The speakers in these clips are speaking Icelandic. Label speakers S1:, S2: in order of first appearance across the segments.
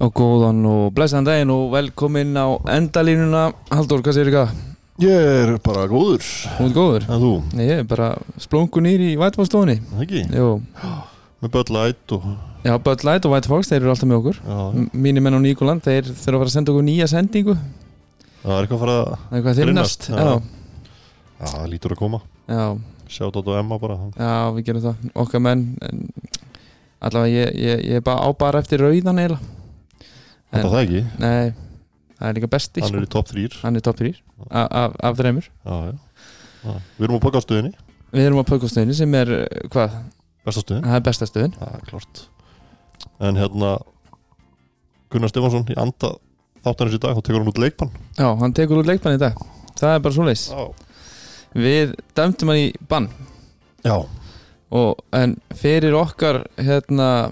S1: og góðan og blessaðan daginn og velkomin á endalínuna. Haldur, hvað segir ykkar?
S2: Ég er bara góður.
S1: Þú ert góður?
S2: En þú?
S1: Nei, ég er bara splungu nýri í Whitefox-stofunni
S2: Það ekki?
S1: Jú,
S2: Með Bud Light og
S1: já, Bud Light og Whitefox, þeir eru alltaf með okkur. Mínir menn á Níkoland, þeir þurfa að fara að senda okkur nýja sendingu.
S2: Það er eitthvað að fara að
S1: Það er eitthvað þinnast
S2: Grinnast,
S1: Já,
S2: já. Það lítur að koma.
S1: Já,
S2: Sjátt á Emma bara.
S1: Já, við gerum það. Okkar menn en, Allavega, ég, ég, ég er bara á bara eftir rauðan eiginlega
S2: Það er það ekki?
S1: Nei, það er líka besti
S2: Hann
S1: sko.
S2: er í top 3 Já,
S1: Hann er top 3 af, af, þreymur.
S2: Við erum á pokastöðinni.
S1: Við erum á Pökkostöðinni sem er, hvað,
S2: Bestastöðin
S1: það er besta stöðin.
S2: Það er klart. En hérna Gunnar Stefansson í anda þáttanins í dag þá tekur hann út leikbann.
S1: Já, hann tekur út leikbann í dag. Það er bara svo leis
S2: Já.
S1: Við dæmtum hann í bann.
S2: Já.
S1: Og, En fyrir okkar hérna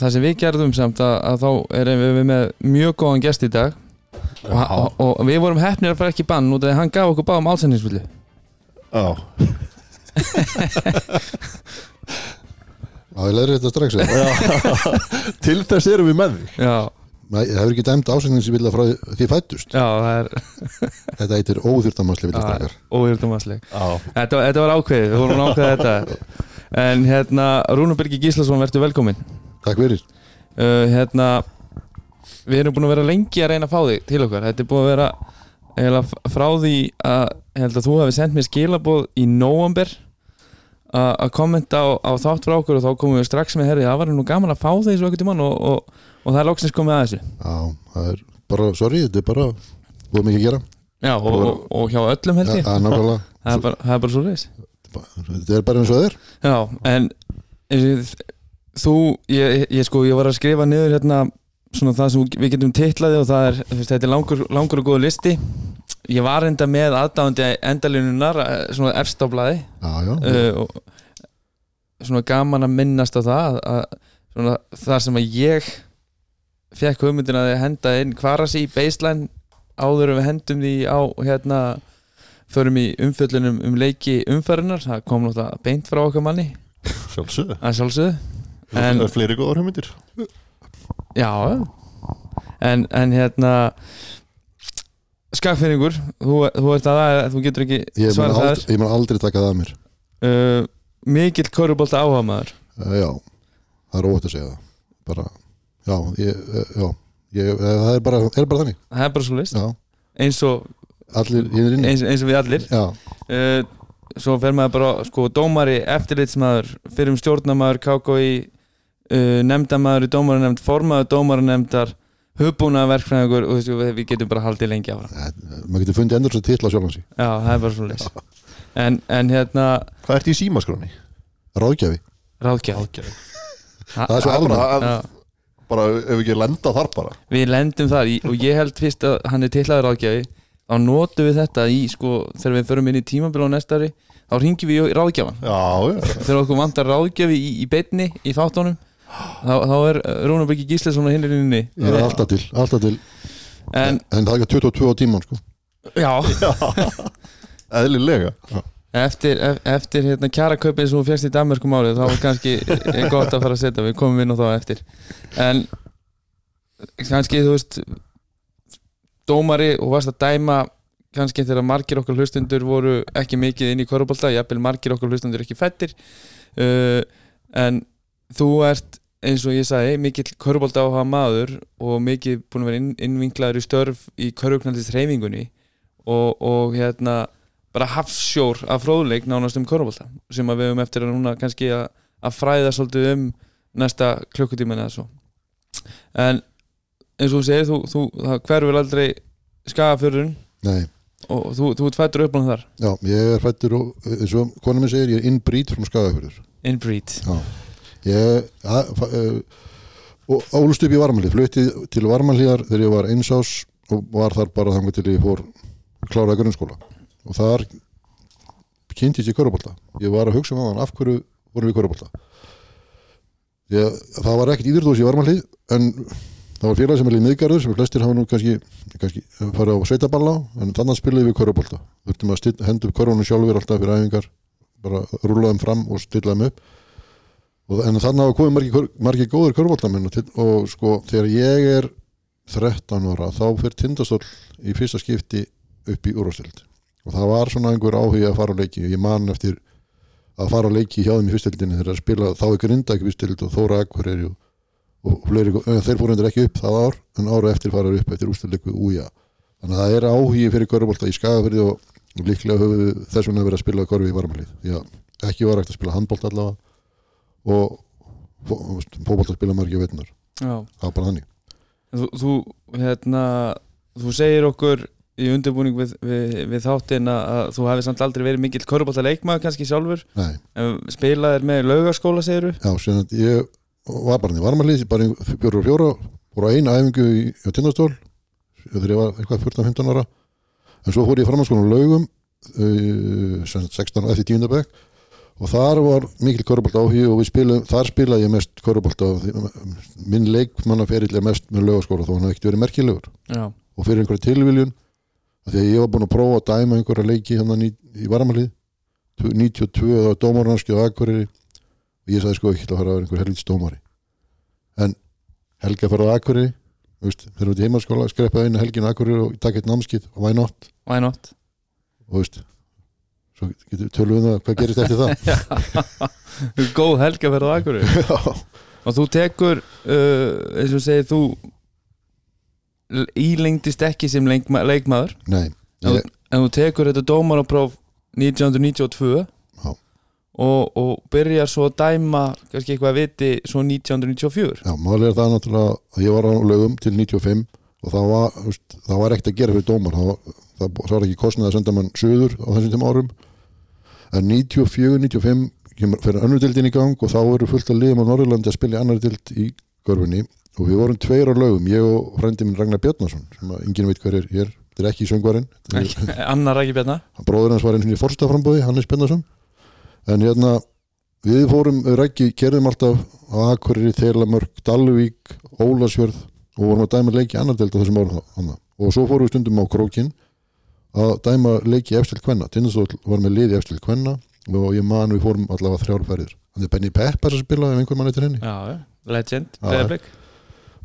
S1: Það sem við gerðum samt að, að þá erum við með mjög góðan gest í dag. Og, og, og við vorum hefnir að fara ekki í bann út af því að hann gaf okkur báðum álsendingsvillu
S2: Já.
S3: Já, ég leðri þetta strax?
S2: Til þess erum við með þig.
S1: Já,
S3: Nei, það hefur ekki dæmt ásendingsivilja frá því- því fættust
S1: já, það er
S3: Þetta heitir óþyrtamannsli vilja
S1: það
S3: strakar
S1: er óhjördumansleg
S2: Já.
S1: Þetta, þetta var ákveðið, við vorum að ákveða þetta. En hérna, Rúnabyrgi Gíslason, verður velkomin
S3: Takk fyrir.
S1: Uh, hérna við erum búin að vera lengi að reyna að fá þig til okkar. Þetta er búin að vera eiginlega frá því að að þú hefði sendt mér skilaboð í nóamber að kommenta á, á þátt frá okkur og þá komum við strax með herri það var nú gaman að fá þig svo ekkert í mann og, og, og það er lóksins komið að þessu.
S3: Já, það er bara, sorry, þetta er bara Búið mikið að gera.
S1: Já, og, og, og hjá öllum held ég.
S3: Nákvæmlega.
S1: Það er bara, það er bara svo reis
S3: Þetta er bara eins og er.
S1: Já, en þú, ég, ég sko, ég var að skrifa niður hérna svona það sem við getum titlaði og það er, þetta er langur, langur og góð listi. Ég var enda með aðdáðandi endalínunar, eh, svona efstáblaði uh, og svona gaman að minnast á það að svona það sem að ég fekk hugmyndin að henda inn kvarasi í baseline áður við hendum því á hérna förum í umfjöllunum um leiki umferðinar, það kom náttúrulega beint frá okkar manni.
S2: Sjálfsögðu
S1: En-
S2: er fleiri góðar hugmyndir.
S1: Já. En, en hérna skakfinningur þú, þú ert að það, þú getur ekki
S3: ég mun aldrei, aldrei taka það að mér.
S1: Uh, mikill körubólta áhuga maður
S3: uh, Já, það er óvægt að segja það. Bara, já, ég, uh, já. Ég, uh, Það er bara, er bara þannig.
S1: Það er bara svo list. Eins og,
S3: allir,
S1: eins, eins og við allir.
S3: Já,
S1: uh, svo fer maður bara sko dómari, eftirlitsmaður fyrir um stjórnamaður, KKI uh, nefndamaður í dómaranemnd formaður dómaranemndar hugbúna verkfræðingur og þú veist, við getum bara haldið lengi á það
S3: Eh, maður getur fundið endur svo titla sjálfan sig.
S1: Já, það er bara svo leys en, en hérna,
S2: Hvað ert í símaskráni?
S3: Ráðgjafi,
S1: ráðgjaf
S2: Ágæði
S3: það er svo
S2: er bara- ef við ekki lenda þar bara.
S1: Við lendum þar í, og ég held fyrst að hann er tillaður ráðgjafi. Þá notum við þetta í sko þegar við förum inn í tímabil á næsta ári þá ringjum við í ráðgjafan.
S2: Já, já.
S1: Þegar okkur vantar ráðgjafi í, í beinni í þáttunum þá, þá er Rúnabæki Gísleson á hinnirinninni
S3: Það er alltaf til, alltaf til.
S1: En
S3: En það er ekki 22 á tíman sko.
S1: Já,
S2: Eðlilega.
S1: Eftir, ef- eftir hérna kjarakaupið sem þú fjast í Danmarkum árið þá er kannski er gott að fara að setja við komum inn á þá eftir. En kannski þú veist dómari og varst að dæma kannski þegar margir okkar hlustundur voru ekki mikið inn í korfbólta jafnvel margir okkar hlustundur ekki fættir uh, en þú ert eins og ég sagði mikill korfbólta áhuga maður og mikið búin að vera inn, innvinklaður í störf í korfknaldist hreyfingunni og, og hérna bara hafsjór af fróðleik nánast um korfbólta sem við höfum eftir að núna kannski að, að fræða svolítið um næsta klukkutíman eða svo. En eins og þú segir þú, þú það hverfur aldrei skagafjörðun
S3: Nei,
S1: og þú, þú ert fættur upp á þar?
S3: Já, ég er fættur og eins og konum minn segir, ég er innbrýt frá skagafjörður.
S1: Inbreed
S3: Ég og ólust upp í Varmalíð. Flutti til Varmalíðar þegar ég var eins ás og var þar bara þannig til ég fór kláraði grunnskóla. Og þar kynntist ég körubólta ég var að hugsa um það, af hverju vorum við körubólta það var ekkert íðurdós í Varmalíð en það var félag sem er í miðgarður sem flestir hafa nú kannski, kannski farið á sveitaballa en þannig spilaði við körubólta þurftum að henda upp körunum sjálfur alltaf fyrir æfingar bara rúlaðum fram og stillaðum upp og, en þannig hafa komið margir, margir góðir körfaldamenn og, og sko þegar ég er 13 ára þá fyrir tindastóll í fyrsta skipti upp í úrvastild og það var svona einhver áhugi að fara á leiki. Og ég man eftir að fara á leiki hjá þeim í fyrstildinni þegar að spila þá er grinda ekki fyrstild og Þóra Akkureri og, og fleiri, þeir fóru endur ekki upp það ár en ára eftir fara upp eftir úrstildleiku úja þannig að það er áhugi fyrir körfbalta í skagafyrði og, líklega við þess vegna verið að spila körfi í varmalið. Því að ekki var hægt að spila handbolt allavega og fókbolt að spila margir veitnar það var bara þannig.
S1: Þú, þú, hérna, þú segir okkur í undirbúning við, við, við þáttin að þú hafi samt aldrei verið mikill körubólta leikmaður kannski sjálfur.
S3: Nei,
S1: spilaðir með laugaskóla segir
S3: já, sem að ég var bara í varmalið, bara í fjóra og fjóra fór á eina æfingu í, í tindastól þegar ég var eitthvað 14-15 ára. En svo fór ég framhanskólan á laugum sem sagt 16 eftir tíundabæk og þar var mikil körubólta áhugi og spilum, þar spilaði ég mest körubólta minn leikmannaferill er mest með laugaskóla þó hann hafði ekkert verið merkilegur.
S1: Já,
S3: og fyrir einhverja tilviljun því að ég var búinn að prófa að dæma einhverja leiki hérna í, í varmalið 92 það var dómarnarski á Akureyri. Og ég sagði sko ekki að fara að vera einhver helvits dómari en Helga fara á Akureyri þú veist, þegar við út í heimaskóla skreppaði einu helgin á Akureyri og taka eitt námskið og why not
S1: why not?
S3: og þú veist svo getur við tölum við það hvað gerist eftir það?
S1: Góð helga fyrir á Akureyri.
S3: Já,
S1: og þú tekur uh, eins og segir þú ílengdist ekki sem leikma, leikmaður.
S3: Nei ég,
S1: en þú tekur þetta dómarapróf 1992
S3: Já.
S1: og, og byrjar svo að dæma kannski eitthvað að viti svo 1994
S3: já, málega er það náttúrulega að ég var á lögum til 95 og það var, það var ekkert að gera fyrir dómar. Það það, það var ekki kostnað að senda mann söður á þessum tíma árum en 94, 95 kemur fyrir önnur dildin í gang og þá eru fullt að liðum á Norðurlandi að spila í annar dild í görfunni og við vorum tveir á lögum ég og frændi minn Ragnar Bjarnason sem að enginn veit hver er hér, þetta er ekki söngvarinn er-
S1: Annar ekki björna
S3: bróður hans var eins og í forstaframbóði, Hannes Bennarsson en hérna við fórum, við rækki, gerðum alltaf á Akureyri, Þelamörk, Dalvík Ólasjörð og vorum að dæma leiki annar delt á þessum árum og svo fórum við stundum á Krókin að dæma leiki efstil kvenna. Tindastóll var með liði efstil kvenna og ég man við fórum allavega þrjárferðir þannig að Benny Peppers að spila ef einhver mann eitthvað henni.
S1: Já, legend,
S3: Já.
S1: Breiðablik.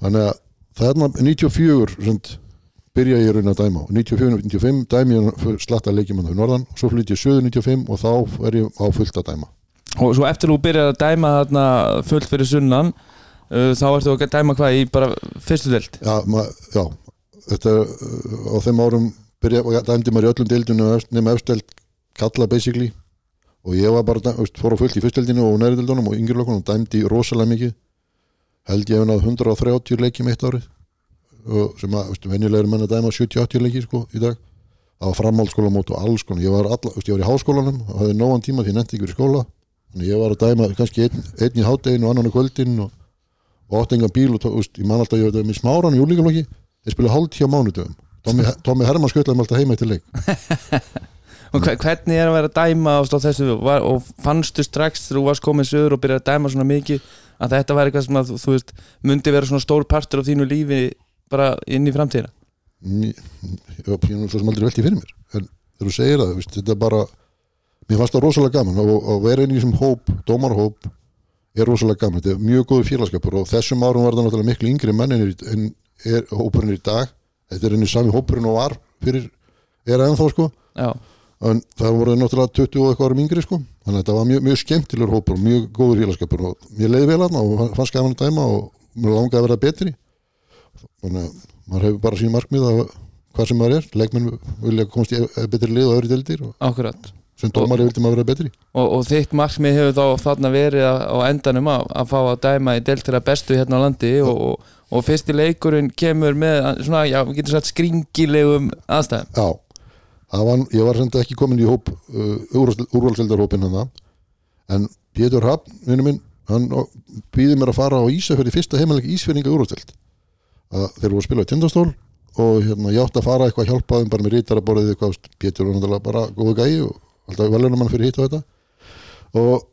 S3: Þannig að þarna 94 svont, byrja ég raun að dæma og 94-95 dæmi ég slatta leikjumann fyrir norðan og svo flytt ég söður 95 og þá er ég á fullt að dæma.
S1: Og svo eftir þú byrjar að dæma þarna fullt fyrir sunnan uh, þá ertu að dæma hvað í bara fyrstu delt
S3: já, ma, já. Þetta er, uh, á þeim árum byrja, dæmdi maður í öllum deildunum nema efsteld kalla basically. Og ég var bara, fór á fullt í fyrsteldinu og næri deildunum og yngri lokunum dæmdi rosalega mikið. Held ég náð 130 leikjum eitt árið. Og sem að, veist, venjulegir menn að dæma 70-80 leiki sko í dag. Á framhaldsskólamót og alls konar. Ég var, alla, veist, ég var í háskólanum og hafði nógan tíma því ég nefndi ykkur í skóla. Þannig ég var að dæma kannski einn, einn í hátteginu og annan í kvöldin og, og átti engan bíl og veist, ég man alltaf ég var með smáran í júlíkamlokki þeir spila hálft hjá mánudöfum Tommy, Tommy Hermann skjötlaði mig alltaf heima eftir leik.
S1: Og hve- hvernig er að vera að dæma stóð þessu? Var, og fannstu strax þegar þú varst komin söður og byrjaði að dæma svona mikið að þetta var eitthvað sem að þú, veist myndi vera svona stór partur af þínu lífi bara inn í framtíðina?
S3: Mér- ég var svo sem aldrei velti fyrir mér. En þegar þú segir það, þetta er bara mér fannst það rosalega gaman og, og vera inn í þessum hóp, dómarhóp er rosalega gaman, þetta er mjög góður félagskapur og þessum árum var það náttúrulega miklu yngri menn en, er hópurinn í dag þetta er einu sami hópurinn og var fyrir, er ennþá sko.
S1: Já,
S3: en það voru náttúrulega 20 og eitthvað árum yngri sko. Þannig að þetta var mjög, mjög skemmtilegur hópur og mjög góður félagskapur og mér leiði vel aðna og fannst gaman að dæma og mér langaði að vera betri. Þannig að maður hefur bara sín markmið að hvað sem maður er, leikmenn vilja komast í betri lið og öðru deildir og
S1: akkurat
S3: sem dómari vildi maður vera betri.
S1: Og, og þitt markmið hefur þá þarna verið að, á endanum að, að fá að dæma í deltira bestu hérna á landi og, og, og fyrsti leikurinn kemur með svona, já, við getum sagt skringilegum aðstæðum.
S3: Já, var, ég var sem ekki komin í hóp uh, úrvalseldarhópin hann en Pétur Hafn, vinnu minn hann býði mér að fara á Ísafjörði fyrsta heimalega Ísfjörninga úrvalseld þeir voru að spila í tindastól og hérna, ég átti að fara eitthvað að hjálpa þeim bara með rítaraborðið eitthvað, Pétur var náttúrulega bara góðu gæi og alltaf velunum hann fyrir hitt og þetta. Og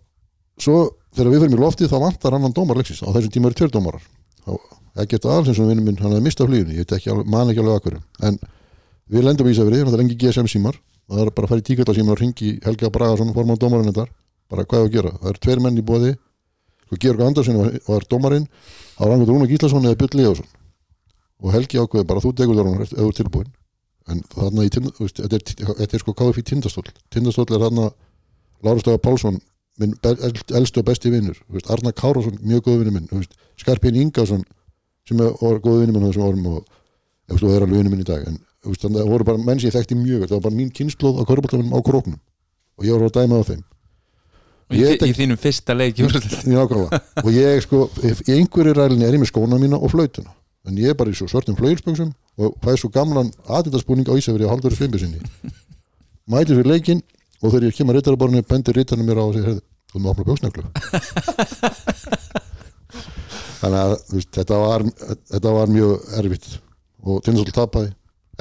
S3: svo þegar við fyrir í loftið þá vantar annan dómar leiksins. Á þessum tíma eru tveir dómarar. Ekkert aðalsins sem vinnum minn, hann hefði mistað flýjunni ég ekki, man ekki alveg akkur en við lendum í Ísafjörði, það er engi GSM símar. Það er bara að fara í tíkalla símar og ringi Helga Bragason, formann dómarinn þetta bara hvað er að gera, það eru tveir menn í bóði sko Georg Andersen var, dómarinn. Þá hann Rúna Gíslason eða Björn Leðarsson og Helgi ákveði bara þú degur þar en þarna í tind, þú veist, þetta, er, þetta er sko KFI tindastóll. Tindastóll er þarna Lára Stofa Pálsson minn be- eld- elsti og besti vinnur Arna Kárásson, mjög góð vinnur minn Skarpín Ingason sem er- góð vinnur minn á þessum árum og og er alveg vinnur minn í dag. En veist, það voru bara menn sem ég þekkti mjög vel. það var bara mín kynnslóð á köruboltafinnum á króknum. Og ég var að dæma á þeim.
S1: Í,
S3: Ég
S1: í, í þínum fyrsta leik
S3: og ég sko, í einhverju rælinni er ég með skóna mína og flautuna en ég er bara í svo svörtum flauilspöksum og fæði svo gamlan aðindarspúning á Ísafri á haldur svimbi sinni. Mæti fyrir leikinn og þegar ég kemur rittaraborinu bendir rittarinn mér á og segir "Heyrðu, þú erum að opna bjóksneglu þannig að veist, þetta, var, þetta var mjög erfitt og Tindarsól tapaði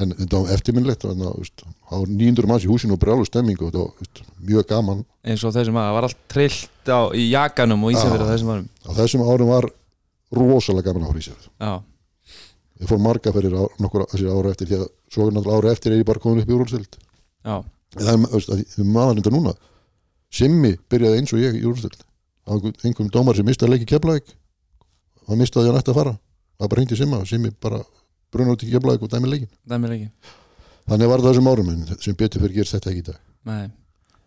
S3: en þetta var eftirminnlegt það var 900 manns í húsinu og brjálu stemming og þetta var veist, mjög gaman.
S1: Eins og þessum að það var allt trillt á, í jakanum og ísafyrir á þessum árum.
S3: Á þessum árum var rosalega gaman að hóra í sér
S1: já,
S3: ég fór marga fyrir á, nokkur ára eftir því að svo náttúrulega ára eftir er ég bara komin upp í úrvalstild við maður þetta núna. Simmi byrjaði eins og ég í úrvalstild einhverjum dómar sem mistaði leiki keflaðik hann mistaði hann ætti að fara. Það bara hringdi Simma Simmi bara brunna út í keflaðik og dæmi leikin þannig var það þessum árum en sem betur fyrir gerst þetta ekki í dag.
S1: Nei.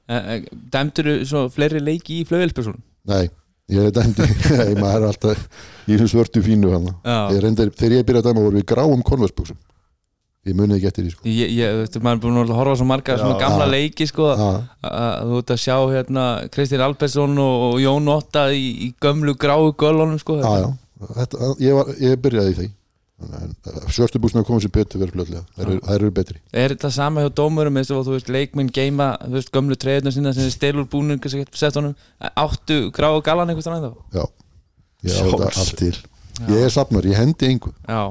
S1: E, e, dæmdur svo fleiri leiki í flöðvilspursunum
S3: nei, ég dæmdi nei, maður alltaf í þessu svörtu fínu hann Ég þegar ég byrjaði að dæma voru við gráum konversbuksum ég munið ekki eftir því sko.
S1: ég, ég, veistu, maður er búin að horfa svo marga svona
S2: Já.
S1: gamla
S3: Já.
S1: leiki sko að þú ert að sjá hérna Kristinn Albersson og, og Jón Otta í, í gömlu gráu gölunum sko
S3: já, já. Þetta, ég, var, ég byrjaði í því svörstu buksna komið sem betur verið fljóðlega þær eru- eru betri.
S1: Er þetta sama hjá dómurum og þú veist leikminn geima þú veist gömlu treyðuna sinna sem stelur getur sett honum áttu gráu galan einhvers þannig þá
S3: já, ég á þetta allt til. Ég er safnar, ég hendi einhver
S1: já,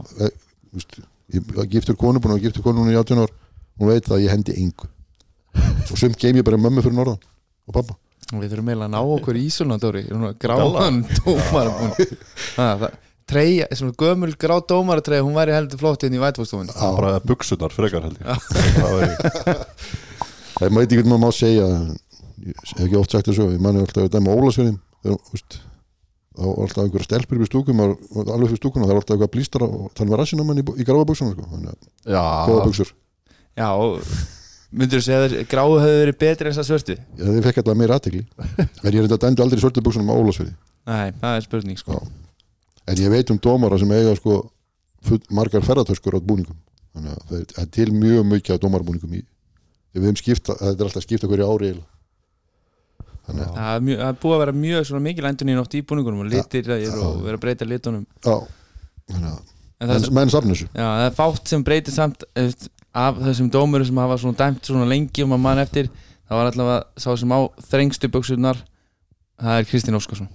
S3: veist, ég giftur konu búin að giftur konu núna í 18 ár. Hún veit það að ég hendi einhver og sumt geim ég bara mömmu fyrir norðan og pappa
S1: við þurfum eiginlega að ná okkur í svona Dóri. Gráan dómar treyja, svona gömul grá dómaratreyja hún væri heldur flott hérna í vætfóstofunni
S2: Það er bara buksunar frekar held ég. Það væri-
S3: það maður má segja ég hef ekki oft sagt þessu, ég manni alltaf að dæma Ólasverðin þá var alltaf einhverja stelpur í stúkum alveg fyrir stúkuna, það var alltaf eitthvað blístar og þannig var rassinn á manni í, í gráða buksuna sko. þannig að góða buksur
S1: já, myndur þú segja að gráu hefur verið betri en það svörtu?
S3: Já, þið fekk alltaf meira aðtegli en ég er þetta dæmdi aldrei svörtu buksunum á Ólasverði
S1: Nei, það er spurning sko.
S3: Já. En ég veit um dómara sem eiga sko margar ferðartöskur á búningum. Þannig að það er, er til mjög af dómarbúningum í við hefum skipta, þetta er alltaf skipta hverju ári þannig að
S1: Það er, mjög, er búið að vera mjög svona mikil nýjum oft í búningunum og litir ja,
S3: Já.
S1: og vera að breyta litunum.
S3: Já, þannig að
S1: en það,
S3: menn,
S1: er,
S3: menn safna þessu.
S1: Já, það er fátt sem breytir samt af þessum dómurum sem hafa svona dæmt svona lengi um að mann eftir það var allavega sá sem á þrengstu buksunar það er Kristinn Óskarsson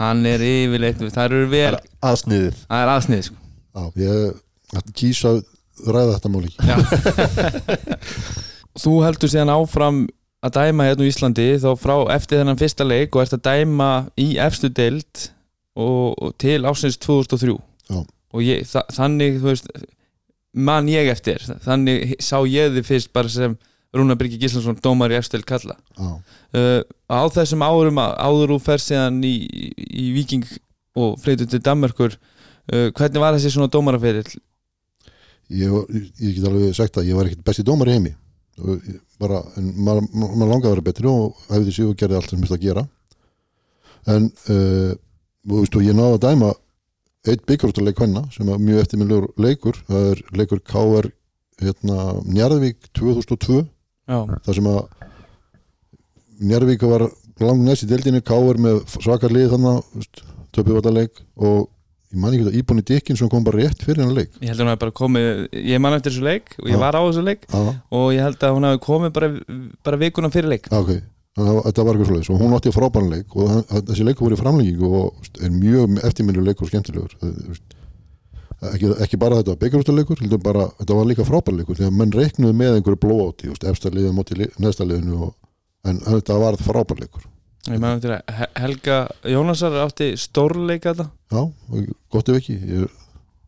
S1: hann er yfirleitt, það eru vel
S2: aðsniðið
S1: það er aðsnið sko.
S3: já, ég kýsa að ræða þetta
S1: Já. Þú heldur síðan áfram að dæma hérna á Íslandi þá frá eftir þennan fyrsta leik og ert að dæma í efstu deild og, og til ásins 2003
S3: Já.
S1: og ég, þa þannig veist man ég eftir, þannig sá ég þið fyrst bara sem Rúnar Birgir Gíslason dómar í efstu deild kalla.
S3: Já,
S1: uh, á þessum árum að- áður og fer síðan í, í Viking og flytur til Danmörkur uh, hvernig var þessi svona dómaraferill?
S3: ég, ég, get alveg sagt að ég var ekkert besti dómar í heimi. Bara, en maður, maður langaði að vera betri og hefði sig og gerði allt sem mist að gera. En uh, og, veist, og ég náði að dæma eitt byggjurústuleik hvenna sem er mjög eftirminlegur leikur. Það er leikur KR hérna, Njarðvík 2002
S1: Já,
S3: þar sem að Njarðvík var langt næst í deildinni KR með svakar lið þannig töpum við þetta leik og ég man ekki að Íbúni Dikkin sem kom bara rétt fyrir hennar leik.
S1: Ég held að hún hafi bara komið ég man eftir þessu leik og ég var á þessu leik
S3: Já,
S1: og ég held að hún hafi komið bara, bara vikuna fyrir leik.
S3: Ok, að þetta var eitthvað svoleiðis og hún átti frábæran leik og þessi leikur voru í framlengingu og er mjög eftirminnur leikur og skemmtilegur ekki, ekki bara þetta bara, þetta var líka frábæran leikur því að menn reiknuðu með einhverju blóáti efsta liðið móti li, neðsta liðinu og, en þetta var frábæran leikur
S1: ég man eftir að He- Helga Jónasar átti stórleika þetta
S3: Já, gott ef ekki ég,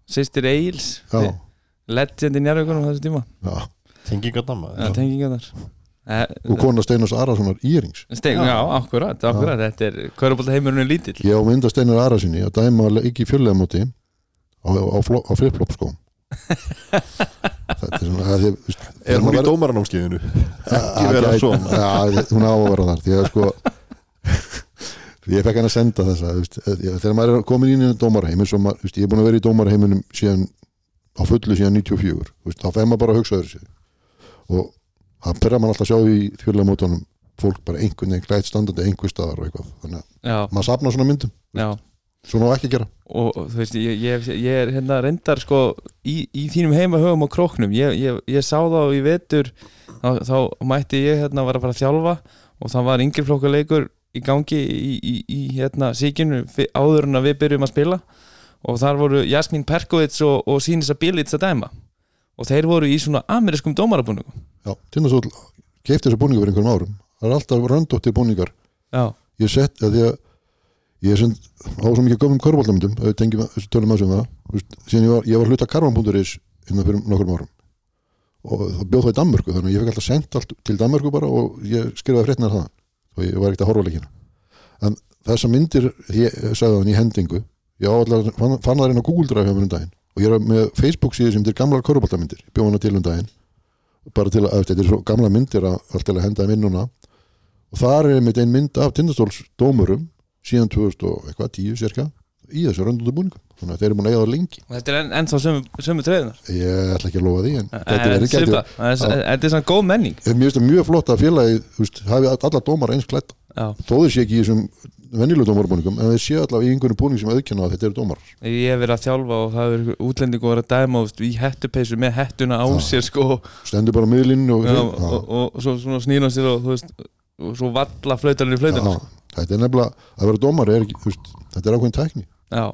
S1: sýstir Eils
S3: Já,
S1: legend í njárvíkunum á þessu tíma.
S3: Já,
S2: Tengingarnamma
S1: ja, tenginga þar. Eh,
S3: og kona Steinars Arasonar Írings.
S1: Stein, já, akkurat, akkurat Þetta er Körbólta heimurinn lítill?
S3: Ég á mynda Steinar Arasinni að dæma ekki fjörlega móti á, á, á, á flip-flop sko. Þetta er svona að því, veist,
S2: Er hún í dómaranámskeiðinu? Ekki vera svona.
S3: Já, hún á að vera þar því að sko ég fekk hann að senda þessa veist, ég- þegar maður er komin inn í dómarheim eins og maður, veist, ég er búin að vera í dómarheiminum síðan á fullu síðan 94 veist, þá fæði maður bara að hugsa öðru sig og það perra maður alltaf að sjá í mótunum fólk bara einhvern veginn glætt standandi einhver staðar og eitthvað þannig að maður sapna svona myndum
S1: já
S3: svona á ekki gera.
S1: Og og þú veist, ég, ég, ég er hérna reyndar sko í, í þínum heima höfum og króknum. Ég, ég, ég sá þá í vetur þá, þá mætti ég hérna var að fara að þjálfa og það var yngri flokkuleikur í gangi í, í, í hérna síkinu áður en að við byrjum að spila. Og þar voru Jasmín Perkovits og, og Sýnisa Bílits að dæma. Og þeir voru í svona amerískum dómarabúningum.
S3: Já, Tindastóll keipti þessu búningu fyrir einhverjum árum. Það er alltaf röndóttir búningar.
S1: Já,
S3: ég sett að því að ég er sem á svo mikið gömum körbóltamöndum ef við tengjum þessu tölum að sem það. Síðan ég var, ég var hluta karvan.is hérna fyrir nokkrum árum. Og það bjóð það í Danmörku þannig að ég fekk alltaf sendt allt til Danmörku bara og ég skrifaði fréttinar það og ég var ekkert að horfa leikina. En þessar myndir, ég sagði hann í hendingu ég á allar, fann, fann það inn á Google Drive hjá mér um daginn. Og ég er með Facebook síðu sem er gamlar körbóltamyndir ég bjóð hana til um daginn. Bara til að, þetta er svo gamla myndir að að henda þeim inn núna. Og þar er einmitt ein mynd af tindastóls dómurum síðan 2000 og eitthvað, 10 cirka í þessu röndundu búningum. Þannig að þeir eru búin að eiga það lengi.
S1: Og þetta er enn, ennþá sömu, sömu treyðunar
S3: ég ætla ekki að lofa því en þetta
S1: er- Þetta er svona góð menning.
S3: Það mjög flott að félagi veist, hafi alla dómar eins klætt
S1: Já,
S3: þó þeir sé ekki í þessum venjulegu dómarbúningum en þeir sé allavega í einhverjum búning sem auðkjanna að þetta eru dómar
S1: ég hef verið að þjálfa og það er útlendingu að vera dæma veist, í hettupeysu með hettuna á sér sko.
S3: Stendur bara miðlinn og,
S1: og, og, og svo hann sér og, þú veist, svo valla flautarinn í flautinu
S3: Já, þetta er nefnilega að vera dómar er veist, þetta er ákveðin tækni.
S1: Já,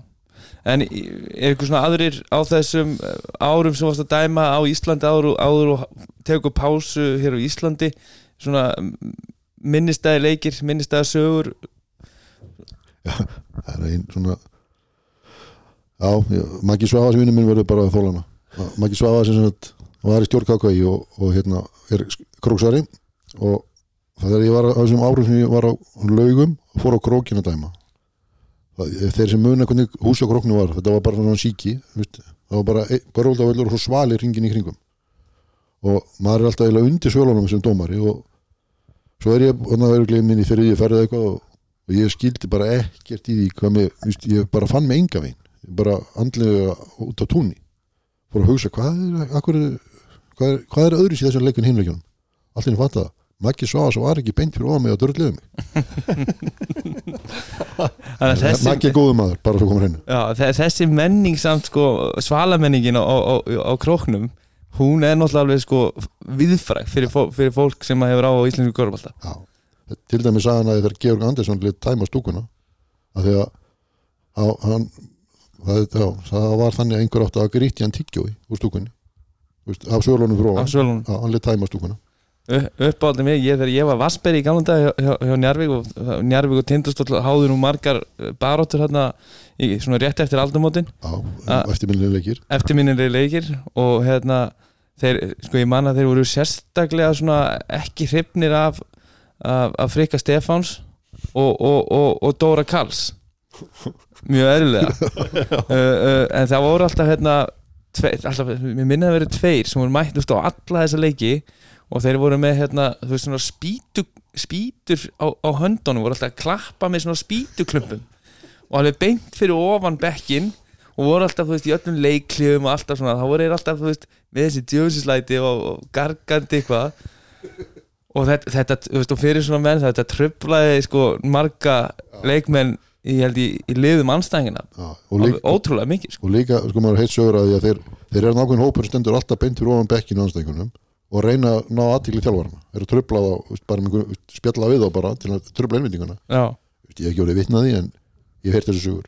S1: en er ykkur svona aðrir á þessum eh, árum sem varst að dæma á Íslandi áður, áður og tegur pásu hér á Íslandi svona minnistæði leikir, minnistæði sögur?
S3: Það er einn svona já, Maggi Svava sem vinnur minn verður bara þólana Maggi Svava sem sagt var í stjórn KKI og, og hérna er króksari og þegar ég var á þessum árum sem ég var á laugum fór á krókin að dæma. Það, þeir sem muna hvernig hús á króknu var þetta var bara svona síki það var bara börvöldavöllur og svo svali ringin í kringum. Og maður er alltaf eiginlega undir svölunum sem dómari og svo er ég, þannig að vera minni fyrir ég ferði eitthvað og og ég skildi bara ekkert í því hvað mér, just, ég bara fann mig enga veginn bara andlega út á túnni. Fór að hugsa hvað er, akkur, hvað er, hvað er öðru síðan þessum leikun hinleikjunum allt henni fatt að Maggi Svavas var ekki beint fyrir
S1: Þannig að þessi,
S3: Maggi er góður maður, bara svo komur hennu
S1: já, þe- þessi menning samt sko, svalamenningin á, á, á króknum hún er náttúrulega alveg sko viðfræk fyrir, fó, fyrir fólk sem hefur á íslensku korfbalta
S3: til dæmis sagði hann að þegar Georg Andersson lit tæma stúkuna að því að á, hann, það, já, það var þannig að einhver átti að gríti hann tyggjói úr stúkunni. Af svölunum fyrir
S1: á
S3: ofan
S1: svölunum
S3: Já, hann lit tæma stúkuna
S1: uppáldið mig, ég, þegar ég var Vassberg í gamla dag hjá, hjá, hjá Njarvík og Njarvík og Tindastóll háður nú margar eh, baróttur hérna í svona rétt eftir aldamótin. Ah.
S3: eftirminnilega leikir.
S1: eftirminnilega leikir og hérna þeir, sko ég man að þeir voru sérstaklega svona ekki hrifnir af, af, af Frikka Stefáns og, og, og, og Dóra Karls. Mjög eðlilega. Uh, uh, en það voru alltaf hérna tveir, alltaf, mér minna að vera tveir sem voru mætt þú veist, á alla þessa leiki og þeir voru með hérna, þú veist, svona spýtu, spýtur á, á höndunum voru alltaf að klappa með svona spýtuklumpum. Og alveg beint fyrir ofan bekkin og voru alltaf, þú veist, í öllum leikliðum og alltaf svona, þá voru þeir alltaf, þú veist með þessi djósislæti og, og gargandi eitthvað. Og þetta, þetta, þú veist, og fyrir svona menn þetta tröflaði, sko, marga leikmenn í, í, í liðum anstæðingina, ótrúlega mikið, sko.
S3: og líka, sko maður heitt sögur að þeir, þeir eru nákvæmn hópur sem stendur alltaf beint fyrir ofan bekkinu anstæðingunum og reyna að ná aðtíkli þjálfarna eru tröflað á, bara með spjalla við þá bara til að tröfla veist, ég hef ekki orðið vitnaði en ég hef heyrt þessu sögur.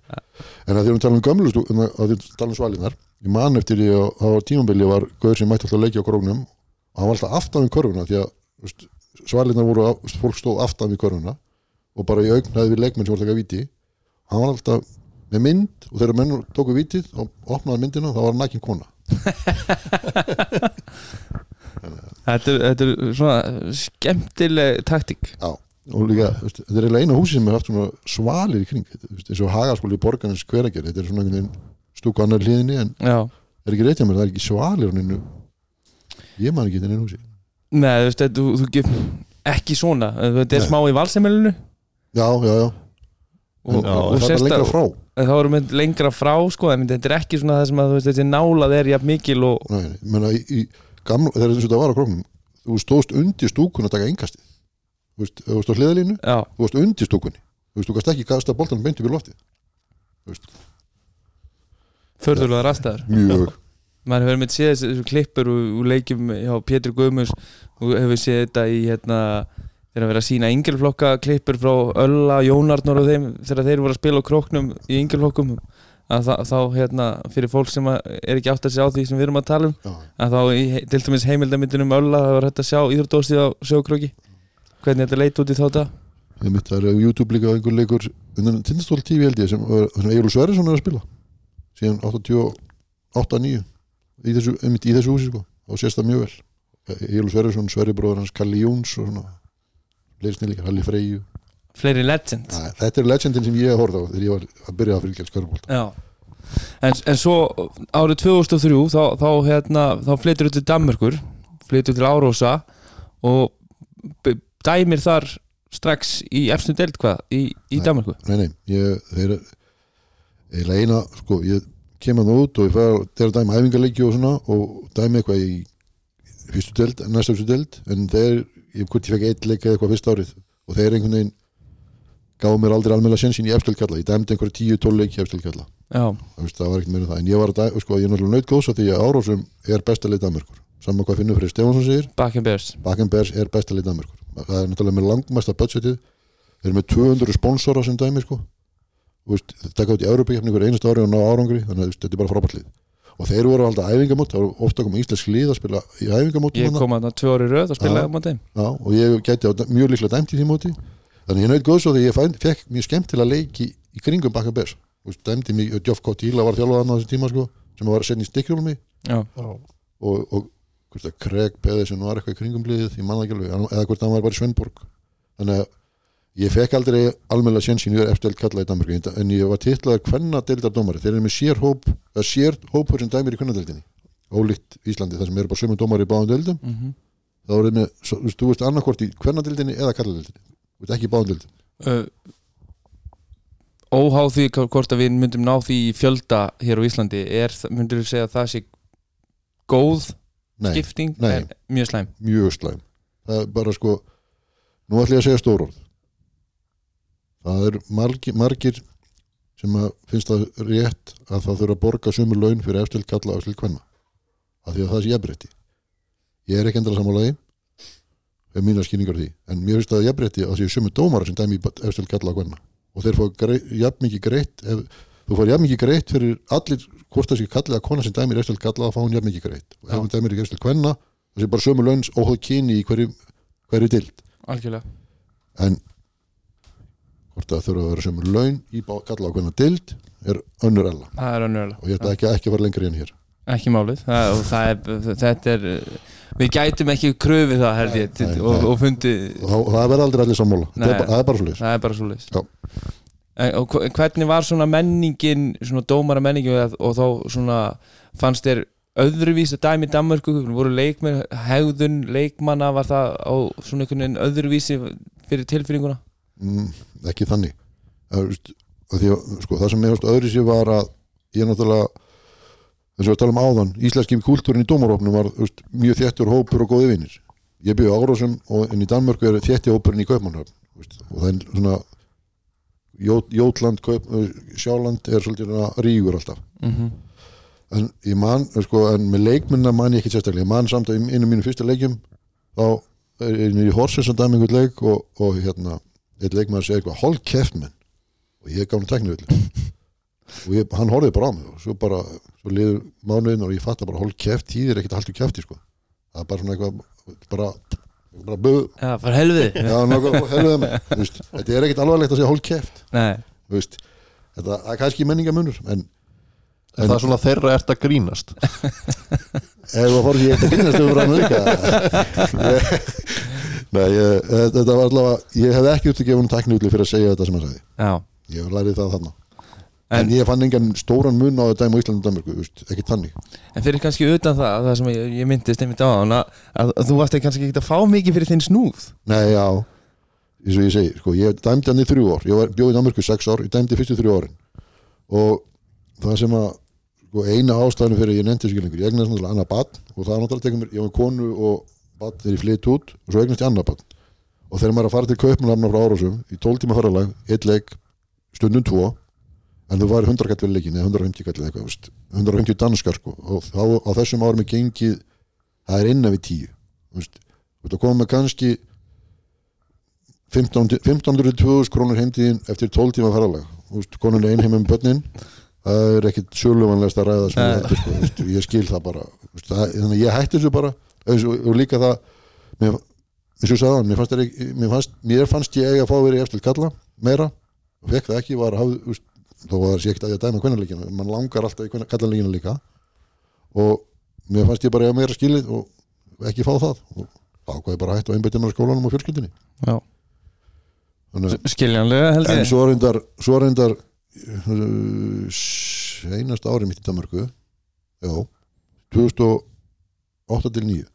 S3: En að því að við talum um gömlu stú- að því að tala um svalinar ég man eftir því að það var tímambili var gauður sem mætti alltaf að leikja á króknum og hann var alltaf aftan við körfuna því að veist, svalinar voru, veist, fólk stóð aftan við körfuna og bara í augnaði við leikmenn sem voru að taka viti hann var alltaf með mynd og þegar menn tóku vitið og opnaði myndina þá var hann nækin kona
S1: þetta er, þetta er svona skemmtileg taktík.
S3: Já, og líka, þetta er eiginlega eina húsi sem er haft svona svalir í kring eins og hagaskóli í borgarnins hveragerð þetta er svona einhvern veginn stúku annar hliðinni en
S1: Já,
S3: það er ekki rétt hjá mér, það er ekki svalir á neinu ég man ekki þetta einu húsi
S1: nei, þú veist, þú, þú gef ekki svona, þetta er
S3: Nei.
S1: smá í valsemilinu
S3: Já, já, já,
S1: og,
S3: en,
S2: Já,
S1: og,
S3: það er
S1: sérst
S3: bara lengra frá.
S1: þá erum við lengra frá sko, en þetta er ekki svona það sem að þú veist, þessi nálað er jafn mikil og
S3: Nei, nei, menna, í, í gamla, þegar þessu þetta var á króknum þú stóðst undir stúkun að taka engastið þú veist, þú á hliðalínu þú veist undir stúkunni. Þú veist, þú kannst ekki kasta boltanum beint upp í veist,
S1: förðurlega rastæður
S3: mjög.
S1: Maður hefur með séð þessu, klippur og, og leikjum hjá Pétur Guðmus og hefur séð þetta í hérna þegar að vera að sína yngjörflokka klippur frá Ölla, Jónarnor og þeim þegar þeir voru að spila á króknum í yngjörflokkum að þá, þá hérna fyrir fólk sem að er ekki átt að sjá því sem við erum að tala um
S3: já,
S1: að þá í til dæmis heimildamindin um Ölla það var hægt að sjá íþróttóstið á sjókróki. Hvernig þetta leit út í þá þetta
S3: ég mitt það er á YouTube líka einhver leikur undan Tindastól TV held ég sem, sem Egil Sverrisson er að spila. Síðan 88-9 í þessu, þessu húsi sko. Og sést það mjög vel. Egil Sverrisson, Sverri bróður hans Kalli Jóns og svona. Leirisni líka, Halli Freyju
S1: fleiri legend
S3: Æ, þetta er legendin sem ég hef horfð á þegar ég var að byrja að fylgja skörubólt
S1: Já. En, en svo árið 2003 þá, þá, hérna, þá flytur til Danmörkur flytur til Árósa og dæmir þar strax í efstu deild hvað í, í
S3: Nei.
S1: Danmörku?
S3: Nei, nei, ég, þeir eiginlega eina, sko, ég kem hann út og ég fæði að þeirra dæma æfingarleiki og svona og dæmi eitthvað í fyrstu deild, næsta fyrstu deild en þeir, ég ég fekk eitt leik eða eitthvað fyrst árið og þeir einhvern veginn gáðu mér aldrei almennilega sjensin í efstöldkalla ég dæmdi einhverju tíu, tól leiki í efstöldkalla það var ekkert meira það. En ég var að sko, ég er náttúrulega naut góðs að því að Árósum er besta leið Danmörkur saman hvað finnur fyrir Stefansson segir.
S1: Bakenbergs
S3: Bakenbergs er besta leið Danmörkur það er náttúrulega með langmesta budgetið. Þeir eru með 200 sponsora sem dæmi sko. Þeir taka út í Európa-kefni ykkur einasta ári og ná árangri þannig að þetta er bara frábært lið. Og þeir voru alltaf æfingamót, það voru ofta koma íslensk lið að spila í æfingamótum
S1: Ég kom að það tvö ári röð spilaði
S3: Já.
S1: á móti
S3: og ég gæti mjög líklega dæmt í því móti þannig ég naut góðs og því ég fæn, fekk mjög skemmtilega leiki í kringum Bakenbergs dæmdi mig, Geoff Cottila var þjálfaðan á þessu tíma sko, sem var setja í stikkjólmi
S1: Já,
S3: og, og hvort að Craig Pedersen var eitthvað í kringum liðið, ég manna ekki alveg hann- eða hvort hann var bara í Sveinborg. Þannig að ég fekk aldrei almennilega sjensin ég er eftir kalla í Danmarku en ég var titlaður hvenna deildardómari þeir eru með sér hóp, eða sér hópur sem dæmir í kvennadeildinni. Ólíkt Íslandi þar sem eru bara sömu dómari í báðum deildum.
S1: Mm
S3: þá er með, svo- þú veist, þú veist annarkvort í kvennadeildinni eða kalladeildinni, þú veist ekki deildum
S1: uh, Óháð því hvort að við myndum ná því fjölda hér á Íslandi er, myndur þú segja að það sé góð
S3: nei,
S1: skipting?
S3: Nei.
S1: en mjög slæm.
S3: Mjög slæm. Það er bara sko nú ætlum ég að segja stórorð það er margir, margir sem að finnst það rétt að það þurfa að borga sömu laun fyrir efstild kalla og efstild kvenna af því að það sé jafnrétti. Ég er ekki endur að samála því hef mína skýringar á því. En mér finnst það jafnrétti að það séu sömu dómara sem dæmi í efstild kalla og kvenna. Og þeir fá jafn mikið greitt ef, þú fær jafn mikið greitt fyrir allir hvort það sé kallið að kona sem dæmir efstild kalla þá fá hún jafn mikið greitt. Og ef hún dæmir ekki efstild kvenna það sé bara sömu laun óháð kyni í hverju, hverju dild
S1: Algjörlega.
S3: En hvort það þurfa að vera sömu laun í kalla á hvernig dild er önnur
S1: er önnurlega
S3: og ég ætla ekki, ekki að fara lengri en hér
S1: ekki málið. Það, það er, þetta er við gætum ekki kröfið það held ég
S3: Nei,
S1: og,
S3: nei.
S1: og fundi
S3: það, það verða aldrei allir sammála.
S1: Nei.
S3: það er bara svo
S1: er
S3: Já.
S1: og hvernig var svona menningin svona dómara menningin og, þá svona fannst þér öðruvís að dæmi í Danmörku? Voru leikmenn, hegðun leikmanna var það á svona einhvern veginn öðruvísi fyrir tilfinninguna?
S3: Mm, ekki þannig. Það, veist, að að, sko, það sem mér finnst öðru sér var að ég náttúrulega eins og við talum áðan, íslenski kúltúrin í dómarópnum var veist, mjög þéttur hópur og góði vinnir ég byrju árásum og en í Danmörku er þétti hópurinn í Kaupmannhöfn og það er svona Jó- Jótland, Kaup, Sjáland er svolítið rígur alltaf.
S1: Mm -hmm.
S3: en ég man, sko, en með leikmunna man ég ekki sérstaklega, ég man samt að einu mínu fyrsta leikjum þá er ég í Horsens að dæmi einhvern leik og, og hérna, eitt leikmaður segir eitthvað hálf keft menn og ég gaf hann teknivill og ég, hann horfði bara á mig og svo bara, svo liður mánuðin og ég fatta bara hálf keft þýðir ekkert að halda kefti sko, það er bara svona eitthvað bara, bara böð
S1: Já, fyrir helvið.
S3: Já, nokkuð, helvið mig Þú veist, þetta er ekkert alvarlegt að segja hálf keft
S1: Nei,
S3: þú veist, þetta það er kannski menningamunur en
S2: Er það svona þeirra ert að grínast.
S3: Ef það fór ekki eitt að kynast um hann líka nei, ég, þetta var allavega ég hef ekki út að gefa hann tækni útli fyrir að segja þetta sem hann sagði.
S1: Já,
S3: ég lærið það þarna
S1: En-
S3: en, ég fann engan stóran mun á þetta dæmi á Íslandi og Danmarku, ekki tannig
S1: en fyrir kannski utan það það sem ég, ég myndist einmitt á hann að, að, þú varst kannski ekki að fá mikið fyrir þinn snúð.
S3: Nei, já, eins og ég segi sko, ég dæmdi hann í þrjú ár, ég var bjóð í Danmarku í sex ár, ég dæmdi fyrstu þrjú árin. Og það sem að sko, eina ástæðinu fyrir ég nefndi þessu ég eignast náttúrulega annað badn og það er náttúrulega mér, ég var konu og badn þegar ég flytt út og svo eignast ég annað badn og þegar maður en þú var 100 kall við leikin eða 150 kall eða eitthvað veist, 150 danskar sko. Og þá á þessum árum er gengið það er innan við 10 þú veist, veist að koma með kannski 1500-2000 krónur heimtíðin eftir 12 tíma veist, konun er einheim um börnin. Það er ekkit söluvanlegast að ræða sem ég, sko, veist, ég skil það bara veist, það, þannig að ég hætti þessu bara. Og, og líka það mér, og á mér fannst, mér, fannst, mér fannst ég eiga að fá í eftir kalla meira. Og fekk það ekki var að hafa þó var það sé ekkert að ég að dæma kvennarleikina mann langar alltaf í kallanleikina líka. Og mér fannst ég bara eiga meira skilið og ekki fá það. Og þá hvað ég bara hætti á einbættina skólanum og fjölskyldinni Þannig, að-
S1: skiljanlega held
S3: en
S1: ég
S3: svo reyndar svo reyndar uh, seinast ári mitt í Danmarku já 2008 til 9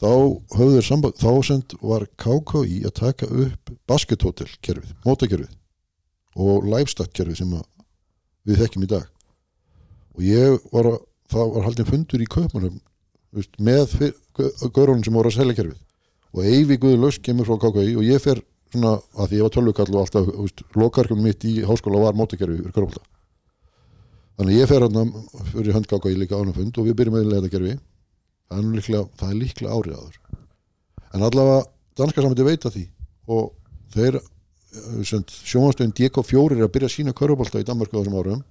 S3: þá höfðu þeir samband þá send var KKI að taka upp baskethotel kerfið, mótakerfið og livestat kerfið sem við þekkjum í dag. Og ég var að það var haldin fundur í Kaupmannum með gaurunum sem voru að selja kerfið. Og Eyvi Guðlaus kemur frá KKI og ég fer svona að því ég var tölvukall og alltaf veist, lokarkum mitt í háskóla var mótakerfi fyrir körfólta þannig ég fer hann fyrir höndgáka í líka ánum fund og við byrjum með þetta kerfi. Það er, líklega, árið áður. En allavega danska samvætti veit að því og þeir sjónastöðin DK4 er að byrja að sína körfólta í Danmarku á þessum árum.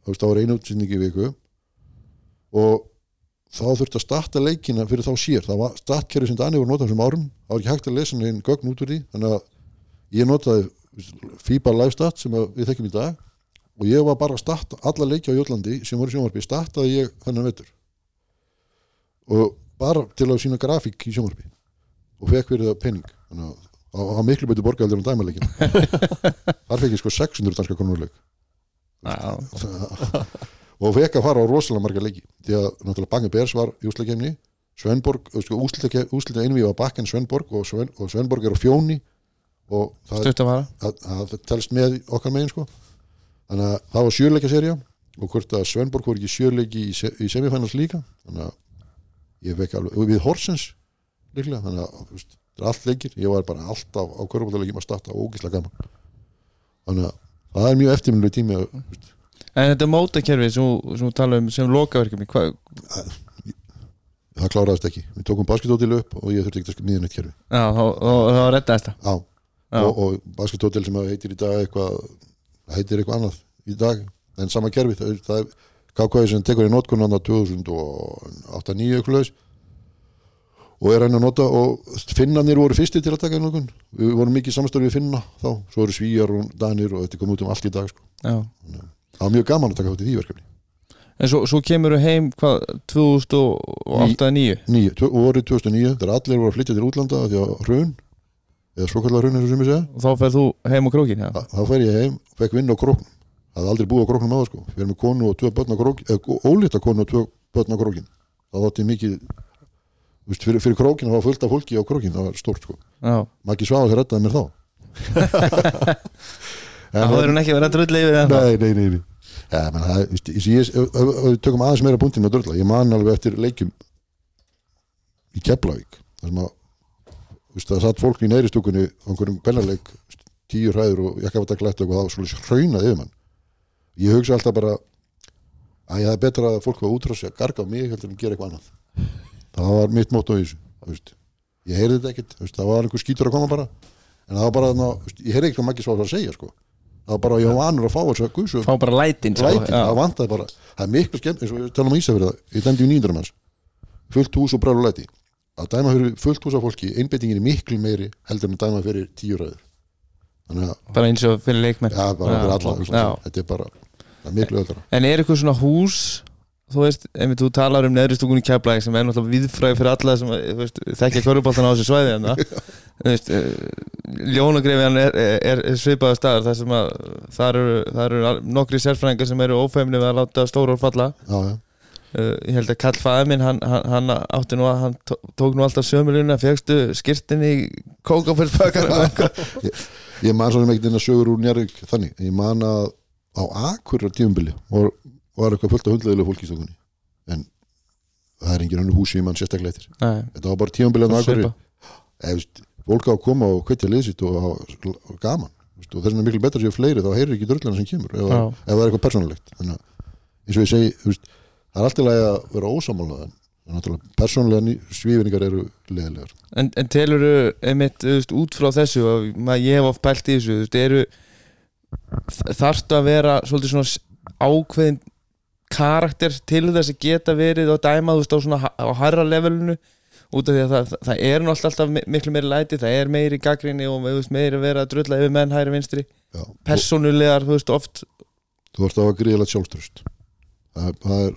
S3: Þú veist, það var einu útsynning í viku. Og þá þurfti að starta leikina fyrir þá sér það var startkerfi sem Dani voru notað þessum árum. Það var ekki hægt að lesa neinn gögn út úr því. Þannig að ég notaði FIBA Live Stat sem við þekkjum í dag. Og ég var bara að starta alla leiki á Jólandi sem voru sjónvarpi, startaði ég þennan vetur. Og bara til að sína grafík í sjónvarpi. Og fekk fyrir það penning þannig að var miklu betur borgaldur en dæmaleikin. Þar fekk ég sko 600 danska konurleik og fekk að fara á rosalega marga leiki. Því að náttúrulega Bangin Bers var í úsleikemni Svenborg, sko, úslita, úslita einví var Bakken Svenborg og, Sven, og Svenborg er á fjóni og það,
S1: að fara
S3: það, telst með okkar megin sko. Þannig að það var sjöleika serja og hvort að Svenborg voru ekki sjöleiki í, se- í semifænals líka. Þannig að ég fekk alveg, við Horsens líklega, þannig að þetta er allt leikir, ég var bara alltaf á körfbóltalegjum að starta ógislega gaman. Þannig að það er mjög eftirminnileg tími að,
S1: En þetta mótakerfi sem þú- tala um sem lokaverkefni hvað,
S3: það kláraðist ekki. Við tókum basketdótil upp og ég þurfti ekki að nýja neitt kerfi.
S1: Já, þá, þá, þá reddaðist það
S3: og, og basketdótil sem heitir í dag eitthvað það heitir eitthvað annað í dag en sama kerfi, það, er- það er KKI sem tekur í notkunan á 2008-2009 eitthvað og er hann að nota og finnanir voru fyrsti til að taka notkun. Við vorum mikið samstöru við finna þá. Svo eru svíjar og danir og þetta kom út um allt í dag sko. það var mjög gaman að taka þátt í því verkefni.
S1: En svo, svo kemur þú heim hvað, 2008-2009
S3: Níu, tvö- og orðið 2009 þegar allir voru að flytja til útlanda því að hrun eða svokallar hrun eins og sem ég segja.
S1: Og þá ferð þú heim á krókin já.
S3: Þa- þá fer ég heim, fekk vinna á króknum. Það hafði aldrei búið á króknum áður sko. Fyrir með konu og tvö börn á krókin veist, fyrir, fyrir krókin það var fullt af fólki á krókin það var stórt sko.
S1: Já,
S3: Maggi Svaðs reddaði mér þá.
S1: Þá er hún ekki verið að drulla yfir það
S3: nei, nei, nei, nei. Ja, menn, það, veist, ég, ég, við tökum aðeins meira punktin með drölla ég man alveg eftir leikjum í Keflavík þar sem að veist, það satt fólk í neðri stúkunni á einhverjum bennarleik tíu hræður og jakkafata glætt og það var svolítið hraunað yfir mann ég hugsa alltaf bara að það er betra að fólk var útráð sig að garga á mig heldur en gera eitthvað annað það var mitt mót á veist. ég heyrði þetta ekkert veist, það var einhver skítur að koma bara en það var bara, ná, ég heyrði ekkert hvað Maggi Svaðs var að segja sko. það var bara, ég var vanur að fá þess að guðsu
S1: Fá bara lætin sko.
S3: lætin,
S1: Já.
S3: það vantaði bara það er miklu skemmt, eins og við talum um Ísafjörða ég dæmdi í nýjundur manns fullt hús og brælu læti að dæma fyrir fullt hús af fólki einbeitingin er miklu meiri heldur en að dæma fyrir tíu ræður þannig að,
S1: Bara eins og fyrir leikmenn
S3: já, bara
S1: Já,
S3: Íslandi.
S1: já.
S3: þetta er bara, það er miklu öllra
S1: En er eitthvað svona hús þú veist, einmitt þú talar um neðristúkunni keflæk sem er náttúrulega viðfræði fyrir alla sem þú veist, þekkja kvöruboltan á þessu svæði. Þú veist, ljónagreifiðan er, er, er svipaða staðar þar sem að þar eru, þar eru nokkri sérfræðingar sem eru ófæmni við að láta stóra úr falla.
S3: Já, já,
S1: uh, ég held að Kall fæði minn hann, hann, hann átti nú að hann tó- tók nú alltaf sömuluna fegstu skirtin í kókafélspakar
S3: ég man svo ekkert inn að sögur úr Njarvík þannig, ég man að á akkurir tíumbili var, var eitthvað fullt af hundleðilega fólk í stökunni en það er engin önnu húsi í mann sérstaklega
S1: Nei,
S3: þetta var bara akkurir
S1: svipa.
S3: Eða fólk á að koma og hvetja liðsitt og og gaman. Veist, og þess vegna er miklu betra sér fleiri þá heyrir ekki dröllina sem kemur ef,
S1: Já.
S3: ef það er eitthvað persónulegt. Þannig að eins og ég segi veist, það er alltaf lægi að vera ósamála persónulega svífinningar eru leðilegar
S1: En, en telur veist, út frá þessu og ég hef oft pælt í þessu eru þarftu að vera svolítið svona ákveðin karakter til þess að geta verið og dæma þú veist á svona á hærra levelinu út af því að það, það, er náttúrulega alltaf mi- miklu meiri læti, það er meiri gaggrinni og veist, meiri að vera að drulla yfir menn hæri vinstri,
S3: Já, og
S1: persónulegar þú veist oft,
S3: þú ert á að gríðilegt sjálfströst það, það er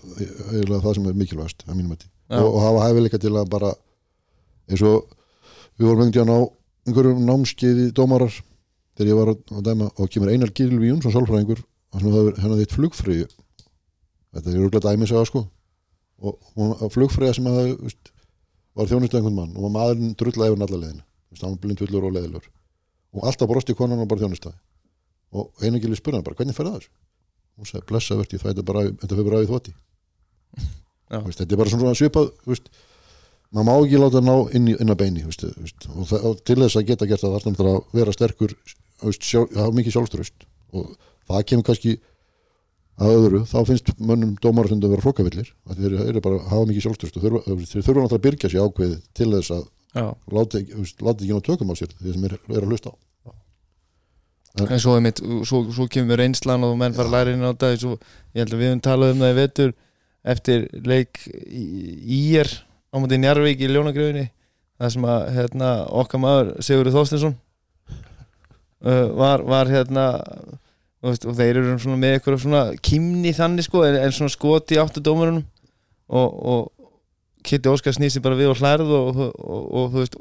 S3: eiginlega það sem er mikilvægast að mínum að
S1: Já.
S3: og, og hafa hæfileika til að bara eins og við vorum einhvern veginn á einhverjum námskeiði dómarar þegar ég var að að dæma og kemur Einar Gylfi Jónsson sálfræðingur hann hafði hennar þitt flugfreyju þetta er rúglega dæmis að sko. Og hún á flugfreyja sem að var þjónustu einhvern mann og maðurinn drullaði yfir alla leiðina. Veist, hann var blindfullur og leiðilur og alltaf brosti konan og bara þjónustaði. Og spurði hann bara hvernig fer það þessu? Hún sagði blessa verti það er bara, þetta fyrir bara í þvoti.
S1: Já.
S3: Veist, þetta er bara svona svipað maður má ekki láta ná inn, í, inn að beini veist, veist, og, það, og til þess að geta gert það þarf það að vera sterkur veist, sjálf, hafa mikið sjálfströst og það kemur kannski að öðru, þá finnst mönnum dómar sem það vera hrókavillir, að þeir eru bara að hafa mikið sjálfströst og þurfa, þeir þurfa náttúrulega að byrgja sér ákveðið til þess að
S1: já.
S3: láta, ekki- ná tökum á sér því sem er, er að hlusta á.
S1: En svo, einmitt, svo, svo kemur reynslan og menn fara að læra inn á þetta svo, ég held að við höfum talað um það í vetur eftir leik í ír á móti Njarvík í Ljónagrifinni það sem að hérna, okkar maður Sigurður Þorstinsson uh, var, var hérna veist, og þeir eru svona með eitthvað svona kymni þannig sko en, en svona skoti áttu dómarunum og, og Kitty Óskar snýst sér bara við og hlærð og, og, og, þú veist,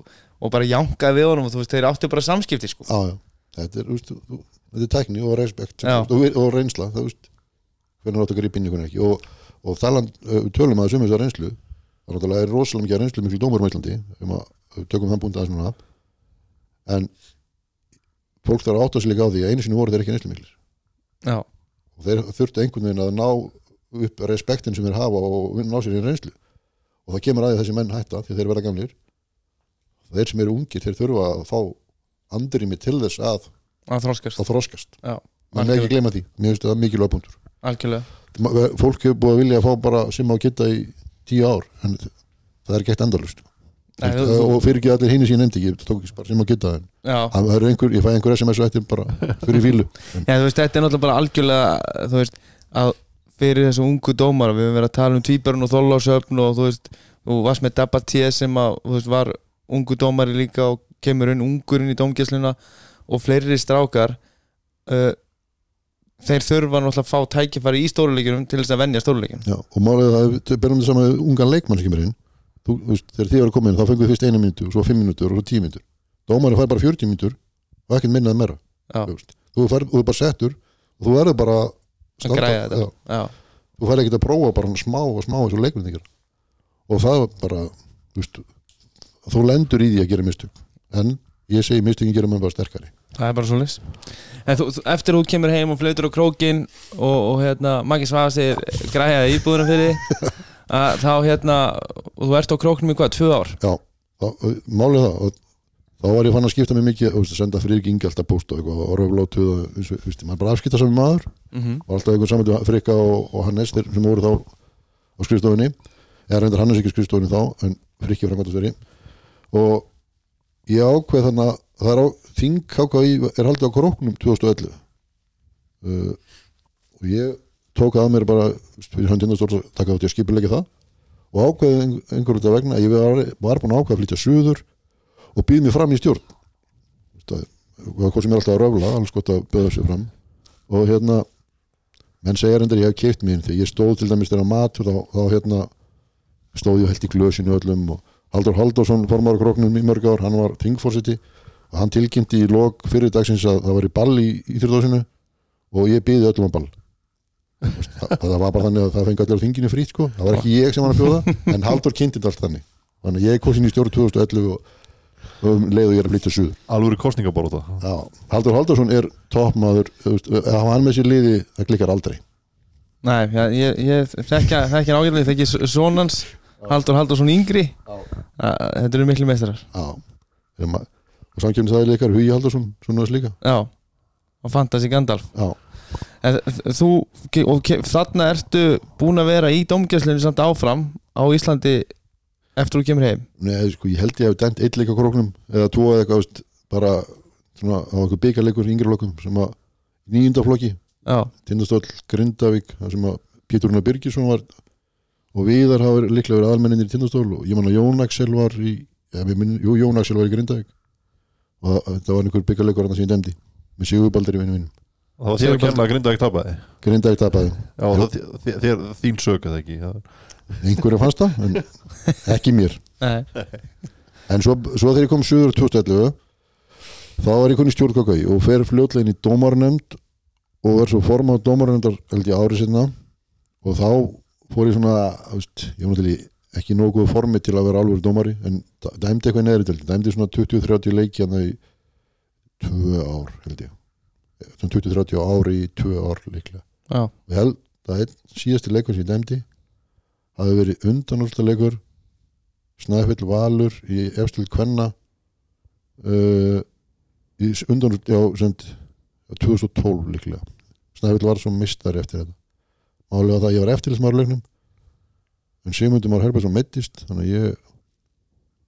S1: og bara jankaði við honum og þú veist, þeir áttu bara samskipti sko.
S3: Já, já, þetta er, úst, þetta er tækni og respekt og, og reynsla það, úst, hvernig áttu að gripa inn í hvernig ekki. Og, uh, tölum að þessum þessar reynslu. Það er náttúrulega er rosalega mikið reynslu miklu dómur á Íslandi um að tökum þann búnd aðeins núna. En fólk þarf að átta sig líka á því að einu sinni voru þeir ekki reynslu miklir
S1: já,
S3: og þeir þurftu einhvern veginn að ná upp respektin sem þeir hafa og ná sér í reynslu. Og það kemur að því að þessi menn hætta því þeir verða gamlir. Þeir sem eru ungir þeir þurfa að fá andrými til þess að
S1: að þroskast.
S3: að þroskast.
S1: Já,
S3: mann ekki að gleyma því, mér finnst það mikilvæg punktur
S1: algjörlega.
S3: Fólk hefur búið að vilja að fá bara sem á geta í tíu ár en það er gett endalust
S1: Nei, þú-
S3: og fyrir ekki allir hinn sem ég nefndi ekki, ég tók ekki bara sem á geta
S1: já,
S3: það er einhver, ég fæ einhver SMS og eftir bara fyrir fílu.
S1: Já, þú veist, þetta er náttúrulega bara algjörlega þú veist, að fyrir þessu ungu dómara við höfum verið að tala um tvíbarn og þóllásöfn og þú veist, þú varst með Dabba T sem að, þú veist, var ungu dómari líka og kemur inn ungur inn í dómgæsluna og fleiri strákar uh, þeir þurfa náttúrulega að fá tækifæri í stóruleikjunum til þess að venja stóruleikjunum
S3: þú, þú veist, þegar þið var að koma inn þá fengum við fyrst eina mínútu og svo fimm mínútur og svo tíu mínútur. Dómari fær bara 40 mínútur og ekkert minnað meira þú þú er bara settur og þú verður bara Já, þú fær ekki að prófa bara smá og smá eins og leikmyndingar og það bara þú, veist, þú lendur í því að gera mistök. En ég segi mistökin gera mann bara sterkari.
S1: Það er bara svo lis En þú, eftir þú kemur heim og flautur á krókin og, og hérna, Maggi Svafa segir græjaði íbúðuna fyrir þá hérna og þú ert á króknum í hvað, tvö ár?
S3: Já, málið það og þá var ég fann að skipta mig mikið að senda fyrir ekki alltaf post og eitthvað og röflótu og og, þú veist, maður bara afskipta saman maður.
S1: Mm -hmm.
S3: og alltaf einhver saman frika og, og Hannes sem voru þá á skrifstofunni. Eða reyndar Hannes ekki á skrifstofunni þá en frikki framkvæmtastjóri og ég ákveð þannig að það er á þing KKI er haldið á króknum 2011 uh, og ég tók að mér bara fyrir höndin að taka þátt í að skipulegja það og ákveði einhverjum þetta vegna að ég var, var búin að ákveða að flytja suður og býð mér fram í stjórn. Það var hvað sem er alltaf að röfla alls gott að böða sér fram. Og hérna menn segja reyndar ég hef keift mín þegar ég stóð til dæmis þegar matur þá, þá hérna stóð ég held í glösinu öllum og Haldur Haldursson formar króknum í mörg ár, hann var þingforseti og hann tilkynnti í lok fyrir dagsins að það var í ball í Íþjóðdósinu og ég byði öllum á ball það, það var bara þannig að það fengi allir á þinginu frýtt sko, það var ekki ég sem var að bjóða en Haldur kynnti allt þannig. Þannig að ég kom sín í stjórn 2011 og, um leið og ég er að flytja suður.
S2: Alveg kostningaborða
S3: Já, Haldur Haldursson er toppmaður þú veist, ef hann með sér liði, það klikkar aldrei.
S1: Nei, já, ég, ég þekkja þekkja ágæðlega, þekki sonans Haldur Haldursson yngri. Þetta eru miklu meistarar.
S3: Og samkjöfni það er leikar Hugi Haldursson, svona þess líka.
S1: Já, og Fantasy Gandalf.
S3: Já,
S1: en, Þú, og þarna ertu búin að vera í domgjöslinu samt áfram á Íslandi eftir þú kemur heim?
S3: Nei, sko, ég held ég hef dæmt eitt leik á króknum eða tvo eða eitthvað, bara svona á eitthvað byggarleikur í yngri lokum sem að nýjunda flokki,
S1: Já,
S3: Tindastóll, Grindavík það sem að Pétur Rúnar Birgisson var og Viðar hafa líklega verið aðalmenninir í Tindastól og ég man að Jón Axel var í ja, minn, jú, Jón Axel var í Grindavík. Og það- var einhver byggarleikur þarna sem ég dæmdi með Sigurbaldur í vinnu mínum
S2: það var þér að kenna að grinda ekki tapaði.
S3: Grindavík tapaði,
S2: já, það, þér, þér, þín sög eða ekki það,
S3: einhverja fannst það en ekki mér.
S1: Nei,
S3: En svo, svo þegar ég kom suður 2011 þá var ég konið stjórnkakau og fer fljótlegin í dómarnefnd og verð svo formað dómarnefndar held ég árið sinna og þá fór ég svona veist, ég var náttúrulega ekki nógu formi til að vera alveg dómari en dæ- dæmdi eitthvað neðri til dæmdi svona 20-30 leiki hann í tvö ár held ég 20-30 ári í tvö ár líklega. Og held að einn síðasti leikur sem ég dæmdi hafi verið undanúrsta leikur Snæfell Valur í efstil Kvenna uh, í undanúrsta já, send, 2012 líklega. Snæfell var svo mistari eftir þetta. Málega það að ég var eftirlismar leiknum en Sigmundur Már Herbertsson meittist þannig að ég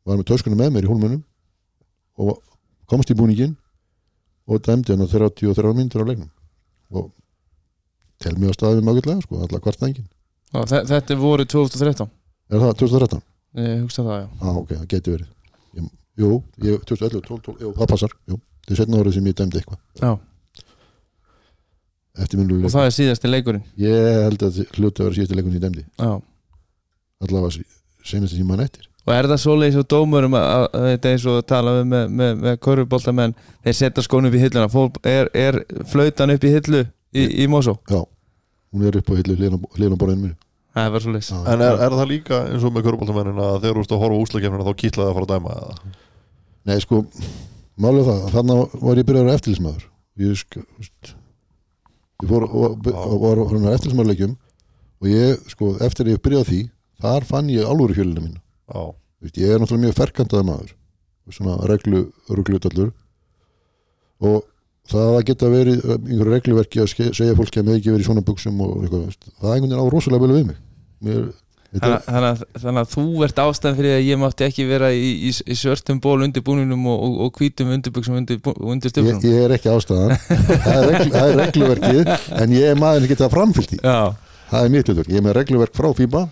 S3: var með töskunum með mér í hólmunum og komst í búningin og dæmdi hann á 33 mínútur á leiknum. Og tel mjög að staði við mögulega sko, allar hvart engin
S1: Þetta voru 2013
S3: er það 2013?
S1: Ég hugsa það, já.
S3: Á ok, það geti verið. Ég, jú, ég, 2011, 12, 12 jú, það passar jú, þetta er setna árið sem ég dæmdi eitthvað.
S1: Já, og það er síðasti leikurinn?
S3: Ég held að hluti að vera síðusti leikun sem ég dæmdi.
S1: Já.
S3: Allavega senast sem mann eftir
S1: Og er það svoleiðis á dómurum að, þetta er eins og að tala við með, með, með körfuboltamenn þeir setja skónu upp í hilluna Fólk, er, er flautan upp í hillu í, í Mosó?
S3: já, hún er upp á hillu hlýðan borðinu mínu
S1: Það var svoleiðis
S2: en er, er það líka eins og með köruboltamennin að þegar þú ert að horfa á úslakefnina þá kýtlaði að fara að dæma eða?
S3: nei sko, málið það þannig var ég byrjaður eftirlismæður ég sko ég fór var hann eftirlismæðurleikjum og ég sko, eftir ég byrjaði á því þar fann ég alvöru fjölina mín
S2: já,
S3: Veist, ég er náttúrulega mjög ferkantaði maður svona reglu, ruglutallur og það að geta verið uh, einhverju regluverki að segja fólki að með ekki verið í svona buksum og eitthvað, það er einhvern veginn á rosalega vel við mig. Mér,
S1: Þannig, þannig, að, þannig að þú ert ástæðan fyrir að ég mátti ekki vera í, í, í svörtum ból undir búninum og, og, og hvítum undirbuxum undir, undir
S3: ég,
S1: stöfnum
S3: ég er ekki ástæðan. Það er, reglu, það er regluverkið en ég er maður sem geta framfyllt í
S1: Já,
S3: það er mitt hlutverk, ég er með regluverk frá FIBA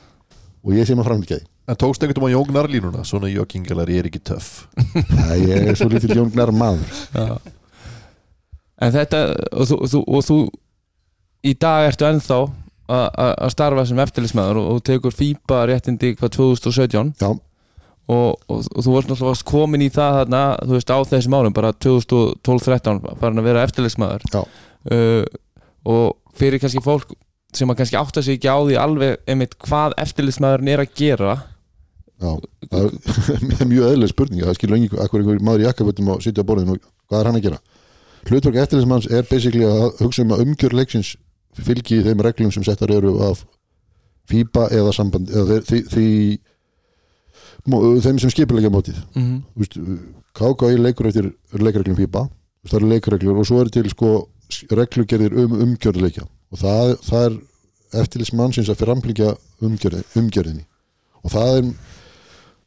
S3: og ég sé maður framfylgja því
S2: en tókst einhvern veginn á jógnar línuna svona joggingalar ég er ekki töff.
S3: Það ég er svo lítill jóngnar maður.
S1: Já. En þetta, og þú, og þú, og þú í dag ertu ennþá að- að að starfa sem eftirlismæður og, og tekur FIBA réttindi hvað 2017
S3: já,
S1: og, og, og þú varst náttúrulega komin í það þarna, þú veist, á þessum árum bara 2012-13 farin að vera eftirlismæður
S3: Já.
S1: uh, og fyrir kannski fólk sem að kannski átta sig ekki á því alveg einmitt hvað eftirlismæðurinn er að gera
S3: já það er mjög eðlileg spurning það skilur engi akkur einhver maður í jakkafötum að sitja á borðinu og hvað er hann að gera? Hlutverk eftirlismanns er basically að hugsa um að umgjör leiksins fylgi þeim reglum sem settar eru af FIBA eða samband eða því, því, þeim sem skipilegja mótið.
S1: Mm -hmm.
S3: KKI leikur eftir leikreglum FIBA það eru leikreglur og svo er til sko reglugerðir um umgjörðleikja og það, það er eftirlis mannsins að framfylgja umgjörð, umgjörðinni. Og það er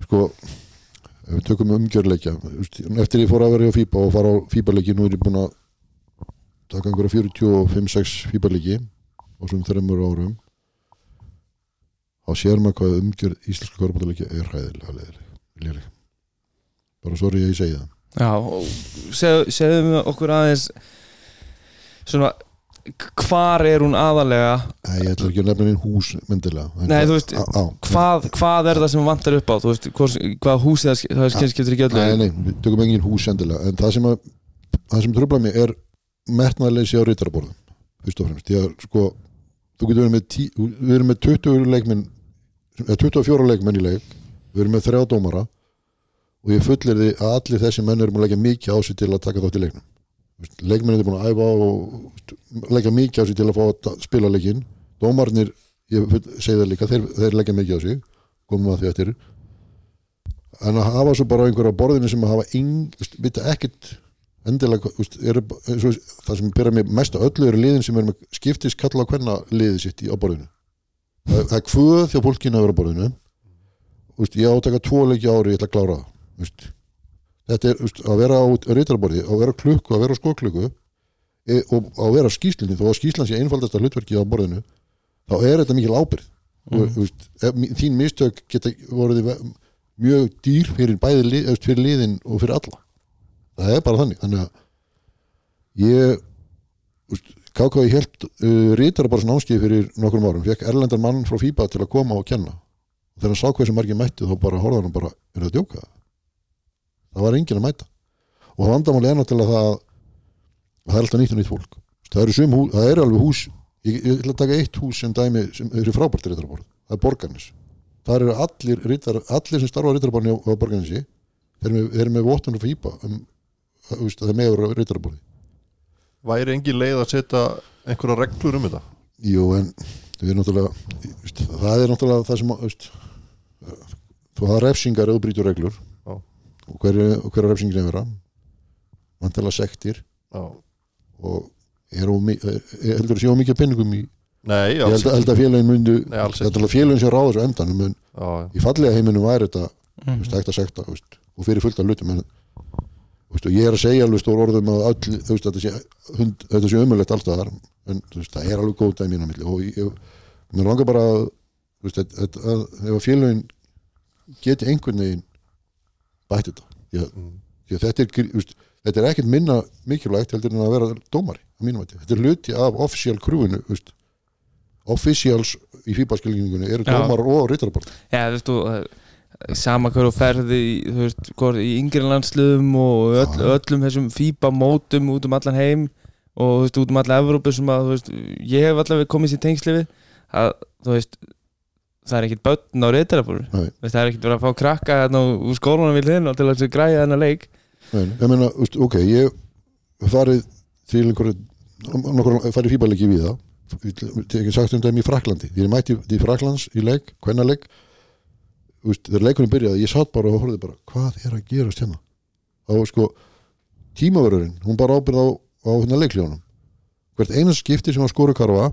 S3: sko ef við tökum veist, eftir ég fór að vera í FIBA og fara á FIBA-leiki nú er ég búin að taka einhverja 45-6 FIBA-leiki og svona þreymur árum þá sér maður hvað umgjörð íslenska korfbóðaleiki er hæðilega leðileg bara sorry að ég segi það.
S1: Já, og segðu, segðu mig okkur aðeins svona hvar er hún aðalega
S3: Nei, ég ætla ekki að nefna einn hús myndilega
S1: Nei, þú veist,
S3: á, á.
S1: hvað, hvað er það sem vantar upp á? Þú veist, hvort, hvað húsið það, það skil- skiptir ekki öllu.
S3: Nei, nei, við tökum engin hús endilega En það sem, að, það sem tröfla mig er metnaðleysi á rítarborðum Fyrst og fremst. Að sko, þú getur verið með, tí, við erum með 20 leikminn eða 24 leikmenn í leik Við erum með þrjá dómara Og ég fullir því að allir þessi menn eru búin að leggja mikið á sig til að taka þátt í leiknum Leikmennin er búin að æfa og leggja mikið á sig til að fá að spila leikin Dómarnir, ég segi það líka þeir, þeir leggja mikið á sig komum að því eftir. En að hafa svo bara einhverja borðinu sem að hafa veist, vita ekkit endilega er, það sem byrja mér mest að öllu eru liðin sem er með skiptis kalla hvenna liðið sitt í, á borðinu. Það, það er kvöð þjá fólkinu að vera á borðinu. Ég átaka tvo leiki ári ég ætla að klára það. Þetta er veist, að vera á reytarborði að vera klukku, að vera á skóklukku e, og að vera skýslinni þó að skýslan sé einfaldasta hlutverkið á borðinu þá er þetta mikil ábyrð
S1: Mhm.
S3: og, veist, ef, þín mistök geta voruð mjög dýr fyrir bæði lið, eða, fyrir liðin og fyrir alla. Það er bara þannig þannig að ég veist, KK ég held uh, rítar bara svona áskið fyrir nokkrum árum fekk erlendar mann frá FIBA til að koma og kenna. Og þegar hann sá hversu margir mættu þá bara horfði hann bara, er að djóka það var enginn að mæta og vandamáli er náttúrulega það að það er alltaf nýtt og nýtt fólk það eru, sum, það eru alveg hús ég, ég ætla að taka eitt hús sem dæmi sem eru frábært rítarborð, það er borgarnis þar eru allir rítar, allir sem starfa á rítarborðinu á, borgarnisi þeir eru með, þeir eru með vottun og fýpa um, það er meður rítarborði
S2: Væri engin leið að setja einhverja reglur um þetta?
S3: Jú, en við erum náttúrulega það er náttúrulega það sem þú hafa refsingar eða brýtur reglur. Og hver, og hver er refsingin að vera? Vantilega sektir.
S2: Já.
S3: og er heldur að sé á mikið penningum í
S2: Nei,
S3: ég held, að- held að félagin myndu
S2: Nei, ekki.
S3: er alveg félagin sem ráða þessu á endanum en
S2: Já,
S3: í fallega heiminum væri þetta
S1: Mhm.
S3: veist, hægt að sekta veist, og fyrir fullt af hlutum en, veist, og ég er að segja alveg stór orðum að öll, þú veist, þetta sé, hund, þetta sé umöðlegt allstaðar en þú veist, það er alveg góð dæmi milli og ég, mér langar bara að, þú veist, að, að, að ef að félagin geti einhvern veginn bætt þetta að,
S2: Mm.
S3: að þetta er veist, þetta er ekkert minna mikilvægt heldur en að vera að þetta er hluti af official krúinu officials í fýbaskilningunni eru dómar og rittarabort
S1: Já, þú veist, þú það- sama hver og ferði í, í yngri landsliðum og öll,
S3: Já.
S1: öllum þessum fíba mótum út um allan heim og veist, út um alla Evrópu sem að, veist, ég hef allavega komið sér tengsli við að, þú veist það er ekkit börn á reytarafóru
S3: Nei.
S1: það er ekkit verið að fá krakka úr skólanum við hliðina til að græja þennan leik.
S3: Nei, ég meina, ok, ég farið til einhverju nokkur, farið fýbalegi við það ég hef sagt um þetta í Fraklandi ég mætti í Fraklands í leik, hvenna leik þegar leikurinn byrjaði ég satt bara og horfði bara, hvað er að gerast hérna? Þá sko tímaverðurinn, hún bara ábyrð á, á hérna leikljónum hvert eina skipti sem var skoru karfa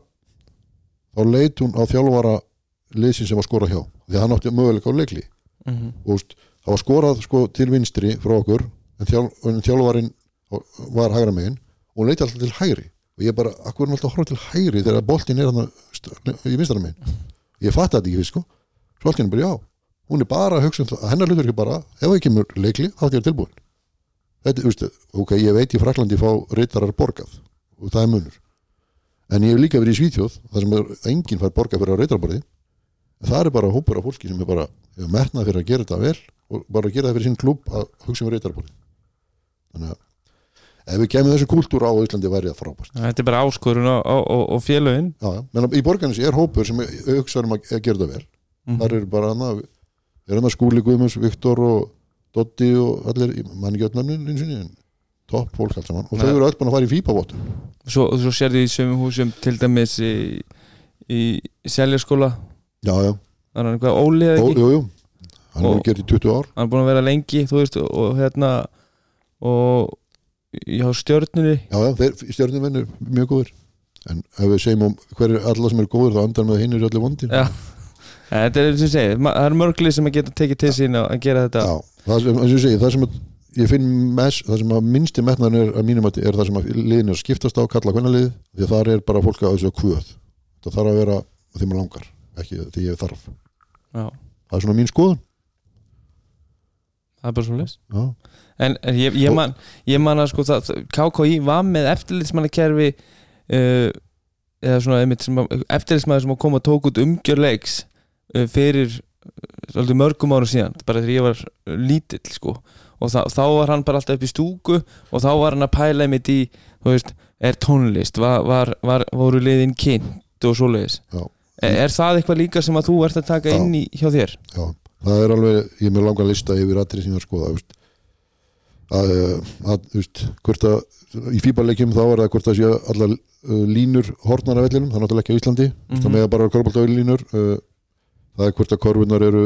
S3: þá leit hún á þjálfara liðsin sem var skora hjá. Því að hann átti möguleika á leikli.
S1: Mm -hmm.
S3: og það var skorað sko, til vinstri frá okkur en, þjál, en þjálfarinn var hægra megin og hún leiti alltaf til hægri. Og ég bara, akkur er hún alltaf að horfa til hægri þegar boltinn er hann í vinstara megin? Ég fatt þetta ekki sko. Svo allt í henni bara já, hún er bara að hugsa um það hennar hlutur ekki bara, ef það kemur leikli þá er ég tilbúin. Þetta, veist, ok, ég veit í Fraklandi fá reytarar borgað og það er munur. En ég hef líka verið í Svíþjóð þar sem enginn fær borgað fyrir á reytarborði það er bara hópur af fólki sem er bara metnað fyrir að gera þetta vel og bara að gera það fyrir sín klúb að hugsa um reytarborði þannig að ef við kemum þessu kúltúr á Íslandi væri það frábært.
S1: Þetta er bara áskorun á, á, á félögin.
S3: Já, menn í borgarnis er hópur sem hugsa um að gera þetta vel.
S1: Mhm.
S3: þar er bara hana, er hana Skúli Guðmunds, Viktor og Dotti og allir, ég man ekki öll nöfnin og topp fólk allt saman. Og þau eru öll búin að fara í fípavottu
S1: svo, svo sérðu í sömu húsum til dæmis í, í seljaskóla
S3: já, já,
S1: þannig að eitthvað Óli eða
S3: Ó,
S1: ekki?
S3: jú, jú. Hann hefur gert í 20 ár.
S1: Hann er búin að vera lengi þú veist og hérna og já stjörnunni.
S3: Já, já, þeir stjórnum er mjög góður. En ef við segjum um hver er alla sem eru góður þá andar með að hinn eru allir vondir.
S1: Já. þetta er það er mörglið sem að geta tekið til sín að gera þetta.
S3: Já, það sem, eins og ég segi, það sem að ég finn mest, það sem að minnsti metnaðin er að mínum að er það sem að liðin er að skiptast á kalla hvernig lið, því að þar er bara fólk að þessu kvöð, það þarf að vera því maður langar, ekki því ég þarf.
S1: Já,
S3: það er svona mín skoðun.
S1: Það er bara svo leys
S3: Já,
S1: en, ég, ég, man, ég man að sko það, KKI var með eftirlitsmannakerfi uh, eða svona einmitt sem sem að tók út umgjör leiks uh, fyrir uh, mörgum árum síðan bara þegar ég var uh, lítill sko. Og þá, þá var hann bara alltaf upp í stúku og þá var hann að pæla einmitt í þú veist, er tónlist var, var, var, voru liðin kynnt og svoleiðis.
S3: Já.
S1: Er, er það eitthvað líka sem að þú ert að taka
S3: Já.
S1: inn í hjá þér?
S3: Já, það er alveg, ég er með langa lista yfir aðrið sem ég er að skoða veist, að, að, þú veist, hvort að í fíbaleikjum þá er það hvort að séu allar uh, línur hornar af vellinum, það er náttúrulega ekki á Íslandi mm -hmm. það með að bara korfbalta línur uh, það er hvort að korfunar eru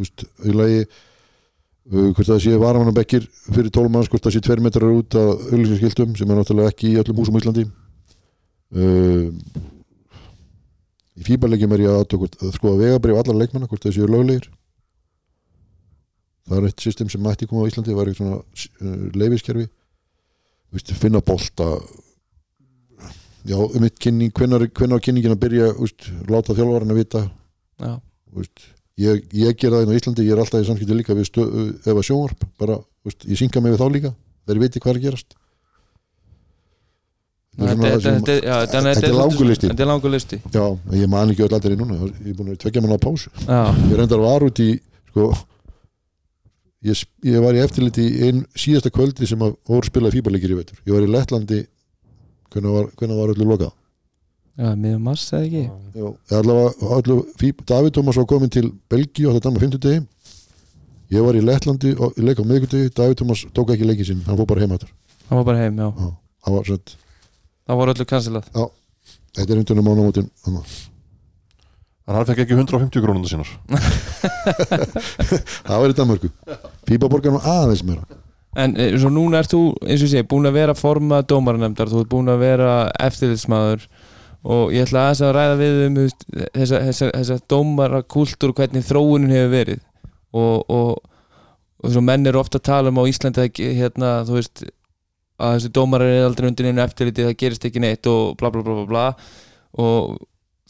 S3: veist, í lagi hvort að það séu varamannabekkir fyrir 12 manns, hvort að það séu 2 metrar út af auðlýsinskiltum sem er náttúrulega ekki í öllum húsum á Íslandi í fíbaleikjum er ég að, að, að skoða vegabrif allar leikmanna, hvort það séu löglegir. Það er eitt system sem mætti koma á Íslandi, það var eitthvað svona uh, leifiskerfi Vist, finna bolta. Já, um eitt kynning hvenær á kynningin að byrja úst, láta þjálfarinn að vita úst, ég, ég ger það inn á Íslandi ég er alltaf í samskipti líka við stöð, ef að sjónvarp bara, úst, ég synga mig við þá líka þeir viti hvað er að gerast Þetta er svona það sem-
S1: þetta já,
S3: er langur listi.
S1: Þetta er langur listi.
S3: Já, ég man ekki öll allir í núna ég er búin að tvekja manna á pásu.
S1: Já,
S3: ég reyndar var út í sko, ég, ég var í eftirliti í ein síðasta kvöldi sem að voru spilað fíbarleikir í veitur ég var í Lettlandi hvernig var, hvernig var öllu lokað?
S1: Já miður mars eða ekki?
S3: Já, allavega, allu, fíb, David Thomas var komin til Belgíu á þetta með 50 degi ég var í Lettlandi og leik á miðvikudegi David Thomas tók ekki leikið sinn, hann fór bara heim áttur
S1: Það var bara heim, já.
S3: Hann var svett,
S1: Það voru öllu kansilað
S3: þetta er undunum mánamótin hann
S2: fekk ekki 150 krónunda sínar.
S3: Það var í Danmörku. Fíbaborgar var aðeins meira.
S1: En eh, svo núna ert þú, eins og ég segi, búin að vera forma dómaranemdar, þú ert búin að vera eftirlitsmaður og ég ætla aðeins að ræða við um þessa, þessa, þessa dómarakúltúr hvernig þróunin hefur verið. Og, og, og svo menn eru ofta að tala um á Íslandi hérna, þú veist að þessi dómarar er aldrei undir einu eftirliti það gerist ekki neitt og bla bla bla bla, bla. og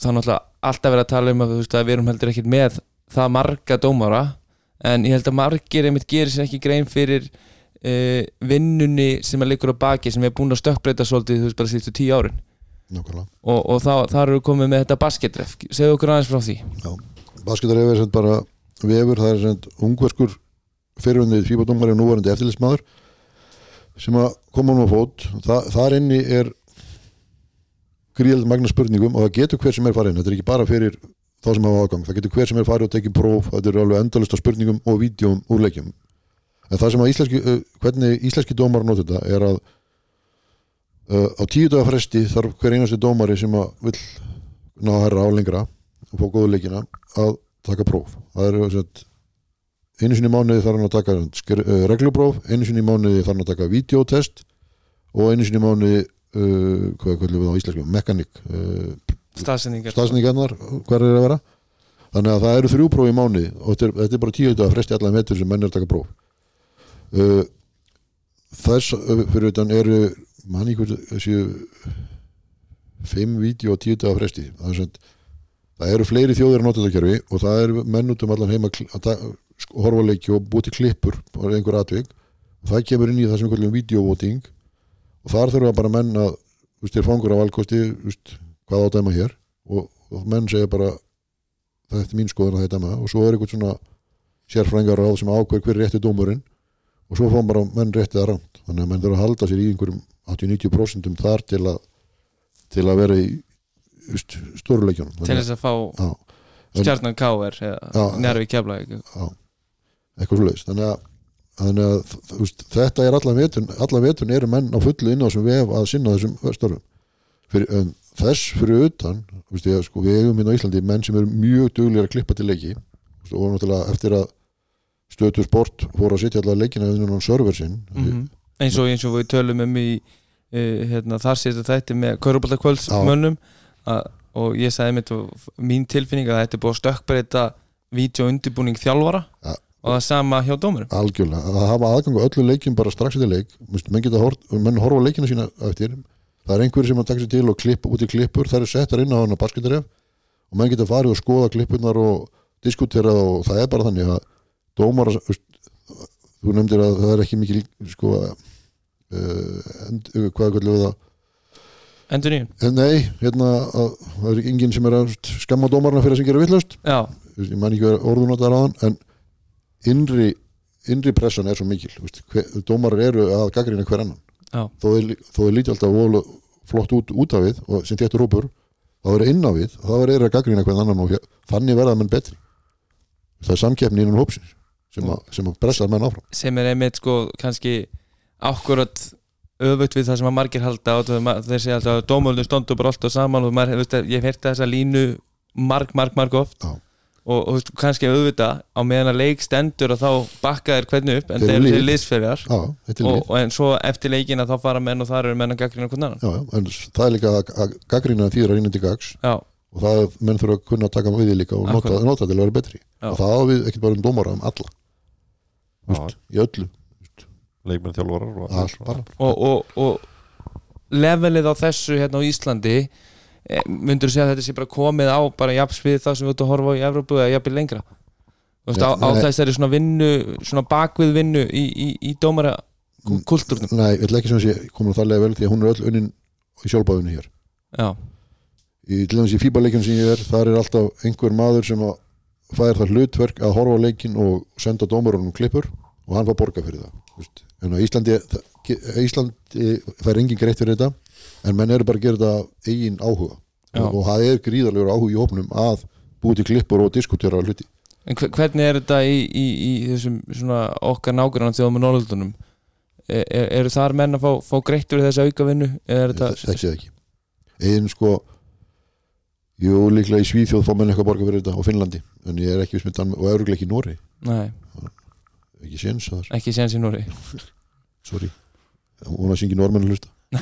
S1: það er náttúrulega alltaf verið að tala um að, veist, að við erum heldur ekkert með það marga dómara en ég held að margir einmitt gerir sér ekki grein fyrir uh, vinnunni sem að liggur á baki sem er búin að stökkbreyta svolítið þú veist bara síðustu tíu árin.
S3: Nákvæmlega.
S1: Og, og þá, þar eru við komið með þetta basketref. Segðu okkur aðeins frá því.
S3: Basketar er sem bara vefur, það er sem ungverskur fyrirvöndið fíbadómari og núvarandi eftirlitsmaður sem að koma nú á fót. Þa, þar inni er gríðald magna spurningum og það getur hver sem er farin þetta er ekki bara fyrir þá sem hafa aðgang. Það getur hver sem er farið og tekið próf. Þetta eru alveg endalist af spurningum og vídjum úr leikjum en það sem að íslenski hvernig íslenski dómar nota þetta er að uh, á tíu daga fresti þarf hver einasti dómari sem að vill ná að herra á lengra og fá góðu leikina að taka próf. Það sett, einu sinni mánuði þarf hann að taka uh, reglupróf, einu sinni mánuði þarf hann að taka videotest og einu sinni mánuði uh, hvað kallum við á íslensku, mekanik uh,
S1: staðsendingar
S3: staðsningarnar, hvað er að vera? Þannig að það eru þrjú próf í mánuði og þetta er, þetta er bara tíu daga fresti allan metur sem menn er að taka próf. Uh, þess fyrir utan eru manni hvort þessi fimm vídeo og tíu daga fresti. Það, er það eru fleiri þjóðir að nota þetta kerfi og það eru menn út um allan heima að, að, að horfa á leiki og búti klippur á einhver atvik. Og það kemur inn í það sem við kallum videovoting og þar þurfa bara menn að þú veist, þér fangur af valkosti veist, hvað á dæma hér. Og, og menn segja bara þetta er mín skoðun að þetta dæma og svo er eitthvað svona sérfrængar ráð sem ákveður hver er rétti dómurinn. Og svo fá bara menn réttið að rámt þannig að menn þurfa að halda sér í einhverjum 80-90% þar til að til að vera í just, stóruleikjunum.
S1: Til þess að fá stjarnan.
S3: Já.
S1: eða njárvi keflavík.
S3: Já, eitthvað svo þannig að, þannig að veist, þetta er allan vetun allan vetun eru menn á fullu inn á þessum vef að sinna þessum störfum. Fyrir, en þess fyrir utan veist, ég, sko, við eigum hérna á Íslandi menn sem eru mjög duglir að klippa til leiki. Veist, og náttúrulega eftir að stötu sport fóru að setja allar leikina innan á server sinn
S1: Mhm. eins og eins og við tölum um í uh, hérna, þar sést þetta með Körubaltakvöldsmönnum og ég sagði mitt mín tilfinning að þetta er búið að stökkbreyta vídeo undirbúning þjálfara.
S3: Ja.
S1: Og það sama hjá dómurum?
S3: Algjörlega, að hafa aðgang á öllu leikjum bara strax eftir leik, menn geta hort, menn horfa á leikina sína eftir. Það er einhverjir sem að taka sér til og klippa út í klippur. Það er settar inn á hana basketaref og menn geta farið og skoða klippunar og diskutera og það er bara þannig að dómar þú nefndir að það er ekki mikil sko uh, end, uh, hvað við það?
S1: Endur nýjum
S3: En nei, hérna að, það er enginn sem er að skamma dómarna fyrir að sem gera vitlaust.
S1: Já,
S3: ég man ekki verið orðunotar á hann en innri, innri pressan er svo mikil dómarar eru að gaggrina hver annan.
S1: Já.
S3: þó þeir, þó þeir líti alltaf flott út, út af við og sem téttur hópur þá er inn á við, þá er þeir að gaggrina hver annan og þannig verða menn betri. Það er samkeppni innan hópsins sem, að, sem að pressar menn áfram.
S1: Sem er einmitt sko kannski akkurat öfugt við það sem að margir halda og þeir segja alltaf að dómöldum stondu bara alltaf saman og maður, veist, ég hef hérta þessa línu marg, marg, marg oft.
S3: Já.
S1: Og, og veist, kannski auðvitað á meðan að leik stendur og þá bakka þeir hvernig upp en
S3: Þeir eru
S1: liðsferjar
S3: Já, þetta er
S1: og,
S3: líf
S1: og en svo eftir leikin að þá fara menn og þar eru menn að gaggrina hvern annan.
S3: Já, já, en það er líka að, gaggrina þýra inn til gags
S1: já,
S3: og það er, menn þurfa að kunna að taka við því líka og nota, nota til að vera betri.
S1: Já.
S3: og það á við ekki bara um dómara um alla. Vist, í öllu.
S2: Leikmenn þjálfarar og
S1: og, og, og levelið á þessu hérna á Íslandi myndur þú segja að þetta sé bara komið á bara jafns við það sem við út að horfa á í Evrópu eða jafnvel lengra? Þú veist, á, á þessari svona vinnu svona bakvið vinnu í, í, í dómara kultúrnum?
S3: Nei, ég ætla ekki sem að sé komin það lega vel því að hún er öll unnin í sjálfbáðinu hér.
S1: Já,
S3: í til dæmis í fíbaleikjum sem ég er þar er alltaf einhver maður sem að fær það hlutverk að horfa á leikin og senda dómarunum klippur og hann fær borga fyrir það Vist? En á Íslandi Íslandi fær engin greitt fyrir þetta en menn eru bara að gera þetta eigin áhuga.
S1: Já.
S3: og það er gríðarlegur áhuga í hópnum að búi til klippur og diskutera hluti.
S1: En hve- hvernig er þetta í, í, í þessum svona okkar nágrann þjóðum með Norðurdunum er, er, eru þar menn að fá, fá greitt fyrir þessa auka vinnu eða er
S3: Þa-
S1: þetta
S3: þekki það ekki. Einn sko jú líklega í Svíþjóð fá menn eitthvað borga fyrir þetta og Finnlandi en ég er ekki viss með Dan og öruglega ekki Nóri
S1: nei,
S3: ekki séns þar,
S1: ekki séns í Núri
S3: sorry. Hún að syngja normenn að hlusta.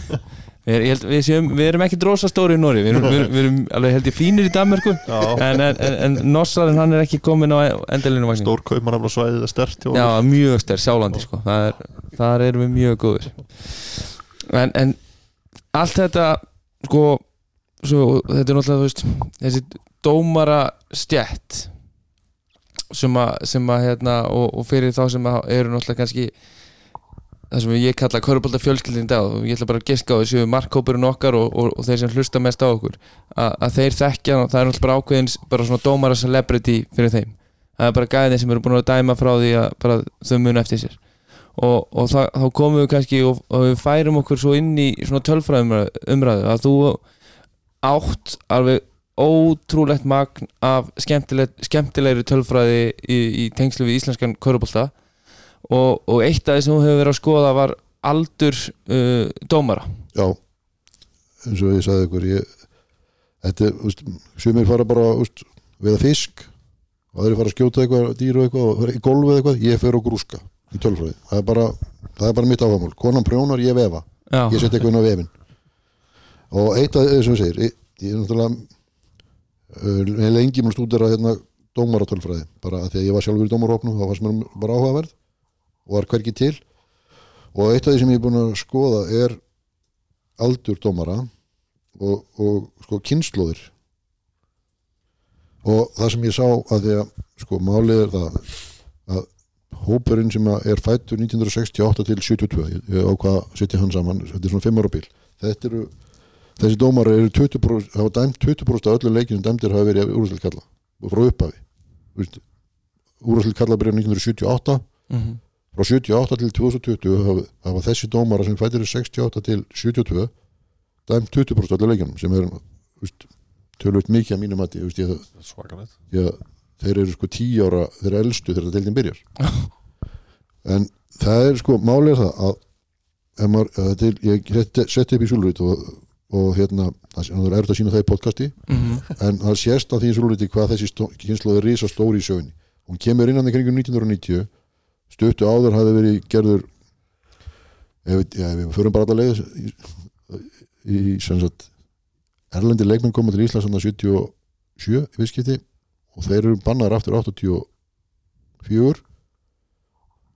S1: Við, held, við, séum, við erum ekki drosa stóri í Nóri við erum, við, erum, alveg held ég fínir í Danmörku.
S2: Já,
S1: en, en, en, Nossarinn hann er ekki komin á endalinu vagnin
S2: stór kaupmann svæðið er stert
S1: Já, mjög stær, sjálandi sko. það er, þar erum við mjög góður en, en allt þetta sko, svo, þetta er náttúrulega veist, þessi dómara stjætt sem að, sem að hérna, og, og fyrir þá sem eru náttúrulega kannski það sem ég kalla körubólda fjölskyldin dag og ég ætla bara að giska á þessu markkópurinn okkar og, og, og þeir sem hlusta mest á okkur að, að þeir þekkja, það er náttúrulega bara ákveðins bara svona dómara celebrity fyrir þeim. Það er bara gæðin sem eru búin að dæma frá því að þau munu eftir sér. Og, og það, þá komum við kannski og, og við færum okkur svo inn í svona tölfræðumræðu umræðu að þú átt alveg ótrúlegt magn af skemmtileg, skemmtilegri tölfræði í, í tengslu við íslenskan körubólta og, og eitt af því sem þú hefur verið að skoða var aldur uh, dómara.
S3: Já, eins og ég sagði ykkur ég, þetta úst, sumir fara bara úst, veða fisk og þeir fara að skjóta eitthvað dýr og eitthvað og fara í golf eða eitthvað, ég fer og grúska í tölfræði, það er bara, það er bara mitt áfamál konan prjónar, ég vefa,
S1: Já,
S3: ég set eitthvað inn á vefin og eitt af þessum við segir ég, ég er náttúrulega uh, ég lengi mér stúdera hérna dómaratölfræði, bara því að ég var sjálfur í dómarhópnum, þá fannst mér bara áhugaverð og var hvergi til. Og eitt af því sem ég er búin að skoða er aldur dómara og, og sko kynnslóðir og það sem ég sá að því að sko málið er það að hópurinn sem er fættur 1968 til 72 ég, ég ákvað að setja hann saman þetta er svona 5 ára bíl þetta eru, þessi dómar eru 20% hafa dæmt 20% af öllu leikinu dæmdir hafa verið úrvæslega kalla frá upphafi. Úrvæslega kalla byrjar 1978
S1: mm
S3: frá 78 til 2020 hafa, hafa þessi dómara sem fættir 68 til 72 dæmt 20% af öllu leikinum sem er tölvöld mikið að mínum að þeir eru sko 10 ára þeir eru elstu þegar deildin byrjar. En það er sko málið er það að ef maður, að til, ég setti, upp í Súlrít og, og hérna það er erfitt að sína það í podcasti en það sést á því í Súlríti hvað þessi kynslu er risa stóri í sögunni. Hún kemur innan í kringum 1990 stuttu áður hafði verið gerður ef, við- förum bara alla leið í, í sem sagt erlendi leikmenn koma til Íslands hann 77 í viðskipti og þeir eru bannaður aftur 84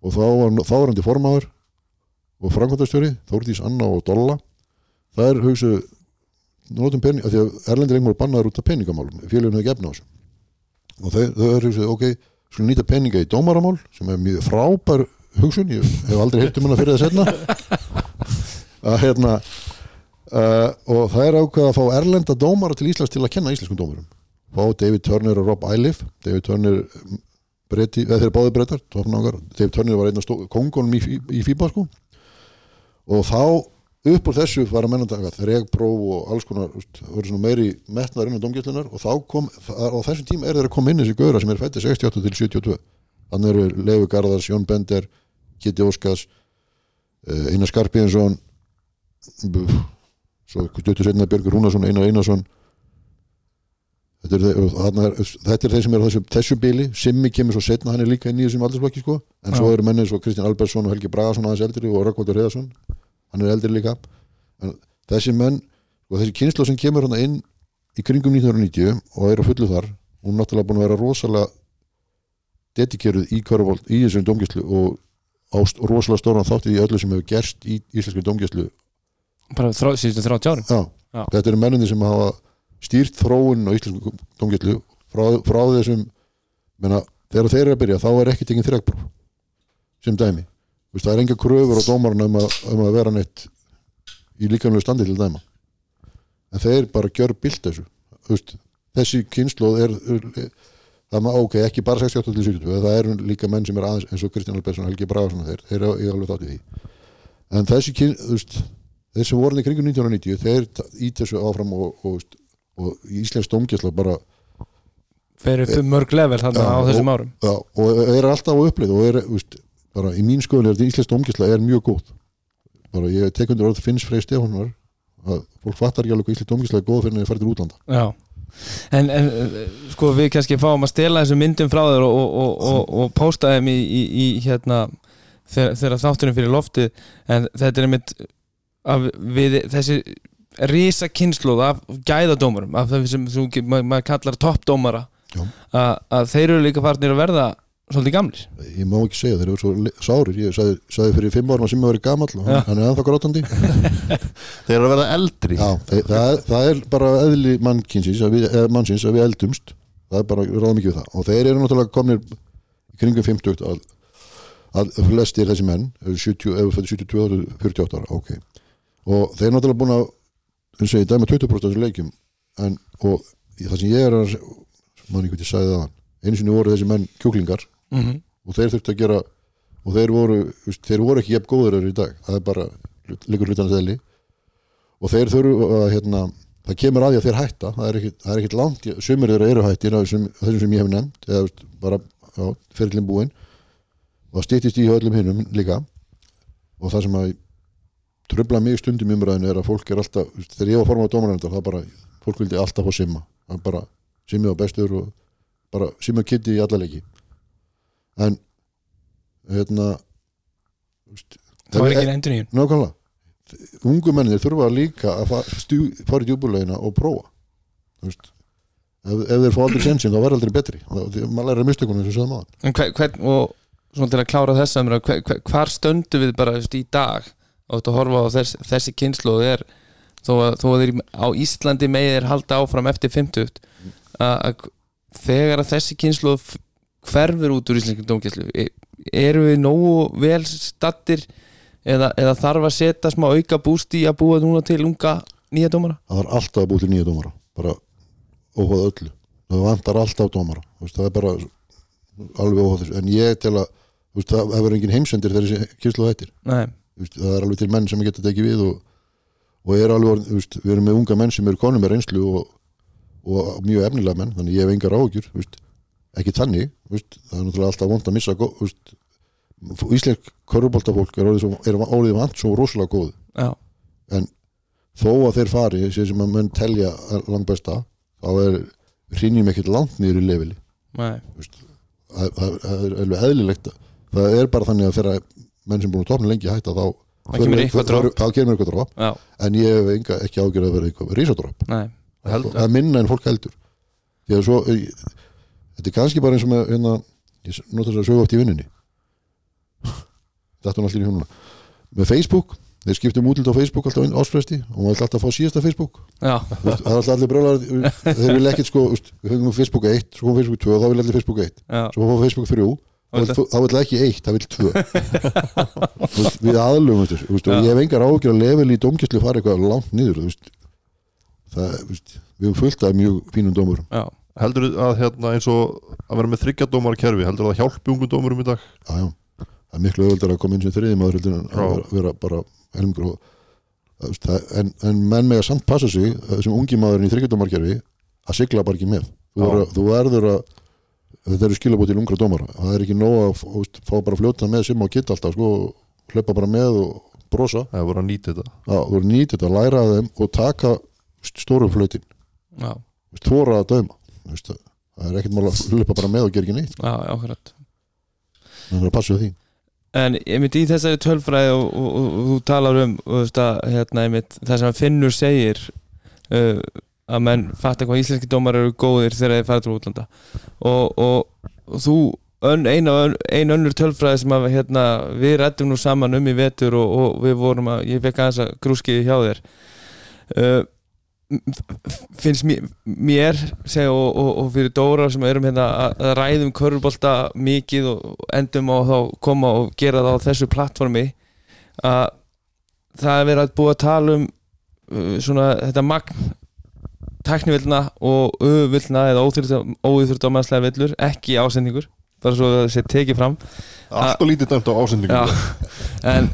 S3: og þá var þáverandi formaður og framkvæmtastjóri Þórdís Anna og Dolla það er hugsu notum pening, af því að leikmenn voru bannaður út af peningamálum félaginu hefði gefna á þessu. Og þau, þau er hugsu, ok skulum nýta peninga í dómaramál sem er mjög frábær hugsun, ég hef aldrei heyrt um hana fyrir það setna að hérna uh, og það er ákveð að fá erlenda dómara til Íslands til að kenna íslenskum dómarum fá David Turner og Rob Eiliff David Turner breyti, eða þeir eru báði breytar David Turner var einn af kóngunum í, í, í FIBA sko. og þá upp úr þessu var að menna taka þregpróf og alls konar það voru svona meiri metnar innan domgæslunar og þá kom, það, á þessum tíma er þeir að koma inn þessi gauðra sem er fættið 68 til 72 þannig eru Leifu Garðars, Jón Bender Kitty Óskars uh, Einar Skarpíðinsson svo stuttur setna Björgur Rúnarsson, Einar Einarsson. Þetta er, er, þetta er þeir sem eru á þessu, þessu bíli Simmi kemur svo setna, hann er líka inn í þessum aldursflokki sko. en svo eru mennið svo Kristján Albertsson og Helgi Bragason aðeins eldri og Rökkvaldur Heiðarsson hann er eldri líka. En þessi menn, og þessi kynslu sem kemur hann inn í kringum 1990 og er á fullu þar, hún er náttúrulega búin að vera rosalega dedikeruð í körfald, í þessum domgæslu og á rosalega stóran þáttið í öllu sem hefur gerst í íslenski domgæslu
S1: bara síðustu 30 árum
S3: Já,
S1: Já.
S3: þetta eru menninni sem hafa stýrt þróun á íslensku domgæslu frá, frá þessum menna, þegar þeir eru að byrja þá er ekki tekinn þrjagpróf sem dæmi Vist, það er enga kröfur á dómarna um, að- um að vera neitt í líkanlega standi til dæma. En þeir bara gjör bilt þessu. Vist, þessi kynnslóð er, er það maður, ok, ekki bara 68 til 72 það eru líka menn sem er aðeins eins og Kristján Albertsson, Helgi Bragason og þeir, þeir eru ég alveg þátt í því. En þessi kyn, þú veist þeir sem voru í kringum 1990 þeir ít þessu áfram og, og, og Íslands dómgæsla bara
S1: fyrir upp um mörg level þarna
S3: Já,
S1: á þessum
S3: og-
S1: árum.
S3: já, og er alltaf á upplið og er, úst, bara í mín skoðun er þetta Íslands dómgæsla er mjög góð bara ég tek undir orð finns Freyr Stefánar að fólk fattar ekki alveg hvað Íslands dómgæsla er góð fyrir en það færi til útlanda.
S1: Já. En, en sko við kannski fáum að stela þessum myndum frá þér og, og, og, og, og posta þeim í, í, í hérna þegar, þátturinn fyrir loftið. En þetta er einmitt að við, þessi rísa kynsluð af gæðadómurum af þessum sem sem maður kallar toppdómara að, að þeir eru líka farnir að verða svolítið gamlir.
S3: Ég má ekki segja þeir eru svo sárir. Ég sagði, sagði fyrir fimm árum að sem að vera gamall og hann, er ennþá grátandi.
S2: Þeir eru að verða eldri.
S3: Já, það, það, er, það er bara eðli að eða mannsins að við eldumst. Það er bara, við ráðum ekki við það. Og þeir eru náttúrulega komnir í kringum 50 að, að flestir þessi menn eru 70, ef við fættum 72 ára 48 ára, ok. Og þeir eru náttúrulega búin að og ég dæma 20% af þessu leikjum. En, og það sem ég er að mann ekki hvað ég sagði það einu sinni voru þessi menn kjúklingar
S1: mm -hmm.
S3: og þeir þurftu að gera og þeir voru, þeir voru ekki jafn góður í dag, það er bara líkur hlutanast eðli. Og þeir þurfu að hérna, það kemur að því að þeir hætta. Það er er ekkit langt, sumir þeirra eru hættir þessum, sem ég hef nefnt eða bara á fyrirlin búin og það stýttist í hjá öllum hinnum líka. Og það sem að trubla mig stundum í umræðinu er að fólk er alltaf, þegar ég var formað á dómarnefndar það bara, fólk vildi alltaf fá simma. Það bara, simmi var bestur og bara simma kitti í alla leiki. En hérna veist,
S1: það var ekki endur nýjum
S3: nákvæmlega. Ungu mennir þurfa líka að fara í djúbulegina og prófa. Veist, ef, ef þeir fá aldrei sensin þá verður aldrei betri. Og maður lærir mistökunum sem sögum aðan
S1: En hver, hvern, og svona til að klára þessa umræðu, hver, hver, hvar stöndu við bara just, í dag? Og þetta horfa á þess, þessi kynslu þó að, þó að þeir á Íslandi megir halda áfram eftir 50 að, að þegar að þessi kynslu hverfur út úr íslenskum dómkjæslu eru við nógu vel stattir eða, eða þarf að setja smá auka búst í að búa núna til unga nýja dómara?
S3: Það er alltaf að búið til nýja dómara bara óhóð öllu. Það vantar alltaf dómara veist, það er bara alveg óhóð þessu. En ég tel að veist, það hefur engin heimsendir þegar þessi kynslu hættir. Veist, það er alveg til menn sem geta tekið við og, og er alveg, við erum með unga menn sem eru konum með reynslu og, og mjög efnilega menn, þannig ég hef engar áhugjur veist, ekki þannig veist, það er náttúrulega alltaf vond að missa veist, íslensk körfuboltafólk er orðið vant svo rosalega góð.
S1: Já,
S3: þó að þeir fari, sem að menn telja langt besta, þá er hrinjum ekkert langt niður í leveli.
S1: Nei,
S3: það, það, það er alveg eðlilegt það er bara þannig að þegar menn sem búin að topna lengi hætta þá þá kemur eitthvað
S1: já,
S3: en ég hef enga, ekki ágjörð að vera eitthvað rísadropp
S1: nei
S3: það er minna en fólk heldur. Því að svo ég, þetta er kannski bara eins og með hérna, ég nota þess að sögu oft í vinninni þetta er allir í hjónuna með Facebook, þeir skiptum útlut á Facebook alltaf áspresti og maður ætla alltaf að fá síðasta Facebook.
S1: Já,
S3: það er alltaf allir brjólar þeir vil ekkert sko, við höfum Facebook 1 svo kom Facebook 2 og þá vil allir Facebook 1
S1: já,
S3: svo fá Facebook 3 þá vill ekki eitt, það vill tvö. Við
S1: Já.
S3: ég hef engar ágjör að level í dómkjæslu fara eitthvað langt niður. Það, veist, við höfum fullt af mjög fínum dómurum.
S1: Já,
S2: Heldur að hérna eins og að vera með þryggja dómar kerfi Heldur það hjálpi ungum dómurum í dag?
S3: Já, já. það er miklu auðvöldar að koma inn sem en að vera, vera bara helmingur og, en, en menn með að samt passa sig þessum ungi maðurinn í þryggjardomarkerfi að sigla bara ekki með. Þú, er, þú verður að þetta eru skilabóð til ungra dómara. Það er ekki nóg að veist, fá bara fljóta með sem á kitt alltaf sko, hlaupa bara með og brosa.
S2: Það voru að nýta þetta.
S3: Að læra að þeim og taka stóru flötin þóra að dæma Þú veist, það er ekkert mál að hlaupa bara með og gera ekki neitt.
S1: Já, akkurat.
S3: Það er að passa því.
S1: En ég myndi í þessari tölfræði og, og, og, og þú talar um og, veist, að, hérna, einmitt, það sem Finnur segir uh, að menn fatta hvað íslenski dómar eru góðir þegar þeir fara til útlanda. Og, þú ön, ein, ön, ein önnur tölfræði sem að, hérna, við rættum nú saman um í vetur og, og við vorum að ég fekk aðeins að grúskiði hjá þér. Uh, finnst mér, mér segja, og, og, og fyrir Dóra sem erum hérna að, ræðum körfubolta mikið og endum á þá koma og gera það á þessu plattformi að það er verið að búa að tala um uh, svona þetta magn tæknivillna og öfvillna eða óþýrt á mannslega villur ekki ásendingur, bara svo að það sé tekið fram.
S2: Allt og lítið dæmt á ásendingum
S1: en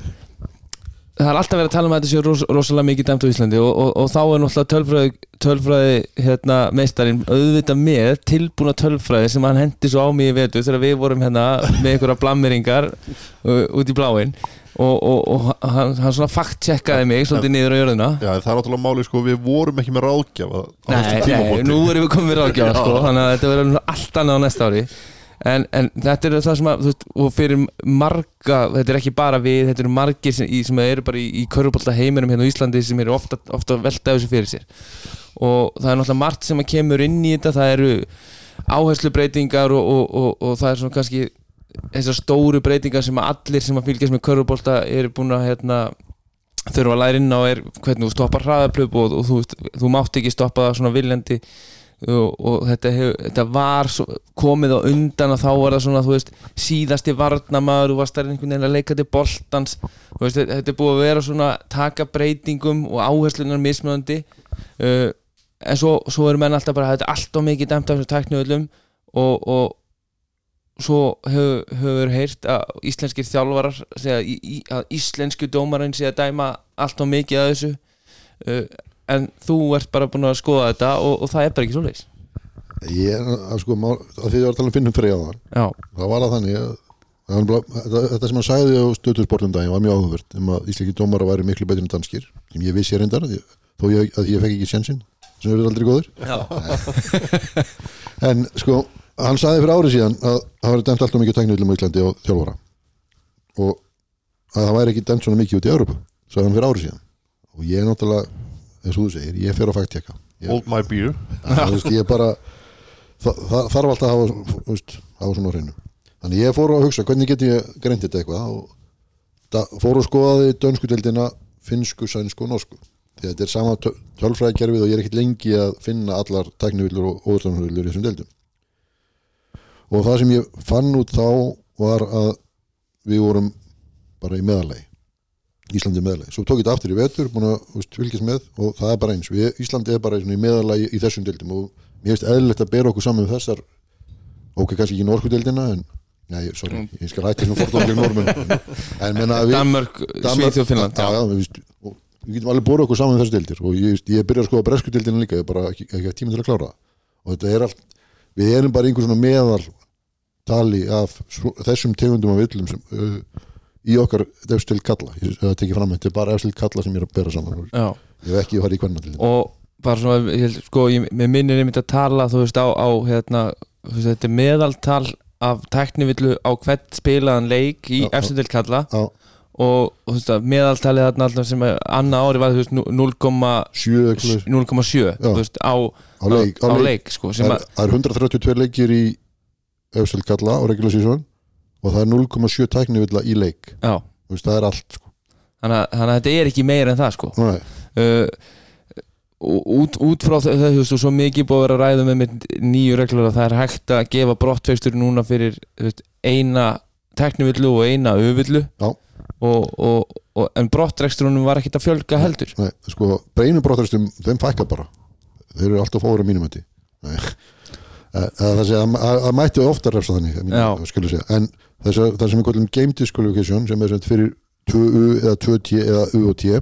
S1: það er alltaf verið að tala um að þetta sé ros rosalega mikið dæmt á Íslandi og, og, og þá er náttúrulega tölfræði, tölfræði hérna, meistarinn auðvitað með tilbúna tölfræði sem hann hendi svo á mig í vetu þegar við vorum hérna með einhverja blammeringar út í bláin og, og, og hann, hann svona fakt-checkaði mig svolítið niður á jörðina.
S2: Já, það er náttúrulega máli sko, við vorum ekki með ráðgjafa
S1: Nei, nei, nú erum við komið ráðgjáðan sko, þannig að þetta verður allt annað á næsta ári en, en þetta er það sem að veist, og fyrir marga, þetta er ekki bara við þetta eru margir sem, í, sem eru bara í, í körfubólta heiminum hérna á Íslandi sem eru ofta, ofta að velta þessu fyrir sér. Og það er náttúrulega margt sem að kemur inn í þetta það eru áherslubreitingar og, og, og, og það er svona kannski þessar stóru breytingar sem að allir sem að fylgjast með körfubólta eru búin að hérna þurfa að læra inn á er hvernig þú stoppar hraðaplöp og, þú, þú mátt ekki stoppa það svona viljandi og, og þetta, hef, þetta var svo, komið á undan og þá var það svona veist, síðasti varnamaður þú varst þar einhvern veginn að leika til boltans. Veist, þetta er búið að vera svona taka breytingum og áherslunar mismöðandi uh, en svo, svo eru menn alltaf bara þetta er allt og mikið dæmt af þessu tækniöðlum og, og svo hefur, hefur heyrt að íslenskir þjálfarar segja í, í, að íslensku dómarinn sé að dæma allt og mikið að þessu. Uh, en þú ert bara búin að skoða þetta og, og það er bara ekki svo leis
S3: ég er að sko mál, að því að ég var að tala um finnum fyrir á það
S1: Já,
S3: það var að þannig að að þetta, þetta sem hann sagði á stöðtursportum daginn var mjög áhugavert um að íslenski dómara væri miklu betur en danskir sem ég vissi reyndar þó ég, að ég fekk ekki sjansinn sem eru aldrei góður
S1: já,
S3: en sko hann sagði fyrir árið síðan að það væri dæmt alltaf mikið tækniðlum á Íslandi og þjálfara. Og að það væri ekki dæmt svona mikið út í Európu sagði hann fyrir árið síðan. Og ég er náttúrulega, eins og þú segir, ég fer að fakt tjekka ég,
S2: Hold my beer.
S3: Það, þarf alltaf að hafa, veist, hafa svona hreinu. Þannig ég fór að hugsa hvernig get ég greint þetta eitthvað? Og það, fór að skoðaði dönsku deildina finsku, sænsku og norsku. Því þetta er sama töl- tölfræðikerfið og ég er ekkert lengi að finna allar tæknivillur og óðurstanvillur í þessum deildum. Og það sem ég fann út þá var að við vorum bara í meðalagi Íslandi meðalagi, svo tók ég þetta aftur í vetur búin að fylgjast með og það er bara eins. Við, Íslandi er bara í í meðalagi í þessum deildum og mér finnst eðlilegt að bera okkur saman með þessar ok, kannski ekki norsku deildina en, nei, sorry, ég skal hætti svona fordómlega normun en, en menna að við
S1: Danmörk, Svíþjóð, Finnland
S3: já, já, við, og við getum alveg búið okkur saman með þessar deildir og ég, ég byrja að skoða bresku deildina líka ég er bara ekki, ekki tíma til að klára og þetta er allt, við erum bara einhver svona meðal tali af þessum tegundum af villum sem uh, í okkar efstild kalla. Ég það tekið fram, þetta er bara efstild kalla sem ég er að bera saman
S1: Já,
S3: ég hef ekki farið í hvernig
S1: og bara svona, ég, sko, ég, mér minnir einmitt að tala, þú veist, á, á hérna, veist, þetta er meðaltal af tæknivillu á hvert spilaðan leik í
S3: Já, já.
S1: efstudel kalla.
S3: Á
S1: og, þú veist, að meðaltalið þarna sem að annað ári var, þú veist, 0,7
S3: sjö eitthvað
S1: 0,7, þú veist, á,
S3: á leik,
S1: á leik, sko, sem
S3: það
S1: að
S3: er- er 132 leikir í efstild kalla og regular season og það er 0,7 tæknivilla í leik.
S1: Já,
S3: Þú veist, það er allt sko.
S1: þannig að, þannig að þetta er ekki meira en það, sko.
S3: Nei,
S1: uh, út, út frá það, þú veist, og svo mikið búið að vera ræða með nýju reglur að það er hægt að gefa brottfekstur núna fyrir veist, eina teknivillu og eina og, en brottrekstrunum var ekkit að fjölga heldur.
S3: Nei, sko, breinum brottræstum, þeim fækka bara. Þeir eru alltaf fóður á mínum hætti. Það sé að að- að mætti ofta refsa þannig mínu, en það sem við kallum game disqualification sem er fyrir 2U eða 2T eða U og T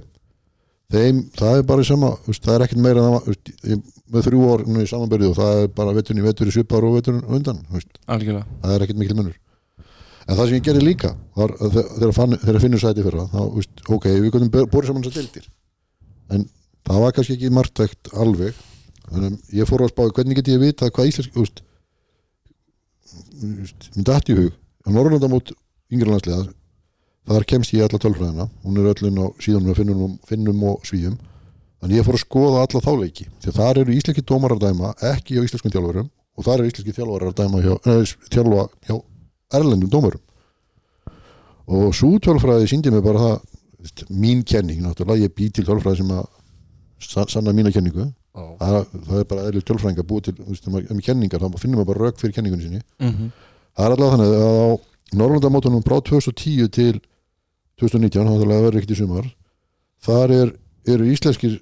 S3: þeim, það er bara sama veist, það er ekkert meira það með þrjú nú í samanbyrðu og það er bara veturinn í vetur í svipar og veturinn undan það er ekkert mikil munur. En það sem ég gerði líka þegar, finnur sæti þá, veist, ok, við gotum borið saman þessar deildir. En það var kannski ekki margtækt alveg þannig að ég fór að spáði hvernig get ég vita hvað íslensk veist, veist, mér dætti í hug. Á Norrlandamót yngri landsliða þar kemst ég alla tölfræðina. Hún er öllin á síðanum að finnum, finnum og svíjum þannig ég fór að skoða alla þá leiki. Því að þar eru íslenski dómar að dæma ekki hjá íslenskum þjálfurum og þar eru íslenski þjálfarar dæma hjá, eh, þjálfa hjá erlendum dómurum. Og svo tölfræði síndi mig bara það mín kenning. Náttúrulega, ég bý til tölfræði sem að sa- sanna mína kenningu það, það er bara eðlur tölfræðing að búa til um, um kenningar, þá finnum maður bara rauk fyrir kenningunni sinni.
S1: Mm
S3: það er allavega þannig að á Norrlandamótunum frá 2010 til 2019, þá verður ekkert í sumar þar er, eru íslenskir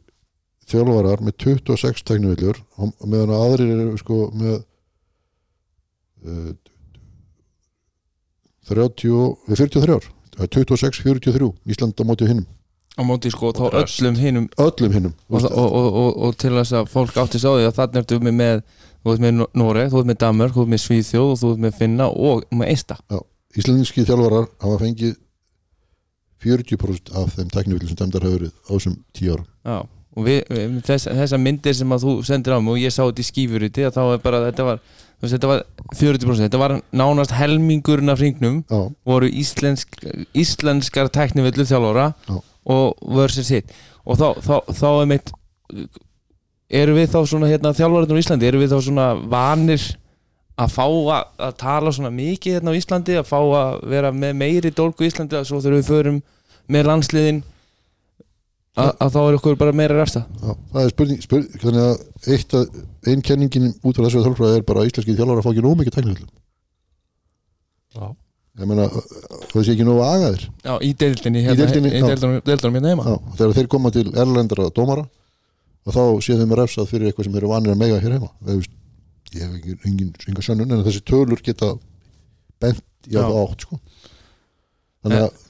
S3: þjálfarar með 26 teknivillur og meðan að aðrir eru sko með uh, 30, við 43 ár Það er 26, 43 Ísland á móti hinnum,
S1: á móti sko þá
S2: Og rest.
S1: öllum hinum
S3: öllum hinnum
S1: og, og, og, og, og til þess að fólk átti sá því að þannig ertu með, með þú ert með Noreg, þú ert með Danmörk, þú ert með Svíþjóð og þú ert með Finna og með Eista.
S3: Íslandinski þjálfarar hafa fengið 40% af þeim teknivillum sem dæmdar hefur verið á þessum 10 árum.
S1: Já, og við, við, þess, þessar myndir sem að þú sendir á mig og ég sá þetta í skífuriti að þá er bara, þetta var, þú veist, þetta var 40%, þetta var nánast helmingurinn af hringnum
S3: Já,
S1: voru íslensk, íslenskar teknivillu þjálfara.
S3: Já.
S1: Og versus hitt. Og þá, þá, þá er meitt eru við þá svona hérna þjálfarinn á Íslandi, eru við þá svona vanir að fá að, að tala svona mikið hérna á Íslandi, að fá að vera með meiri dólgu í Íslandi að svo þegar við förum með landsliðin að, að þá er okkur bara meira resta
S3: já, það er spurning, spurning þannig að eitt að einn kenningin út frá þessu þjálfræði er bara að íslenski þjálfarar fá ekki nóg mikið teknivillum
S2: Já.
S3: Ég meina, það sé ekki nóg agaðir
S1: Já, í deildinni
S3: Í
S1: hérna,
S3: deildinni,
S1: í
S3: já.
S1: deildunum, deildunum hérna heima
S3: Já, þegar þeir koma til erlendara dómara og þá sé þeim refsað fyrir eitthvað sem eru vanir að mega hér heima það, veist, ég hef ekki, engin, engin sönnun en þessi tölur geta bent í að átt sko. þannig að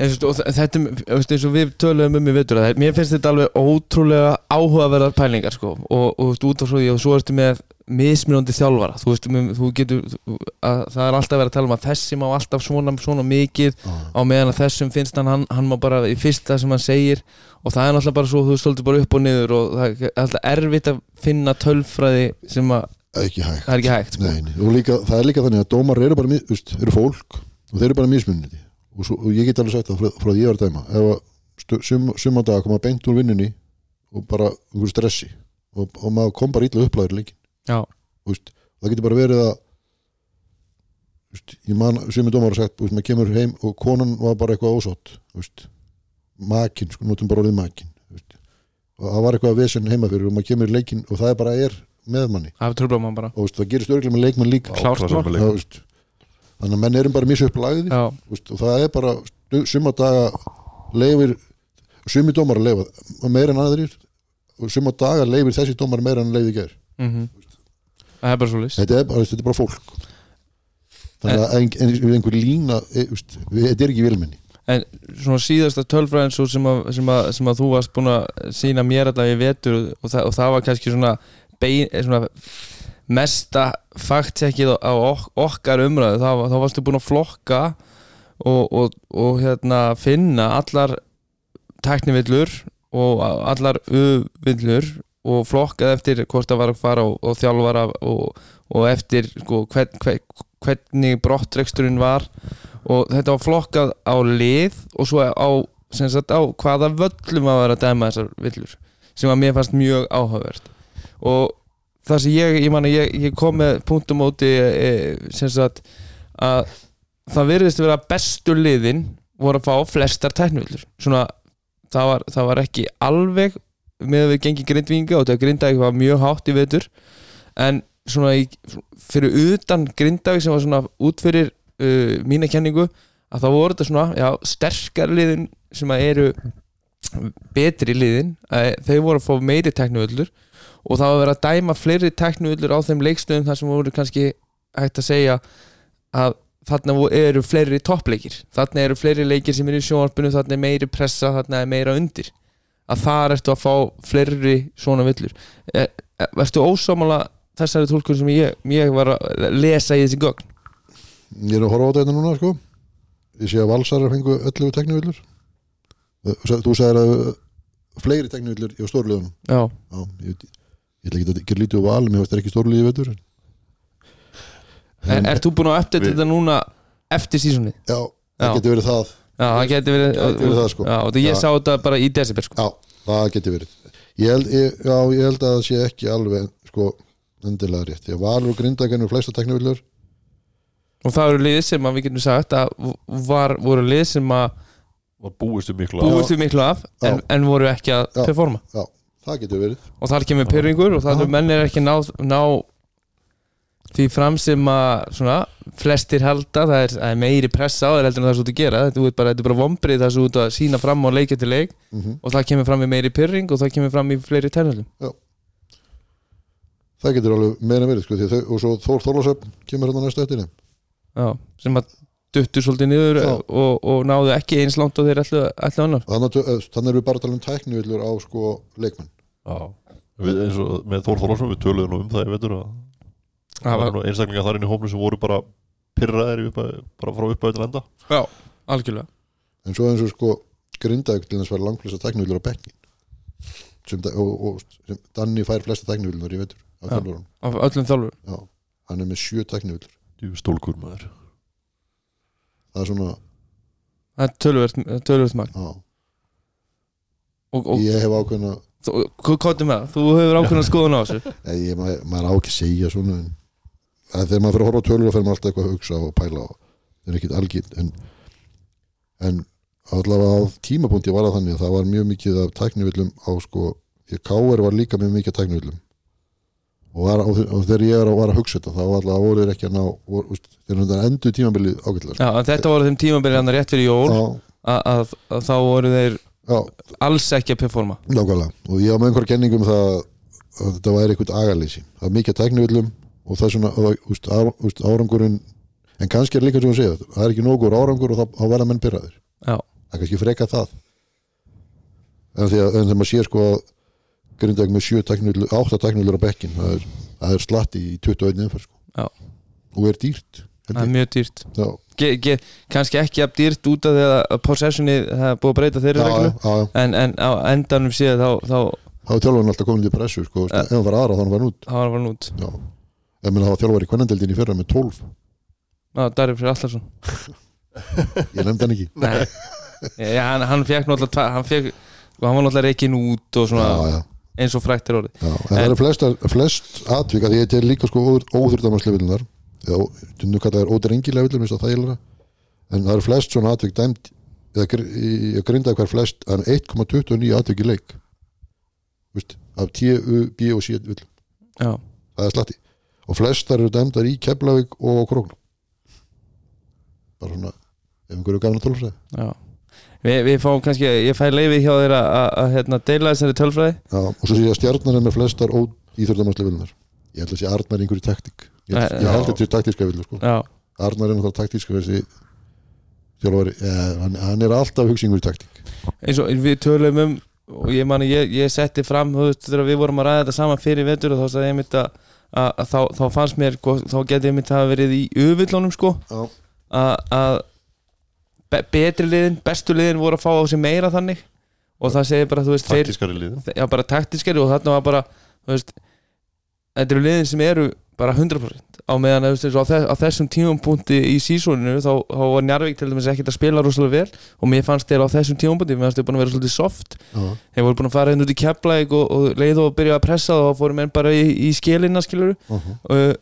S1: þetta, eins og við töluðum um í það, mér finnst þetta alveg ótrúlega áhugaverðar pælingar sko. og, og út af því og svo ertu með mismunandi þjálfara. Þú veist, þú getur að, það er alltaf verið að tala um að þessi má alltaf svona, svona mikið
S3: á,
S1: á meðan að þessum finnst hann, hann, hann má bara í fyrsta sem hann segir. Og það er náttúrulega bara svo, þú veist, svolítið bara upp og niður og það er alltaf erfitt að finna tölfræði sem að
S3: ekki hægt.
S1: Það er ekki hægt sko.
S3: Nei, líka, það er líka þannig að dómar eru bara þú veist, eru fólk og þeir eru bara mismunandi og, svo, og ég get alveg sagt það frá, frá því ég var að dæma. Ef að stu- sum, sum á dag koma beint úr vinnunni og bara einhverju stressi og, og maður kom bara illa upplæður veist, það getur bara verið að veist, ég man er dómar að sagt, veist, maður kemur heim og konan var bara eitthvað ósátt þú veist, makin, sko, notum bara orðið makin þú veist, og það var eitthvað vesen heima fyrir og maður kemur í leikin og það er bara er með manni.
S1: Það tröfla mann bara.
S3: Og veist, það gerist örgulega með leikmann líka.
S1: Klárt mál.
S3: Þannig að menn erum bara misa upp lagði og það er bara suma daga leifir sumi dómar að leifa meira en aðrir og suma daga leifir þessi dómar meira en leiði ger
S1: mhm. Það er bara svo list
S3: þetta er bara, þetta er bara fólk. Þannig að ein, ein, einhver lína e, við, þetta er ekki vilmenni
S1: En svona síðasta tölfræðin svo sem, að, sem, að, sem að þú varst búin að sína mér þetta í vetur og það, og það var kannski svona, bein, svona mesta faktsekkið á ok, okkar umræðu þá, þá varstu búin að flokka og, og, og hérna finna allar tæknivillur og allar uvillur og flokkað eftir hvort það var að fara og, og þjálfara og, og eftir sko, hvern, hvern, hvernig brottreksturinn var. Og þetta var flokkað á lið og svo á, sagt, á hvaða völlum að vera að dæma þessar villur sem að mér fannst mjög áhugavert. Og það sem ég, ég, man, ég, ég kom með punktumóti e, sem sagt að það virðist vera að bestu liðin voru að fá flestar tæknuvillur svona það var, það var ekki alveg með að við gengi grindvinga og þetta grindaði var mjög hátt í vetur. En svona í, fyrir utan grindaði sem var svona út fyrir uh, mína kenningu að þá voru þetta svona, já, sterkar liðin sem að eru betri liðin, að þau voru að fá meiri teknuvöllur og það var að vera að dæma fleiri teknuvöllur á þeim leikstöðum þar sem voru kannski hægt að segja að þarna eru fleiri toppleikir þarna eru fleiri leikir sem eru í sjónvarpinu þarna er meiri pressa, þarna er meira undir. Að þar ertu að fá fleiri svona villur e, e, ósámála þessari tólkun sem ég, ég var að lesa í þessi gögn?
S3: Ég er að horfa á þetta núna sko. Ég sé að valsarar fengu 11 teknivillur Þú sagðir að fleiri teknivillur í stórliðunum.
S1: Já,
S3: Já, ég, ég ætla ekki að gera lítið á valum ég veist ekki stórliði veitur
S1: en ert þú búin að uppdæta
S2: Við-
S1: þetta núna eftir sísoni?
S3: Já, það getur verið það
S1: Já, það geti verið,
S3: Gæti verið það, sko.
S1: Já, og ég
S3: Já.
S1: sá þetta bara í desember sko.
S3: Já, það getur verið ég held, ég, Já, ég held að það sé ekki alveg sko endilega rétt að valur og grindagennu flesta teknivillur
S1: og það eru lið sem að við getum sagt að var, voru lið sem að
S2: var búist um miklu
S1: við miklu af en, en voru ekki að
S3: Já.
S1: performa
S3: Já, það getur verið.
S1: Og þar kemur pyrringur og það er menn er ekki ná, ná því fram sem að svona, flestir halda það er, er meiri pressa á þér heldur en það er svo út að gera. Þetta er bara, er bara vombrið það er svo út að sína fram á leikja til leik
S3: mm
S1: og það kemur fram í meiri pyrring og það kemur fram í fleiri tennalum
S3: Það getur alveg meira verið sko, þau, og svo Þór Þórlásöfn kemur hérna næstu eftir þeim
S1: Já, sem að duttu svolítið niður og, og náðu ekki eins langt og þeir ætlu, ætlu annar
S3: Þannig að- þannig erum við bara að tala um tæknivillur á sko leikmenn.
S2: Já. Við, eins og með Þór Þorlarsson við töluðum um það ég veitur að
S1: Það var-
S2: einstaklingar þar inn í hómlu sem voru bara pyrraðir í uppa- bara frá upphæðu til enda.
S1: Já, algjörlega.
S3: En svo eins og sko grindaug til þess að vera langflesta tæknivillur á bekkin sem, og, og sem Danni fær flesta vetur af
S1: Já.
S3: þjálfurunum.
S1: af öllum þjálfur
S3: Já, hann er með sjö tæknivillur
S2: Djú stólkur maður
S3: það er svona,
S1: það er tölvöld, tölvöld magn.
S3: Já,
S1: og, og
S3: ég hef ákveðna
S1: þú kótið með það, þú hefur ákveðna skoðun á þessu.
S3: Nei, ég, maður, maður á ekki að segja svona en að þegar maður fyrir að horfa tölur og fyrir maður alltaf eitthvað að hugsa og pæla og það er ekkit algilt en, en allavega á tímapunkti var það þannig að það var mjög mikið af tæknivillum á sko, því að Káir var líka með mikið af tæknivillum og, og, og þegar ég var að, var að hugsa þetta þá allavega voru þeir ekki að ná voru, úst, þeir eru endur tímabilið ágætlega sko.
S1: Já, þetta voru þeim tímabili hann rétt fyrir jól að, að, að þá voru þeir
S3: já,
S1: alls ekki að performa.
S3: Nákvæmlega. Og ég á með einhverja kenningum það að þetta væri eitthvað agaleysi. Það er mikið tæknivillum og það er svona árangurinn en kannski er líka sem hún segja það er ekki nógur árangur og þá, verða menn pyrraðir
S1: Já,
S3: það er kannski freka það. En þegar maður sér sko að grindag með sjö tæknivillur, átta tæknivillur á bekkin það er, það er slatti í 21 umferð sko. Og er dýrt
S1: það er mjög dýrt. Ge, ge, kannski ekki að dýrt út af því að possessioni, það er búið að breyta þeirri
S3: já,
S1: reglu.
S3: já, já.
S1: en, en á endanum síðan þá, þá
S3: þá er þjálfarinn alltaf komin til pressu sko, ef hann var aðra þá hann var út.
S1: Þá var hann farin út.
S3: Já. ef maður hafa þjálfar í kvennandeldin í fyrra með 12
S1: Já, Darri Freyr Allarsson
S3: ég nefndi hann ekki.
S1: Hann, hann fekk náttúrulega hann hann var náttúrulega reikin út og svona eins og frækt er orðið.
S3: Það eru flest, flest atvik að ég tel líka sko óþurfdamarslefilunar eða kallað er ódrengilefilunar það en það eru flest svona atvik dæmt ég grinda hver flest en 1,29 atvik í leik. Vist, af T, U, B og C villum.
S1: Já,
S3: það er slatti. Og flestar eru dæmdar í Keflavík og Króknum. Bara svona ef einhverju gafna tólfræði
S1: já Vi, Við fáum kannski, ég fæ leiði hjá þeir að, hérna, deila þessari tölfræði.
S3: Já, og svo sé ég að stjarnar er með flestar íþjóðdamannslefilunar ég held að sé Arnar einhverju taktík. Ég,
S1: Nei,
S3: ég held að þetta er taktíska villu sko.
S1: Já,
S3: Arnar er náttúrulega taktíska þessi þjálfari, ja, hann, hann er alltaf hugsa í taktík.
S1: Eins og við tölum um og ég mani, ég, ég setti fram veist, þegar við vorum að ræða þetta saman fyrir vetur og þá sagði ég mitt að, að, að þá, þá fannst mér, sko, þá geti ég mitt að verið í öfillónum sko.
S3: Já,
S1: að, að be, betri liðin, bestu liðin voru að fá á sig meira þannig. Og það segir bara, þú veist,
S2: taktískari liði
S1: já, bara taktiskari og þarna var bara þú veist, þetta eru liðin sem eru bara 100% á meðan þú veist, á, þess, á þessum tímapunkti í sísóninu þá, þá var Njarvík til dæmis ekkert að spila rosalega vel. Og mér fannst þeir á þessum tímapunkti mér fannst þeir búin að vera svolítið soft.
S3: Já,
S1: þeir voru búin að fara inn út í keplæk og, og leið og byrja að pressa og þá fóru menn bara í, í skilina skilur
S3: uh -huh.
S1: og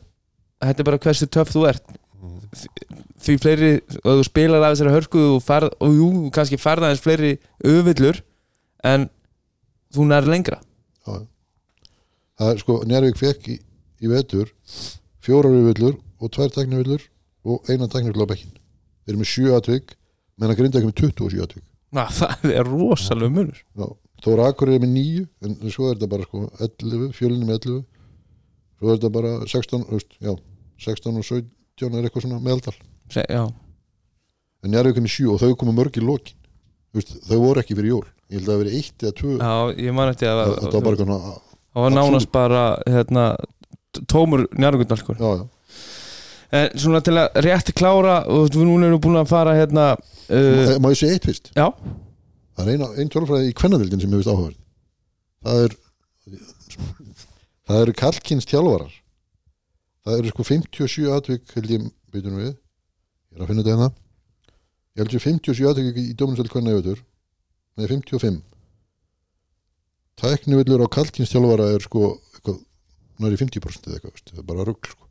S1: þetta er bara hversu töff þú ert því fleiri, og þú spilar af þessari hörku og, farð, og jú, kannski farða eins fleiri öfillur en þú nær lengra.
S3: Já. Það er sko, Njárvík fekk í, í vetur fjórar villur og tvær teknivillur og eina tæknifil á bekkin þeir eru með 7 atvik menn að grinda ekki með 27 atvik.
S1: Na, það er rosalega munur.
S3: Akur er með 9 en svo er þetta bara sko 11, fjölinni með 11 svo er þetta bara 16, þú veist, já, 16 og 17 er eitthvað svona meðaldal
S1: Se,
S3: en Njarvík er með 7 og þau komu mörg í lokin Þú veist, þau voru ekki fyrir jól ég held að það verið 1 eða 2
S1: já, ég man eftir að
S3: þetta var bara eitthvað
S1: það var nánast bara hérna, tómur
S3: já.
S1: en svona til að rétt klára og við núna erum búin að fara hérna uh,
S3: má ég segja eitt fyrst
S1: já,
S3: það er eina, ein tölfræði í kvennadildin sem ég veist áhugaverð það er það eru kallkynst þjálfarar það eru sko 57 atvik held ég beitunum við. Ég er að finna þetta hérna. Ég held ég 57 atvik í dóminsveld hvernig auðvitað nei 55 tæknivillur á kallkynst þjálfara er sko næri 50% eða eitthvað það er bara rugl sko.